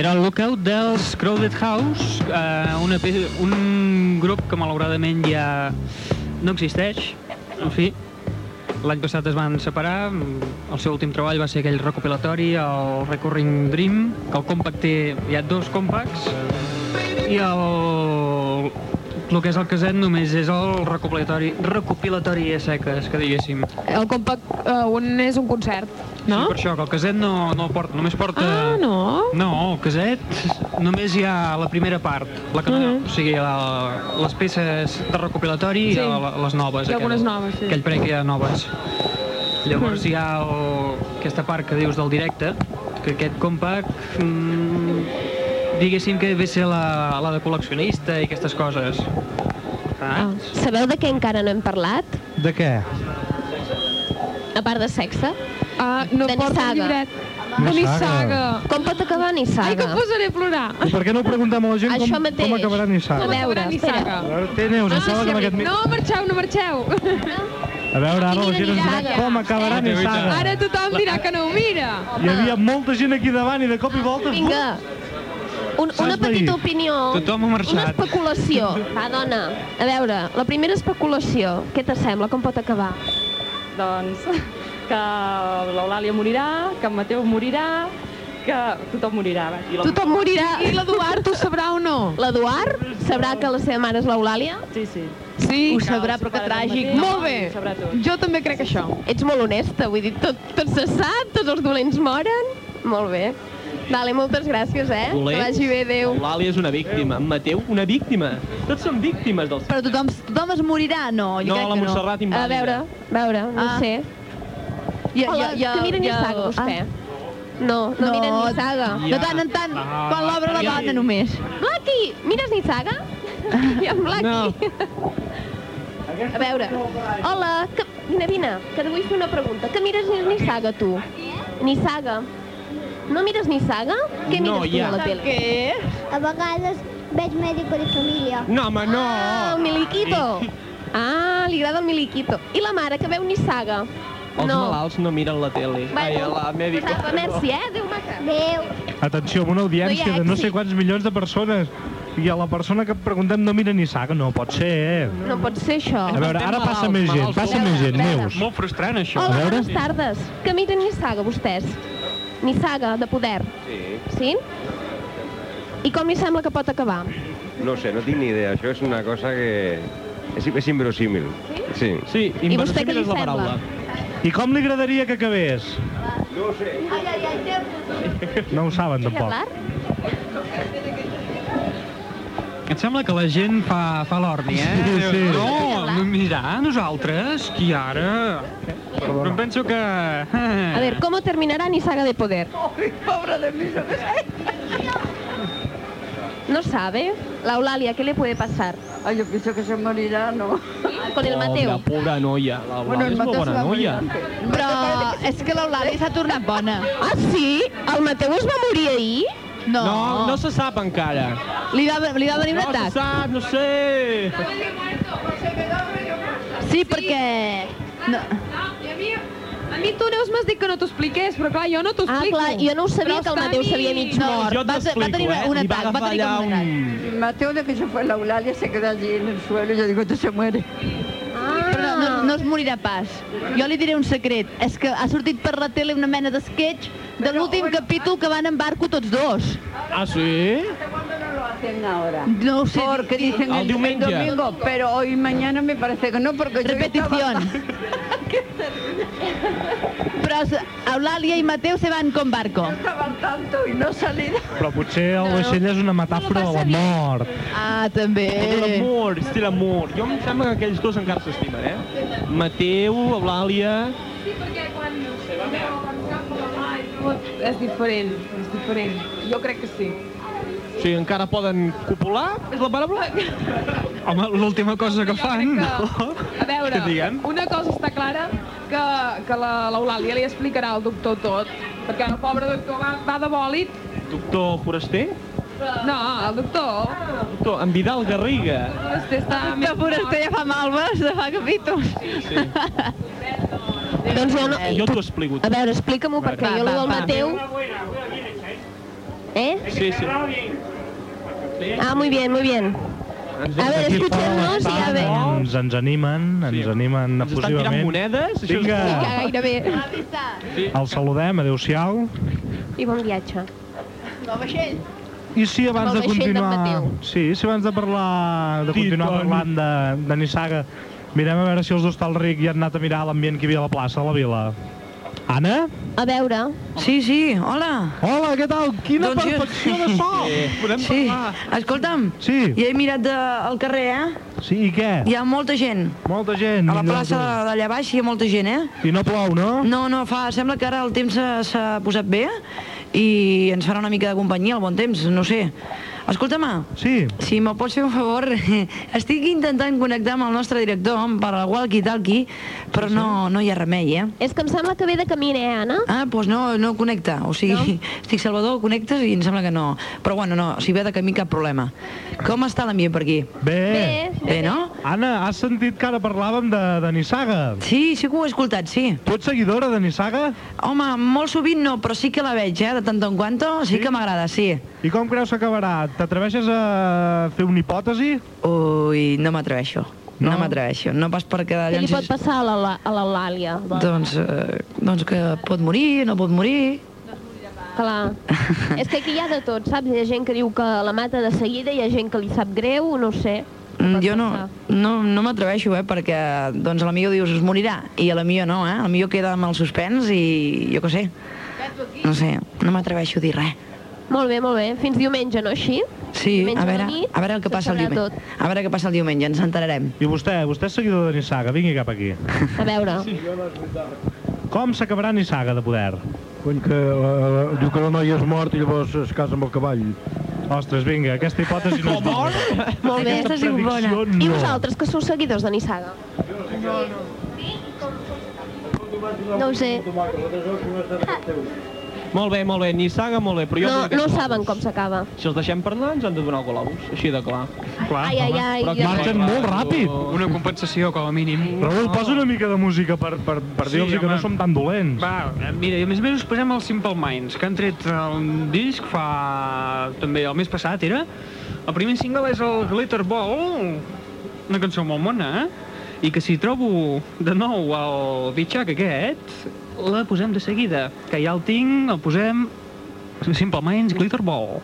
Lookout dels Crowded House, eh, una, pe- un grup que malauradament ja no existeix. En fi, l'any passat es van separar, el seu últim treball va ser aquell recopilatori, el Recurring Dream, que el compact té, hi ha dos compacts, i el, el que és el caset només és el recopilatori, recopilatori a seques, que diguéssim. El compact, uh, un és un concert, no? Sí, per això, que el caset no, no el porta, només porta... Ah, no? No, el caset només hi ha la primera part, la que, Mhm. o sigui, la, les peces de recopilatori Sí. i la, les noves. Hi ha algunes aquelles- noves, sí. Aquell parell que hi ha noves. Llavors hi ha el, aquesta part que dius del directe, que aquest compact, mm, diguéssim que ve ser la, la de col·leccionista i aquestes coses. Ah. Sabeu de què encara no hem parlat? De què? A part de sexe? Ah, no de porta el Nissaga. llibret. De Nissaga. Com pot acabar Nissaga? Ai, que em posaré a plorar. I per què no ho preguntem a la gent Això com, mateix. com acabarà Nissaga? A veure, espera. A veure, té Neus, em sembla que amb aquest... No, marxeu, no marxeu. A veure, ara la gent ens dirà com acabarà Nissaga. Ara tothom dirà que no ho mira. Hi havia molta gent aquí davant i de cop i volta... Vinga. Un, una petita opinió. Tothom ha marxat. Una especulació. Va, dona. A veure, la primera especulació. Què t'assembla? Com pot acabar? Doncs que l'Eulàlia morirà, que en Mateu morirà, que tothom morirà. va. I la- Tothom morirà. I l'Eduard ho sabrà o no? L'Eduard sabrà que la seva mare és l'Eulàlia? Sí, sí. Sí, Ho sabrà, però que tràgic. Molt bé. Jo també crec això. Ets molt honesta, vull dir, tot, tot se sap, tots els dolents moren. Molt bé. Vale, moltes gràcies, eh? Que vagi bé, adéu. L'Eulàlia és una víctima. En Mateu, una víctima. Tots són víctimes dels... Però tothom, tothom es morirà, no? Jo No, crec la que Montserrat A invàlida. veure, a veure, no Ah. sé. Ja, ja, ja, que mira ja- Nissaga, vostè. Ah. No, no, No, mira Nissaga. de tant en tant, quan l'obre la dona només. Blackie, mires Nissaga? I en Blackie. A veure, hola, que, vine, vine, que et vull fer una pregunta. Que mires Nissaga, tu? Nissaga. No mires Nissaga? Què No, mires tu ja. a la tele? Què? A vegades veig Médico de Família. No, home, no! Ah, el Miliquito. Ah, li agrada el Miliquito. I la mare, que veu Nissaga? Els no. malalts no miren la tele. Ai, Bueno, la mèdica. pues apa, merci, eh? Adéu, maca. Adéu. Atenció, amb una audiència No de no sé quants milions de persones. I a la persona que preguntem no mira Nissaga, no pot ser, eh? No pot ser això. A veure, ara passa més gent, passa més gent, Neus. Molt frustrant, això. A Hola, veure. bones tardes. Que miren Nissaga, vostès? Nissaga, de poder. Sí. Sí? I com li sembla que pot acabar? No sé, no tinc ni idea. Això és una cosa que... És, és inverosímil. Sí? Sí, I vostè què li sembla? I com li agradaria que acabés? No ho sé. Ai, ai, ai, No ho saben, tampoc. Em sembla que la gent fa, fa l'orni, eh? Sí, sí. No, no mirar, nosaltres, qui ara? Però em penso que... A ver, ¿cómo terminará Nissaga de poder? pobre de mí, no No sabe. La Eulalia, ¿qué le puede pasar? Ay, yo pienso que se morirá, ¿no? Con el Mateo. Pobra, pobra noia. La Bueno, el és molt Mateu se bona noia. Però és que l'Eulàlia s'ha tornat bona. Ah, sí? El Mateu es va morir ahir? No. No, no se sap encara. Li va, li va venir un No se atac. sap, no sé. Sí, perquè... No. A mi, a tu, Neus, m'has dit que no t'ho expliqués, però clar, jo no t'ho Ah, explico. clar, jo no ho sabia Però que el Mateu a s'havia mig No, mort. Jo va, va t'explico, tenir eh? un Li va atac, va agafar tenir allà com un atac. Mateo, de que se fue la Eulalia, se quedó allí en el suelo y yo digo, este se muere. Però no, no, no es morirà pas. Jo li diré un secret. És que ha sortit per la tele una mena d'esquetx de l'últim capítol que van en barco tots dos. Ah, sí? No hacen ahora? No sé. Porque dicen El el, domingo, pero hoy mañana me parece que no, porque yo Repetición. Però s- Eulàlia i Mateu se van con barco. estaban tanto y no salí. Però potser el vaixell és una metàfora de la mort. Ah, també. L'amor, és l'amor. Jo em sembla que aquells dos encara s'estimen, eh? Mateu, Eulàlia... Sí, perquè quan... És diferent, és diferent. Jo crec que sí. O sigui, encara poden copular? És la paraula? Home, l'última cosa que fan... A veure, una cosa està clara, que, que la- l'Eulàlia li explicarà al doctor tot, perquè el pobre doctor va, va de bòlit. Doctor Foraster? No, el doctor... Doctor, en Vidal Garriga. Foraster està... Que Foraster ja fa malves de fa capítols. Doncs jo no... Jo t'ho explico. A veure, explica-m'ho, perquè Va, jo lo va, del va. Mateu... ¿Eh? Sí, sí. Ah, muy bien, muy bien. A ver, escuchemos i a ver. Ens, ens animen, ens animen Ens estan tirant efusivament. monedes? Vinga, Ja, gairebé. el saludem, adeu-siau. I bon viatge. No, vaixell. I si abans de continuar... Sí, si abans de parlar, de continuar parlant de, de Nissaga, mirem a veure si els d'Hostalric ja han anat a mirar l'ambient que hi havia a la plaça, a la vila. Anna? A veure. Sí, sí, hola. Hola, què tal? Quina Doncs jo- perfecció de so! Podem Sí, parlar? escolta'm, Sí, ja he mirat de, al carrer, eh? sí, i què? Hi ha molta gent. Molta gent. A la millor plaça tu. d'allà baix hi ha molta gent, eh? I no plou, no? No, no, fa, sembla que ara el temps s'ha- s'ha posat bé i ens farà una mica de companyia el bon temps, no sé. Escolta-me, Sí. si me'l pots fer un favor, estic intentant connectar amb el nostre director per al walkie-talkie, però no, no hi ha remei, eh? És que em sembla que ve de camí, eh, Anna? Ah, doncs no, no connecta. O sigui, no? estic Salvador, connectes i em sembla que no. Però bueno, no, si ve de camí cap problema. Com està l'ambient per aquí? Bé. Bé, no? Anna, has sentit que ara parlàvem de, de Nissaga? Sí, sí que ho he escoltat, sí. Tu ets seguidora de Nissaga? Home, molt sovint no, però sí que la veig, eh? De tant en quanto, sí, Sí? que m'agrada, sí. I com creus que acabarà? T'atreveixes a fer una hipòtesi? Ui, no m'atreveixo. No, No? m'atreveixo. No pas perquè Què li pot passar a la- a l'Eulàlia? Doncs, eh, doncs que pot morir, no pot morir... Clar. És que aquí hi ha de tot, saps? Hi ha gent que diu que la mata de seguida, hi ha gent que li sap greu, no ho sé. Mm, Jo no, no, no m'atreveixo, eh, perquè doncs a la millor dius es morirà i a la millor no, eh? A la millor queda amb el suspens i jo què sé. No sé, no m'atreveixo a dir res. Molt bé, molt bé. Fins diumenge, no així? Sí, Diumenge a a veure, nit, a veure el que passa el diumenge. A veure què passa el diumenge, ens enterarem. I vostè, vostè és seguidor de Nissaga, vingui cap aquí. A veure. Com s'acabarà Nissaga de poder? Quan que uh, diu que la noia és mort i llavors es casa amb el cavall. Ostres, vinga, aquesta hipòtesi no és bona. Molt bé. Aquesta predicció I no. vosaltres, que sou seguidors de Nissaga? No ho sé. Molt bé, molt bé, Nissaga, molt bé, però jo... No, no saben com s'acaba. Si els deixem parlar, ens han de donar globus, així de clar. Clar, Ai, ai, ai. Però Marxen molt ràpid. Una compensació, com a mínim. Raül, posa una mica de música per, per, per Sí, dir-los que no som tan dolents. Va, mira, i a més a més us posem els Simple Minds, que han tret un disc fa... també el mes passat, era? El primer single és el Glitter Ball, una cançó molt mona, eh? I que si trobo de nou el bitxac aquest, la posem de seguida. Que ja el tinc, el posem... Simple Minds, Glitter Ball.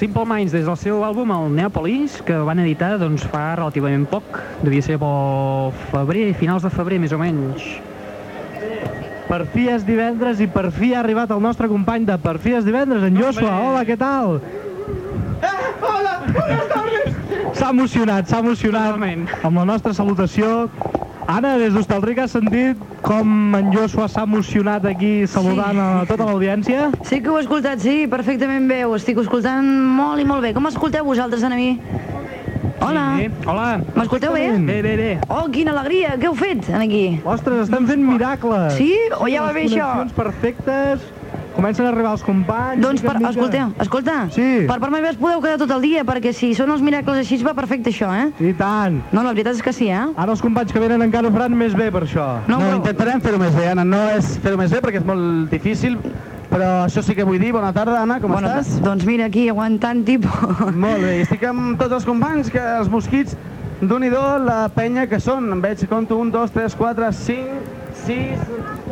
Simple Minds des del seu àlbum el Neapolis, que van editar doncs, fa relativament poc, devia ser pel febrer, finals de febrer més o menys. Per fi és divendres i per fi ha arribat el nostre company de Per fi és divendres, en Joshua. Hola, què tal? Hola, buenas tardes. S'ha emocionat, s'ha emocionat amb la nostra salutació. Anna, des d'Hostalric has sentit com en Joshua s'ha emocionat aquí saludant Sí. a tota l'audiència? Sí que ho he escoltat, sí, perfectament bé, ho estic escoltant molt i molt bé. Com escolteu vosaltres a mi? Hola. Sí, hola. M'escolteu bé? Bé, bé, bé. Oh, quina alegria, què heu fet aquí? Ostres, estem fent miracles. Sí? O ja va bé això? perfectes, comencen a arribar els companys... Doncs, per, mica. escolteu, escolta, Sí. per part meva es podeu quedar tot el dia, perquè si són els miracles així va perfecte això, eh? I tant. No, la veritat és que sí, eh? Ara els companys que venen encara ho faran més bé per això. No, No, però- intentarem fer-ho més bé, Anna. No és fer-ho més bé perquè és molt difícil, però això sí que vull dir. Bona tarda, Anna, com Bueno, estàs? Doncs mira, aquí, aguantant tipus. Molt bé, estic amb tots els companys, que els mosquits, d'un i do, la penya que són. Em veig, compto, un, dos, tres, quatre, cinc, sis...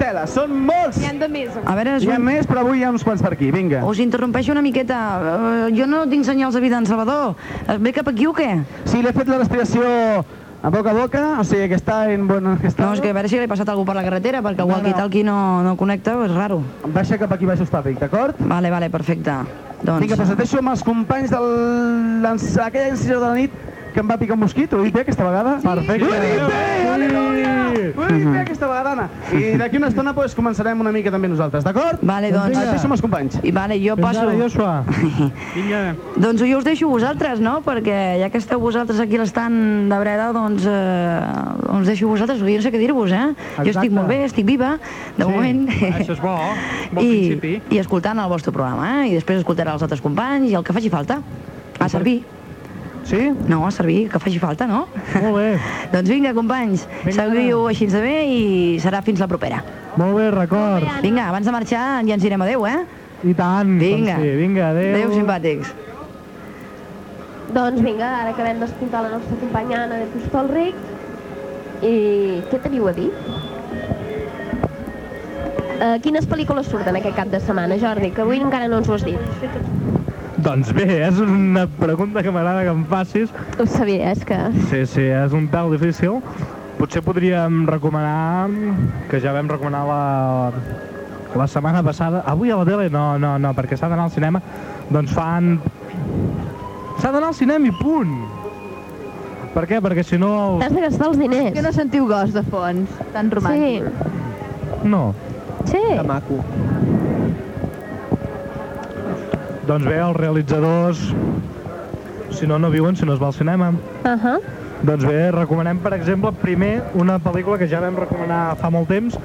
Tela, són molts! N'hi han de més. A veure, és Hi ha un... més, però avui hi ha uns quants per aquí, vinga. Us interrompeixo una miqueta. Uh, jo no tinc senyals de vida en Salvador. Eh, Ve cap aquí o què? Sí, l'he fet la respiració a boca a boca, o sigui que està en bon estat. No, és que a veure si li ha passat algú per la carretera, perquè No, no. walkie-talkie no, no connecta, és raro. Baixa cap aquí baix Hostàfic, d'acord? Vale, vale, perfecte. Doncs... Vinga, doncs et deixo amb els companys d'aquella incisió de la nit que em va picar un mosquit. Ho he dit bé aquesta vegada? Perfecte. Ho he dit bé, aleluia! Ho he dit bé aquesta vegada, Anna. I d'aquí una estona pues, començarem una mica també nosaltres, d'acord? Vale, doncs... Et deixo amb els companys. I vale, jo passo... ara, Joshua. Vinga. Doncs jo us deixo vosaltres, no? Perquè ja que esteu vosaltres aquí a l'estant de Breda, doncs eh, us deixo vosaltres, jo no sé què dir-vos, eh? Jo estic Exacte. molt bé, estic viva, de Sí, moment. això és bo, bon I, principi. I escoltant el vostre programa, eh? I després escoltaré els altres companys i el que faci falta. A servir. Sí? No, a servir, que faci falta, no? Molt bé. doncs vinga, companys, seguiu així de bé i serà fins la propera. Molt bé, record. Vinga, abans de marxar ja ens direm adeu, eh? I tant. Vinga. com Sí, vinga, adéu. Adéu, simpàtics. Doncs vinga, ara acabem d'escoltar la nostra companya Anna de Pistolric. I què teniu a dir? Uh, quines pel·lícules surten aquest cap de setmana, Jordi? Que avui encara no ens ho has dit. Doncs bé, és una pregunta que m'agrada que em facis. Ho sabia, és que... Sí, sí, és un pèl difícil. Potser podríem recomanar, que ja vam recomanar la, la setmana passada, avui a la tele no, no, no, perquè s'ha d'anar al cinema, doncs fan... S'ha d'anar al cinema i punt! Per què? Perquè si no... T'has de gastar els diners. Que no sentiu gos de fons, tan romàntic. No. Sí. Que maco. Doncs bé, els realitzadors, si no, no viuen si no es va al cinema. Uh -huh. Doncs bé, recomanem, per exemple, primer una pel·lícula que ja vam recomanar fa molt temps,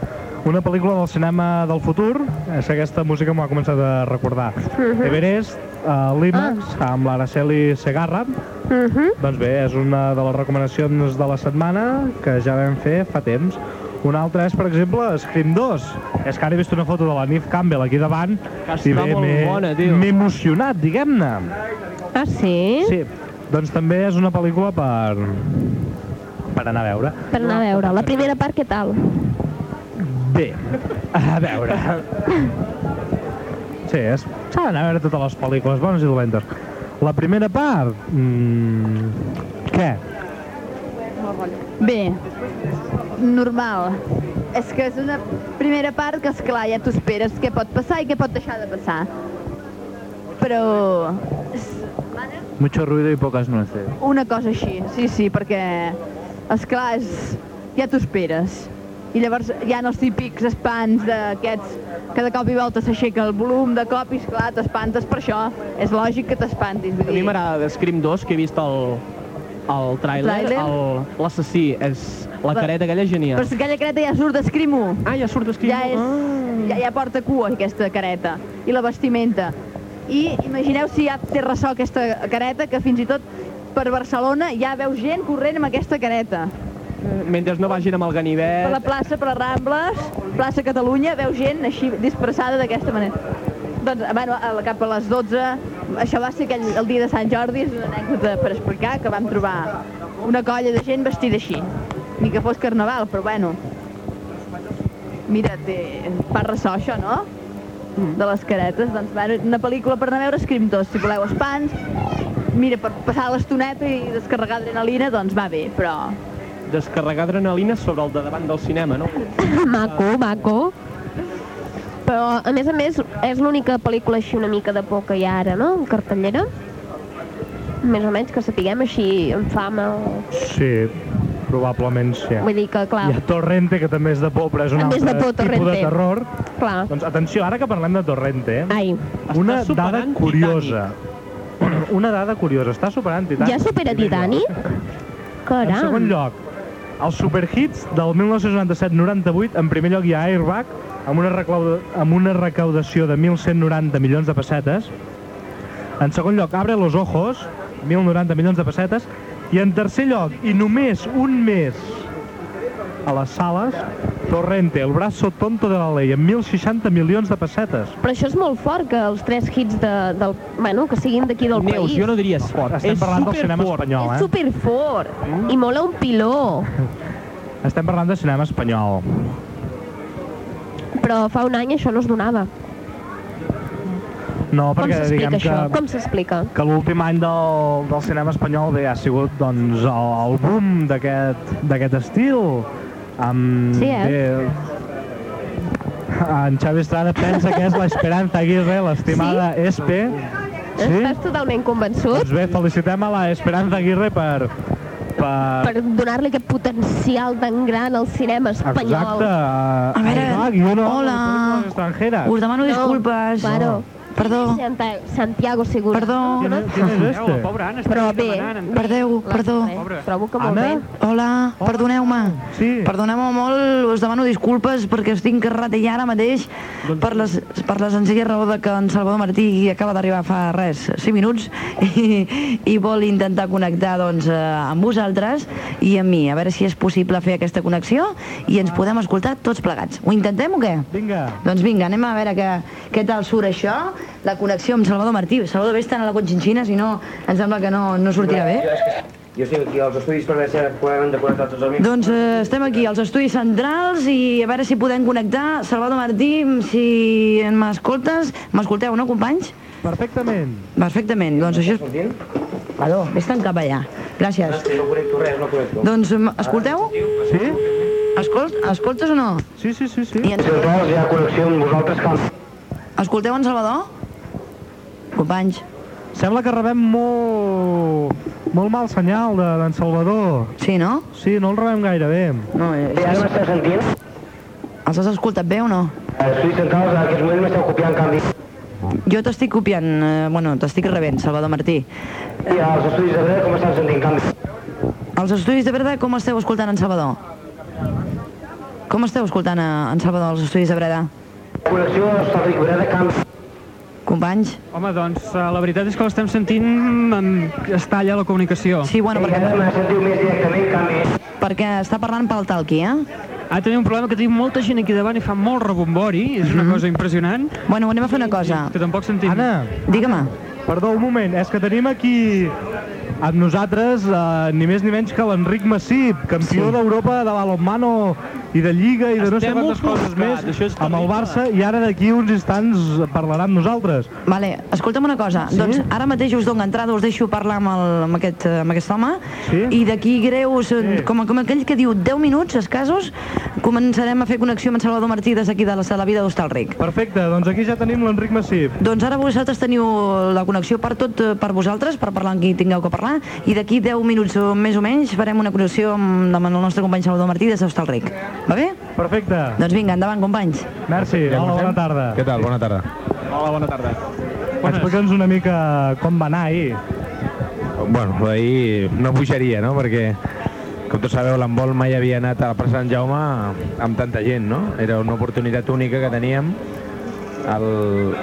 una pel·lícula del cinema del futur, és que aquesta música m'ho ha començat a recordar. Mhm. Everest, a l'IMAX, amb l'Araceli Segarra. Uh -huh. Doncs bé, és una de les recomanacions de la setmana que ja vam fer fa temps. Una altra és, per exemple, Scream 2. És que ara he vist una foto de la Neve Campbell aquí davant Que i bé, molt bona, tio. m'he emocionat, diguem-ne. Ah, sí? Sí, doncs també és una pel·lícula per, per anar a veure. Per anar a veure. La primera part, què tal? Bé, a veure... Sí, és... s'ha d'anar a veure totes les pel·lícules, bones i dolentes. La primera part... Mm, què? Bé, normal. És que és una primera part que, esclar, ja t'ho esperes què pot passar i què pot deixar de passar. Però Mucho ruido y pocas nueces. una cosa així, sí, sí, perquè, esclar, és, ja t'ho esperes. I llavors hi ha els típics espants d'aquests que de cop i volta s'aixeca el volum de cop i, esclar, t'espantes per això. És lògic que t'espantis. vull A mi dir. m'agrada de Scream 2, que he vist el, el tràiler, el- l'assassí, és la careta aquella genial. Però que aquella careta ja surt d'Escrimo. Ah, ja surt d'Escrimo. Ja, és, ja, ja porta cua, aquesta careta. I la vestimenta. I imagineu si ja té ressò aquesta careta, que fins i tot per Barcelona ja veus gent corrent amb aquesta careta. Mentre no vagin amb el ganivet... Per la plaça, per les Rambles, plaça Catalunya, veus gent així disfressada d'aquesta manera. Doncs, bueno, a- cap a les 12, això va ser aquell, el dia de Sant Jordi, és una anècdota per explicar, que vam trobar una colla de gent vestida així. Ni que fos carnaval, però bueno. Mira, té, fa ressò això, no? de les caretes. Doncs bueno, una pel·lícula per anar a veure Scream tots. Si voleu espans, mira, per passar l'estoneta i descarregar adrenalina, doncs va bé, però... Descarregar adrenalina sobre el de davant del cinema, no? maco, maco. Però, a més a més, és l'única pel·lícula així una mica de por que hi ha ara, no?, en cartellera. Més o menys, que sapiguem així, en fama. O... Sí, probablement sí. Vull dir que, clar, Hi ha Torrente, que també és de por, però és un A més de altre por, tipus de terror. clar. Doncs atenció, ara que parlem de Torrente, Ai. una Està dada curiosa. Una dada curiosa, està superant Titanic. Ja supera Titanic? En Caram. segon lloc, els superhits del 1997-98, en primer lloc hi ha Airbag, amb una, recauda, amb una recaudació de 1.190 milions de pessetes. En segon lloc, Abre los ojos, 1.090 milions de pessetes. I en tercer lloc, i només un mes a les sales, Torrente, el brazo tonto de la ley, amb 1.060 milions de pessetes. Però això és molt fort, que els tres hits de, del... Bueno, que siguin d'aquí del Neus, país. jo no diria fort. Estem és parlant del cinema superfort. espanyol, És eh? superfort. I mola un piló. Estem parlant de cinema espanyol. Però fa un any això no es donava. No, Com perquè s'explica diguem això? que... Com s'explica? que l'últim any del, del cinema espanyol bé, ha sigut doncs, el, el boom d'aquest estil. Amb, Sí, eh? Bé, en Xavi Estrada pensa que és l'Esperanza Aguirre, l'estimada Espe. Sí? Estàs totalment convençut? Doncs bé, felicitem a l'Esperanza Aguirre per... per... Per donar-li aquest potencial tan gran al cinema espanyol. Exacte. A veure, Airbag, jo no, hola. Us demano disculpes. Claro. Perdó. Santiago Segura. Perdó. Quin és este? La pobra Anna està Però bé. Perdeu, perdó. trobo que molt Anna? bé. Hola, perdoneu-me. Sí. Perdoneu-me molt, us demano disculpes perquè estic ratillar ara mateix per, les, per la senzilla raó de que en Salvador Martí acaba d'arribar fa res, 5 minuts, i, i vol intentar connectar doncs, eh, amb vosaltres i amb mi, a veure si és possible fer aquesta connexió i ens podem escoltar tots plegats. Ho intentem o què? Vinga. Doncs vinga, anem a veure què, què tal surt això, la connexió amb Salvador Martí. Salvador, vés-te'n a la Conxinxina, si no, em sembla que no, no sortirà bé. Jo estic aquí als estudis per veure si podem de connectar tots els Doncs eh, estem aquí als estudis centrals i a veure si podem connectar. Salvador Martí, si m'escoltes, m'escolteu, no, companys? Perfectament. Perfectament, doncs això és... Aló, vés-te'n cap allà. Gràcies. No connecto res, no connecto. Doncs m'escolteu? Sí? Escolt, escoltes o no? Sí, sí, sí, sí. I ens... Hi ha connexió amb vosaltres, cal... Escolteu en Salvador? Companys. Sembla que rebem molt, molt mal senyal de- d'en Salvador. Sí, no? Sí, no el rebem gaire bé. No, eh, Sí, ara m'estàs sentint? els has escoltat bé o no? Els estudis centrals en aquests moments m'esteu copiant canvi. Jo t'estic copiant, eh, bueno, t'estic rebent, Salvador Martí. I els estudis de dret com estan sentint canvi? Els estudis de Breda, com esteu escoltant en Salvador? Com esteu escoltant a, en Salvador els estudis de Breda? Connexió Hostalric Breda, canvi. Companys? Home, doncs, eh, la veritat és que l'estem sentint... En... Es talla la comunicació. Sí, bueno, perquè, me sentiu més directament, canvi. perquè està parlant pel talqui, eh? Ah, tenim un problema que tenim molta gent aquí davant i fa molt rebombori, és una cosa impressionant. Bueno, anem a fer una cosa. Que tampoc sentim... Anna, Digue'm. perdó, un moment, és que tenim aquí amb nosaltres eh, ni més ni menys que l'Enric Massip, campió Sí. d'Europa de balonmano i de Lliga i de no sé quantes coses més amb el. Barça i ara d'aquí uns instants parlarà amb nosaltres. Vale, escolta'm una cosa. Sí? Doncs ara mateix us dono entrada, us deixo parlar amb, el, amb, aquest, eh, amb aquest home. Sí? I d'aquí greus, eh, Sí. com, com aquell que diu 10 minuts escasos, començarem a fer connexió amb en Salvador Martí des d'aquí de la Sala Vida d'Hostalric. Perfecte, doncs aquí ja tenim l'Enric Massip. Doncs ara vosaltres teniu la connexió per tot, eh, per vosaltres, per parlar amb qui tingueu que parlar, i d'aquí 10 minuts o més o menys farem una connexió amb, amb el nostre company Salvador Martí des d'Hostalric. Va bé? Perfecte. Doncs vinga, endavant, companys. Merci, hola, bona tarda. Què tal? Bona tarda. Hola, bona tarda. Explica'ns una mica com va anar ahir. Bueno, ahir no pujaria, no? Perquè, com tots sabeu, l'handbol mai havia anat a la plaça Sant Jaume amb tanta gent, no? Era una oportunitat única que teníem. El,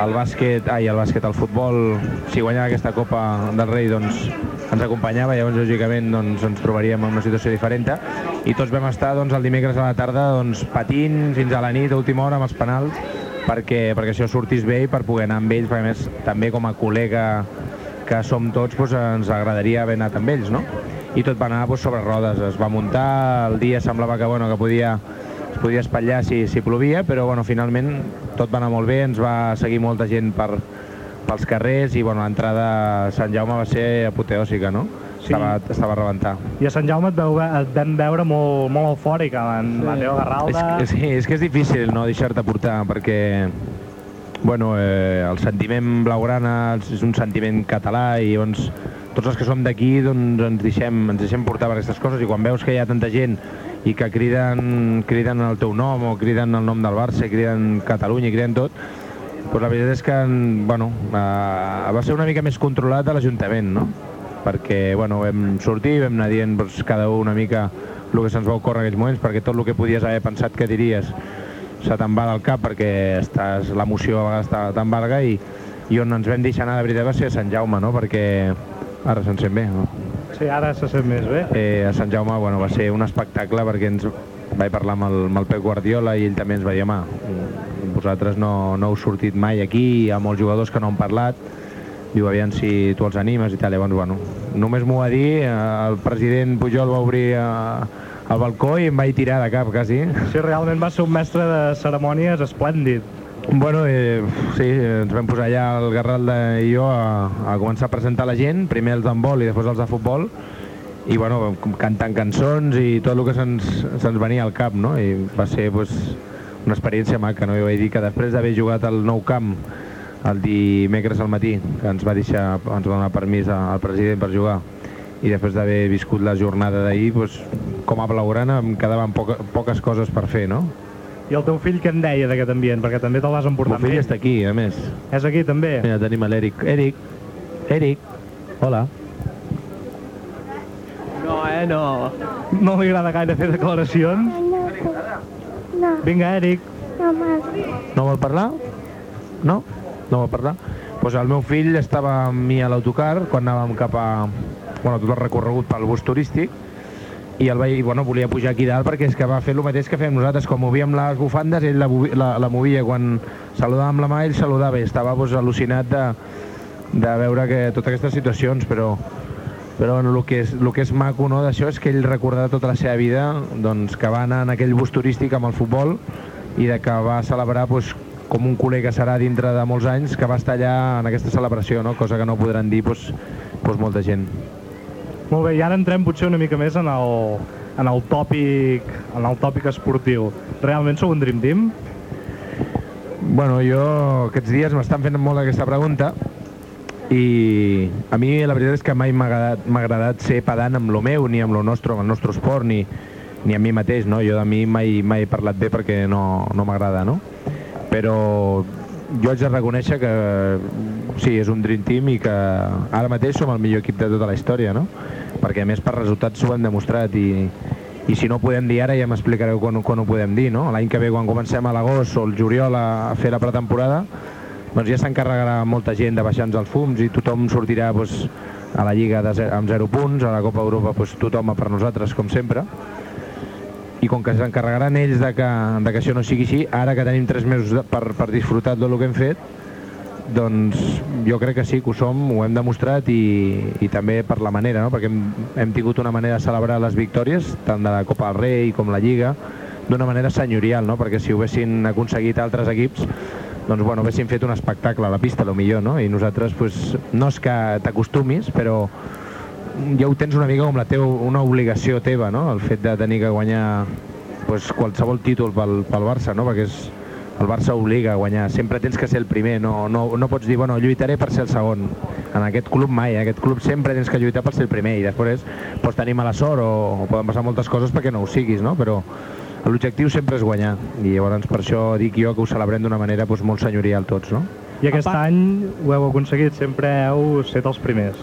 el bàsquet, ai, el bàsquet, el futbol, si guanyava aquesta Copa del Rei, doncs ens acompanyava, llavors lògicament doncs, ens trobaríem en una situació diferent i tots vam estar doncs, el dimecres a la tarda doncs, patint fins a la nit, a última hora, amb els penals, perquè, perquè això sortís bé i per poder anar amb ells, perquè més també com a col·lega que som tots, doncs, ens agradaria haver anat amb ells, no? I tot va anar doncs, sobre rodes, es va muntar, el dia semblava que, bueno, que podia, podia espatllar si, si plovia, però bueno, finalment tot va anar molt bé, ens va seguir molta gent per, pels carrers i bueno, l'entrada a Sant Jaume va ser apoteòsica, no? Sí. Estava, estava a rebentar. I a Sant Jaume et, veu, et vam veure molt, molt eufòric, en sí. Mateo Garralda... És, sí, és que és difícil no deixar-te portar, perquè bueno, eh, el sentiment blaugrana és un sentiment català i llavors tots els que som d'aquí doncs, ens, deixem, ens deixem portar per aquestes coses i quan veus que hi ha tanta gent i que criden, criden el teu nom o criden el nom del Barça, i criden Catalunya i criden tot, doncs la veritat és que bueno, eh, va ser una mica més controlat a l'Ajuntament, no? perquè bueno, vam sortir, vam anar dient doncs, cada un una mica el que se'ns va ocórrer en aquells moments, perquè tot el que podies haver pensat que diries se te'n va del cap perquè estàs, l'emoció a vegades està tan varga i, i on ens vam deixar anar de veritat va ser a Sant Jaume, no? perquè ara se'n sent bé, no? Sí, ara se sent més bé. Eh, a Sant Jaume bueno, va ser un espectacle perquè ens vaig parlar amb el, amb el Pep Guardiola i ell també ens va dir, home, vosaltres no, no heu sortit mai aquí, hi ha molts jugadors que no han parlat, diu, aviam si tu els animes i tal, llavors, bueno, només m'ho va dir, eh, el president Pujol va obrir eh, el balcó i em vaig tirar de cap, quasi. Sí, realment va ser un mestre de cerimònies esplèndid. Bueno, eh, sí, ens vam posar allà el Garralda i jo a, a començar a presentar la gent, primer els d'handbol i després els de futbol, i bueno, cantant cançons i tot el que se'ns se venia al cap, no? I va ser pues, una experiència maca, no? Jo vaig dir que després d'haver jugat al nou camp el dimecres al matí, que ens va deixar, ens va donar permís al president per jugar, i després d'haver viscut la jornada d'ahir, pues, com a blaugrana em quedaven poca, poques coses per fer, no? I el teu fill què en deia d'aquest ambient? Perquè també te'l vas emportar El fill està aquí, a més. És aquí també? Mira, tenim l'Eric. Eric, Eric, hola. No, eh, no. No li agrada gaire fer declaracions? No. Vinga, Eric. No. No vol parlar? No? No vol parlar? Doncs pues el meu fill estava amb mi a l'autocar quan anàvem cap a... Bueno, tot el recorregut pel bus turístic i el vaig, bueno, volia pujar aquí dalt perquè és que va fer el mateix que fem nosaltres, quan movíem les bufandes ell la, la, la movia, quan saludàvem la mà ell saludava estava pues, al·lucinat de, de veure que totes aquestes situacions, però però bueno, el, que és, el que és maco no, d'això és que ell recordarà tota la seva vida doncs, que va anar en aquell bus turístic amb el futbol i de que va celebrar doncs, com un que serà dintre de molts anys que va estar allà en aquesta celebració, no? cosa que no podran dir doncs, doncs molta gent. Molt bé, i ara entrem potser una mica més en el, en el tòpic en el tòpic esportiu. Realment sou un Dream Team? Bueno, jo aquests dies m'estan fent molt aquesta pregunta i a mi la veritat és que mai m'ha agradat, agradat ser pedant amb lo meu, ni amb lo nostre, amb el nostre esport, ni, ni amb mi mateix, no? Jo de mi mai, mai he parlat bé perquè no, no m'agrada, no? Però jo haig de reconèixer que sí, és un Dream Team i que ara mateix som el millor equip de tota la història, no? Perquè a més per resultats ho hem demostrat i, i si no ho podem dir ara ja m'explicareu quan, quan ho podem dir, no? L'any que ve quan comencem a l'agost o el juliol a fer la pretemporada doncs ja s'encarregarà molta gent de baixar-nos els fums i tothom sortirà doncs, a la Lliga de amb 0 punts, a la Copa Europa doncs, tothom per nosaltres, com sempre. I com que s'encarregaran ells de que, de que això no sigui així, ara que tenim 3 mesos per, per disfrutar del que hem fet, doncs jo crec que sí que ho som, ho hem demostrat i, i també per la manera, no? perquè hem, hem tingut una manera de celebrar les victòries, tant de la Copa del Rei com la Lliga, d'una manera senyorial, no? perquè si ho haguessin aconseguit altres equips, doncs bueno, haguéssim fet un espectacle a la pista, lo millor, no? I nosaltres, pues, no és que t'acostumis, però ja ho tens una mica com la teva, una obligació teva, no? El fet de tenir que guanyar pues, qualsevol títol pel, pel Barça, no? Perquè és, el Barça obliga a guanyar, sempre tens que ser el primer, no, no, no pots dir, bueno, lluitaré per ser el segon. En aquest club mai, en aquest club sempre tens que lluitar per ser el primer i després pots tenir mala sort o, o poden passar moltes coses perquè no ho siguis, no? Però l'objectiu sempre és guanyar i llavors per això dic jo que ho celebrem d'una manera doncs, molt senyorial tots, no? I aquest any ho heu aconseguit, sempre heu set els primers.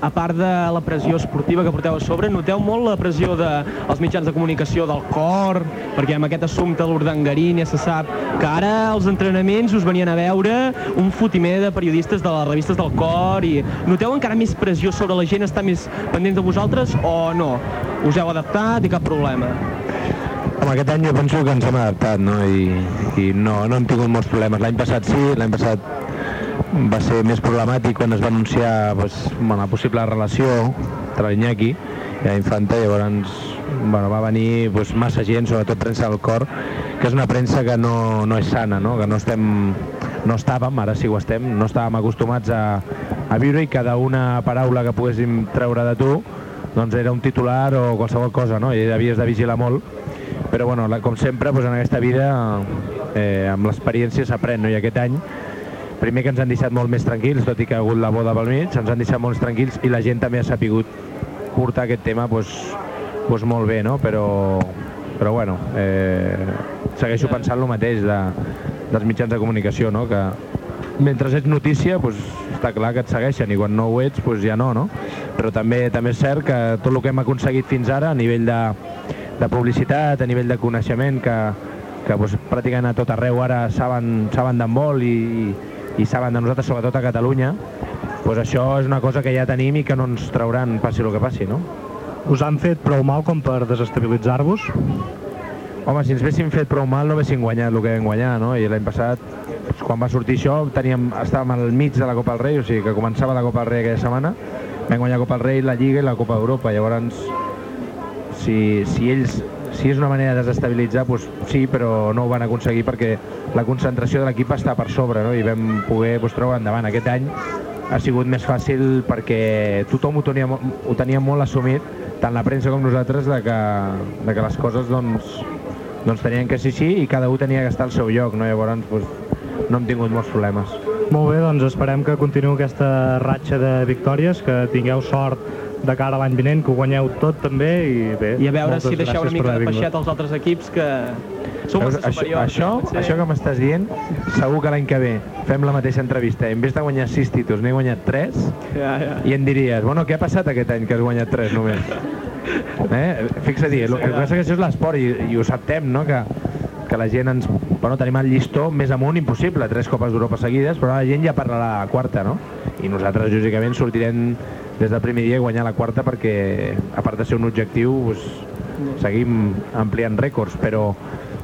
A part de la pressió esportiva que porteu a sobre, noteu molt la pressió dels mitjans de comunicació del cor, perquè amb aquest assumpte de l'Urdangarín ja se sap que ara als entrenaments us venien a veure un fotimer de periodistes de les revistes del cor i noteu encara més pressió sobre la gent, està més pendent de vosaltres o no? Us heu adaptat i cap problema? Home, aquest any jo penso que ens hem adaptat, no? I, i no, no hem tingut molts problemes. L'any passat sí, l'any passat va ser més problemàtic quan es va anunciar pues, una possible relació entre l'Iñaki i la Infanta, llavors bueno, va venir doncs, massa gent, sobretot premsa del cor, que és una premsa que no, no és sana, no? que no estem no estàvem, ara sí ho estem, no estàvem acostumats a, a viure i cada una paraula que poguéssim treure de tu doncs era un titular o qualsevol cosa, no? I havies de vigilar molt. Però bueno, la, com sempre, doncs en aquesta vida eh, amb l'experiència s'aprèn, no? I aquest any primer que ens han deixat molt més tranquils, tot i que ha hagut la boda pel mig, ens han deixat molt tranquils i la gent també ha sapigut portar aquest tema doncs, doncs molt bé, no? Però, però bueno, eh, segueixo pensant el mateix de, dels mitjans de comunicació, no? Que mentre ets notícia, doncs, està clar que et segueixen i quan no ho ets, doncs ja no, no? Però també també és cert que tot el que hem aconseguit fins ara a nivell de, de publicitat, a nivell de coneixement, que, que doncs, pràcticament a tot arreu ara saben, saben d'handbol i, i saben de nosaltres, sobretot a Catalunya, doncs això és una cosa que ja tenim i que no ens trauran passi el que passi, no? Us han fet prou mal com per desestabilitzar-vos? Home, si ens haguéssim fet prou mal no haguéssim guanyat el que vam guanyar, no? I l'any passat, quan va sortir això, teníem, estàvem al mig de la Copa del Rei, o sigui que començava la Copa del Rei aquella setmana, vam guanyar la Copa del Rei, la Lliga i la Copa d'Europa. Llavors, si, si ells si és una manera de desestabilitzar, doncs sí, però no ho van aconseguir perquè la concentració de l'equip està per sobre no? i vam poder doncs, treure endavant. Aquest any ha sigut més fàcil perquè tothom ho tenia, ho tenia molt assumit, tant la premsa com nosaltres, de que, de que les coses doncs, doncs tenien que ser així i cada un tenia que estar al seu lloc, no? llavors doncs, no hem tingut molts problemes. Molt bé, doncs esperem que continuï aquesta ratxa de victòries, que tingueu sort de cara a l'any vinent, que ho guanyeu tot també i bé. I a veure si deixeu una mica de peixet als altres equips que sou Veus, això, superiors. això, potser. això que m'estàs dient, segur que l'any que ve fem la mateixa entrevista. En vez de guanyar 6 títols, n'he guanyat 3, Ja, ja. i em diries, bueno, què ha passat aquest any que has guanyat 3 només? Eh? Fixa't, el que passa que això és l'esport i, i ho acceptem, no?, que, que la gent ens... Bueno, tenim el llistó més amunt impossible, tres copes d'Europa seguides, però la gent ja parla la quarta, no? I nosaltres, lògicament, sortirem des del primer dia a guanyar la quarta perquè, a part de ser un objectiu, doncs, seguim ampliant rècords, però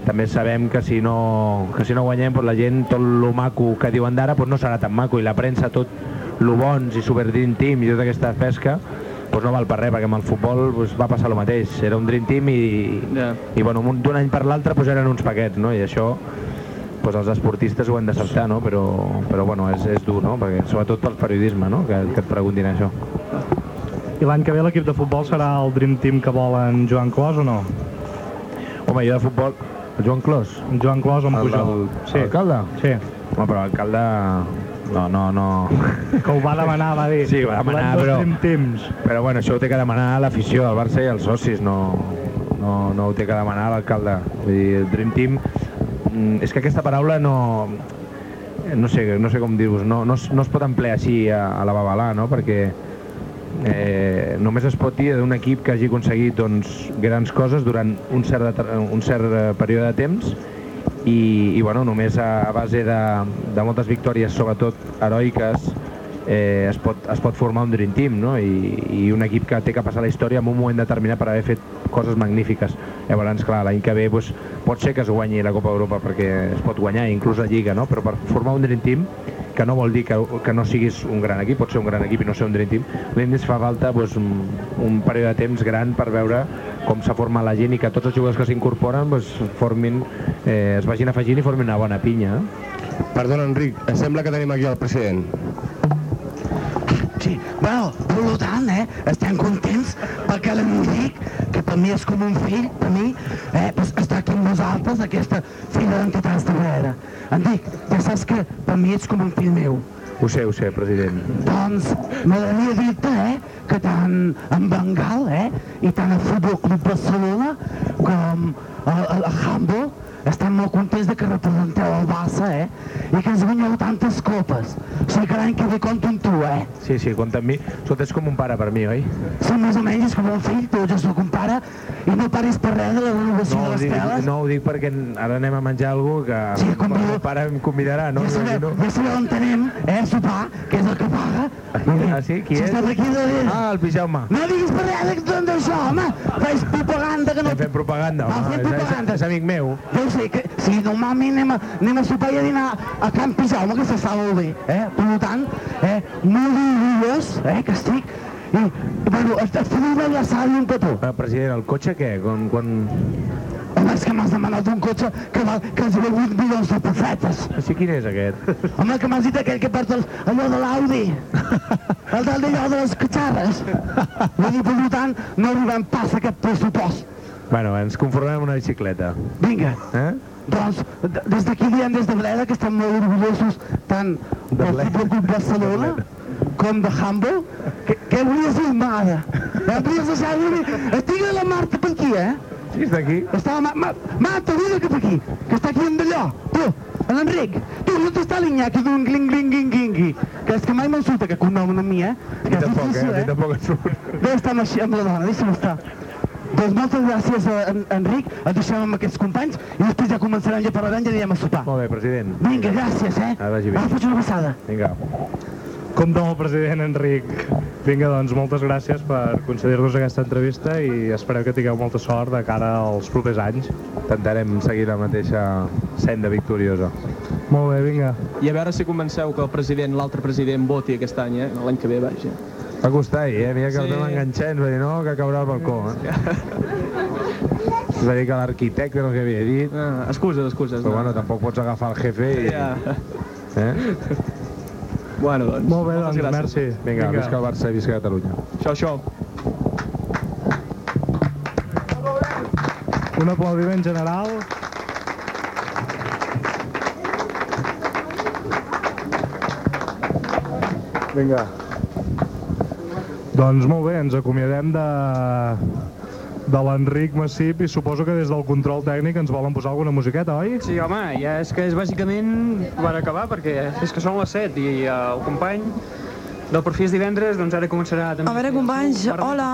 també sabem que si no, que si no guanyem, doncs la gent, tot lo maco que diuen d'ara, doncs no serà tan maco, i la premsa, tot lo bons i super dream team i tota aquesta pesca, doncs no val per res, perquè amb el futbol doncs, va passar el mateix. Era un dream team i, Ja. i bueno, un- d'un any per l'altre doncs, eren uns paquets, no? I això doncs, els esportistes ho han d'acceptar, no? Però, però bueno, és, és dur, no? Perquè, sobretot pel periodisme, no? Que, que et preguntin això. I l'any que ve l'equip de futbol serà el Dream Team que vol en Joan Clos o no? Home, jo de futbol... El Joan Clos? Joan Clos o en El- Pujol? el- sí. L'alcalde? Sí. Home, però l'alcalde... No, no, no... Que ho va demanar, va dir. Sí, va demanar, però... Teams. Però bueno, això ho té que demanar l'afició del Barça i els socis, no, no, no ho té que demanar l'alcalde. Vull dir, el Dream Team... mm, És que aquesta paraula no... No sé, no sé com dir-vos, no, no, no es pot emplear així a, a la babalà, no? Perquè eh, només es pot dir d'un equip que hagi aconseguit doncs, grans coses durant un cert, un cert eh, període de temps i, i bueno, només a, a base de, de moltes victòries, sobretot heroiques, eh, es, pot, es pot formar un Dream Team, no? I, i un equip que té que passar la història en un moment determinat per haver fet coses magnífiques. Llavors, clar, l'any que ve doncs, pot ser que es guanyi la Copa d'Europa perquè es pot guanyar, inclús la Lliga, no? Però per formar un Dream Team que no vol dir que, que no siguis un gran equip, pot ser un gran equip i no ser un Dream Team, l'Indis fa falta doncs, un, un període de temps gran per veure com s'ha format la gent i que tots els jugadors que s'incorporen doncs, formin, eh, es vagin afegint i formin una bona pinya. Perdona, Enric, em sembla que tenim aquí el president. Sí, bueno, per tant, eh, estem contents perquè l'Enric, que per mi és com un fill, per mi, eh, pues, està aquí amb nosaltres, aquesta filla d'entitats de Brera. Enric, ja saps que per mi ets com un fill meu. Ho sé, ho sé, president. Doncs m'agradaria dir-te eh, que tant en Bengal eh, i tant el Futbol Club Barcelona com el, el, el Handball estan molt contents de que representeu el Barça eh, i que ens guanyeu tantes copes. O sigui que l'any que ve compto amb tu, eh? Sí, sí, compta amb mi. Escolta, és com un pare per mi, oi? Sí, més o menys és com un fill, tu jo sóc un pare i no paris per res de la renovació No de les dic, teles. no ho dic perquè ara anem a menjar alguna que sí, el meu pare em convidarà, no? Ja sabeu, ja sabeu on anem, eh, sopar, que és el que paga. Ah, sí? Qui Si és? estàs aquí darrere. Ah, el Pijaume. No diguis per res d'això, home. Fes propaganda que no... Estem fent propaganda, Va, home. fem És, és, propaganda. és amic meu. Jo sé, que si normalment anem a, anem a sopar i a dinar a Can Pijaume, que s'està molt bé, eh? Per tant, eh, molt orgullós, eh, que estic, I, bueno, et, et faré una abraçada i un petó. Eh, president, el cotxe què? Quan, quan... Home, és que m'has demanat un cotxe que val quasi 8 milions de pessetes. Sí, quin és aquest? Home, que m'has dit aquell que porta el, allò de l'Audi. El del d'allò de les catxarres. Vull dir, per tant, no arribem pas a aquest pressupost. Bueno, ens conformem amb una bicicleta. Vinga. Eh? Doncs, des d'aquí diem des de Bleda que estem molt orgullosos tant del Futbol Club Barcelona com de Humble. Que, que volies dir, mare? Eh, volies deixar dir Estic la Marta per aquí, eh? Sí, està aquí. Estava ma, ma, Marta, vine cap aquí, que està aquí en d'allò. Tu, l'Enric, tu, no t'està l'Iñaki d'un gling gling gling gling que és que mai me'n surt aquest cognom a mi, eh? Que és tampoc, difícil, eh? Mi tampoc et surt. Deu estar amb, amb la dona, deixa'm estar. Doncs moltes gràcies, a en, Enric. Et deixem amb aquests companys i després ja començarem ja parlarem i ja anirem a sopar. Molt bé, president. Vinga, gràcies, eh? Ara vagi bé. Ara faig una passada. Vinga. Compte amb el president Enric. Vinga, doncs, moltes gràcies per concedir-nos aquesta entrevista i espereu que tingueu molta sort de cara als propers anys. Intentarem seguir la mateixa senda victoriosa. Molt bé, vinga. I a veure si convenceu que el president, l'altre president, voti aquest any, eh? l'any que ve, vaja. Va costar ahir, eh? Mira que Sí. el vam enganxar i ens va dir no, que caurà al balcó, eh? Ens va dir que l'arquitecte no que havia dit. Ah, excuses, excuses. Però bueno, tampoc pots agafar el jefe i... Ja. Eh? Bueno, doncs, Molt bé, doncs, gràcies. merci. Vinga, Vinga. visca el Barça i visca Catalunya. Això, això. Un aplaudiment general. Vinga. Doncs molt bé, ens acomiadem de, de l'Enric Massip i suposo que des del control tècnic ens volen posar alguna musiqueta, oi? Sí, home, ja és que és bàsicament per acabar, perquè és que són les 7 i eh, el company del Perfils divendres doncs ara començarà també... A veure, companys, hola.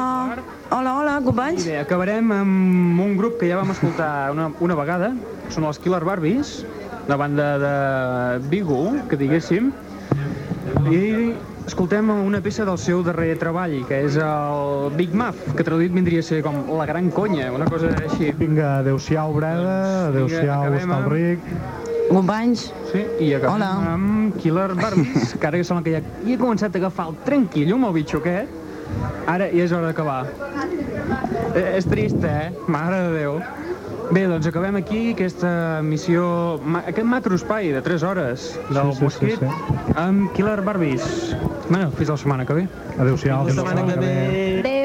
Hola, hola, companys. I bé, acabarem amb un grup que ja vam escoltar una, una vegada, són els Killer Barbies, la banda de Vigo, que diguéssim, i escoltem una peça del seu darrer treball, que és el Big Muff, que traduït vindria a ser com la gran conya, una cosa així. Vinga, adeu-siau, Breda, adeu-siau, acabem amb-. Companys. Sí, i acabem Hola. amb Killer Barbies, que ara que sembla que ja, ja he començat a agafar el tranquillo amb el bitxo aquest, ara ja és hora d'acabar. Eh, és trist, eh? Mare de Déu. Bé, doncs acabem aquí aquesta missió, aquest macroespai de 3 hores del Sí, sí, sí, Mosquit sí. amb Killer Barbies. Bueno, fins la setmana que ve. Adéu-siau. Fins la setmana que ve. Adeu.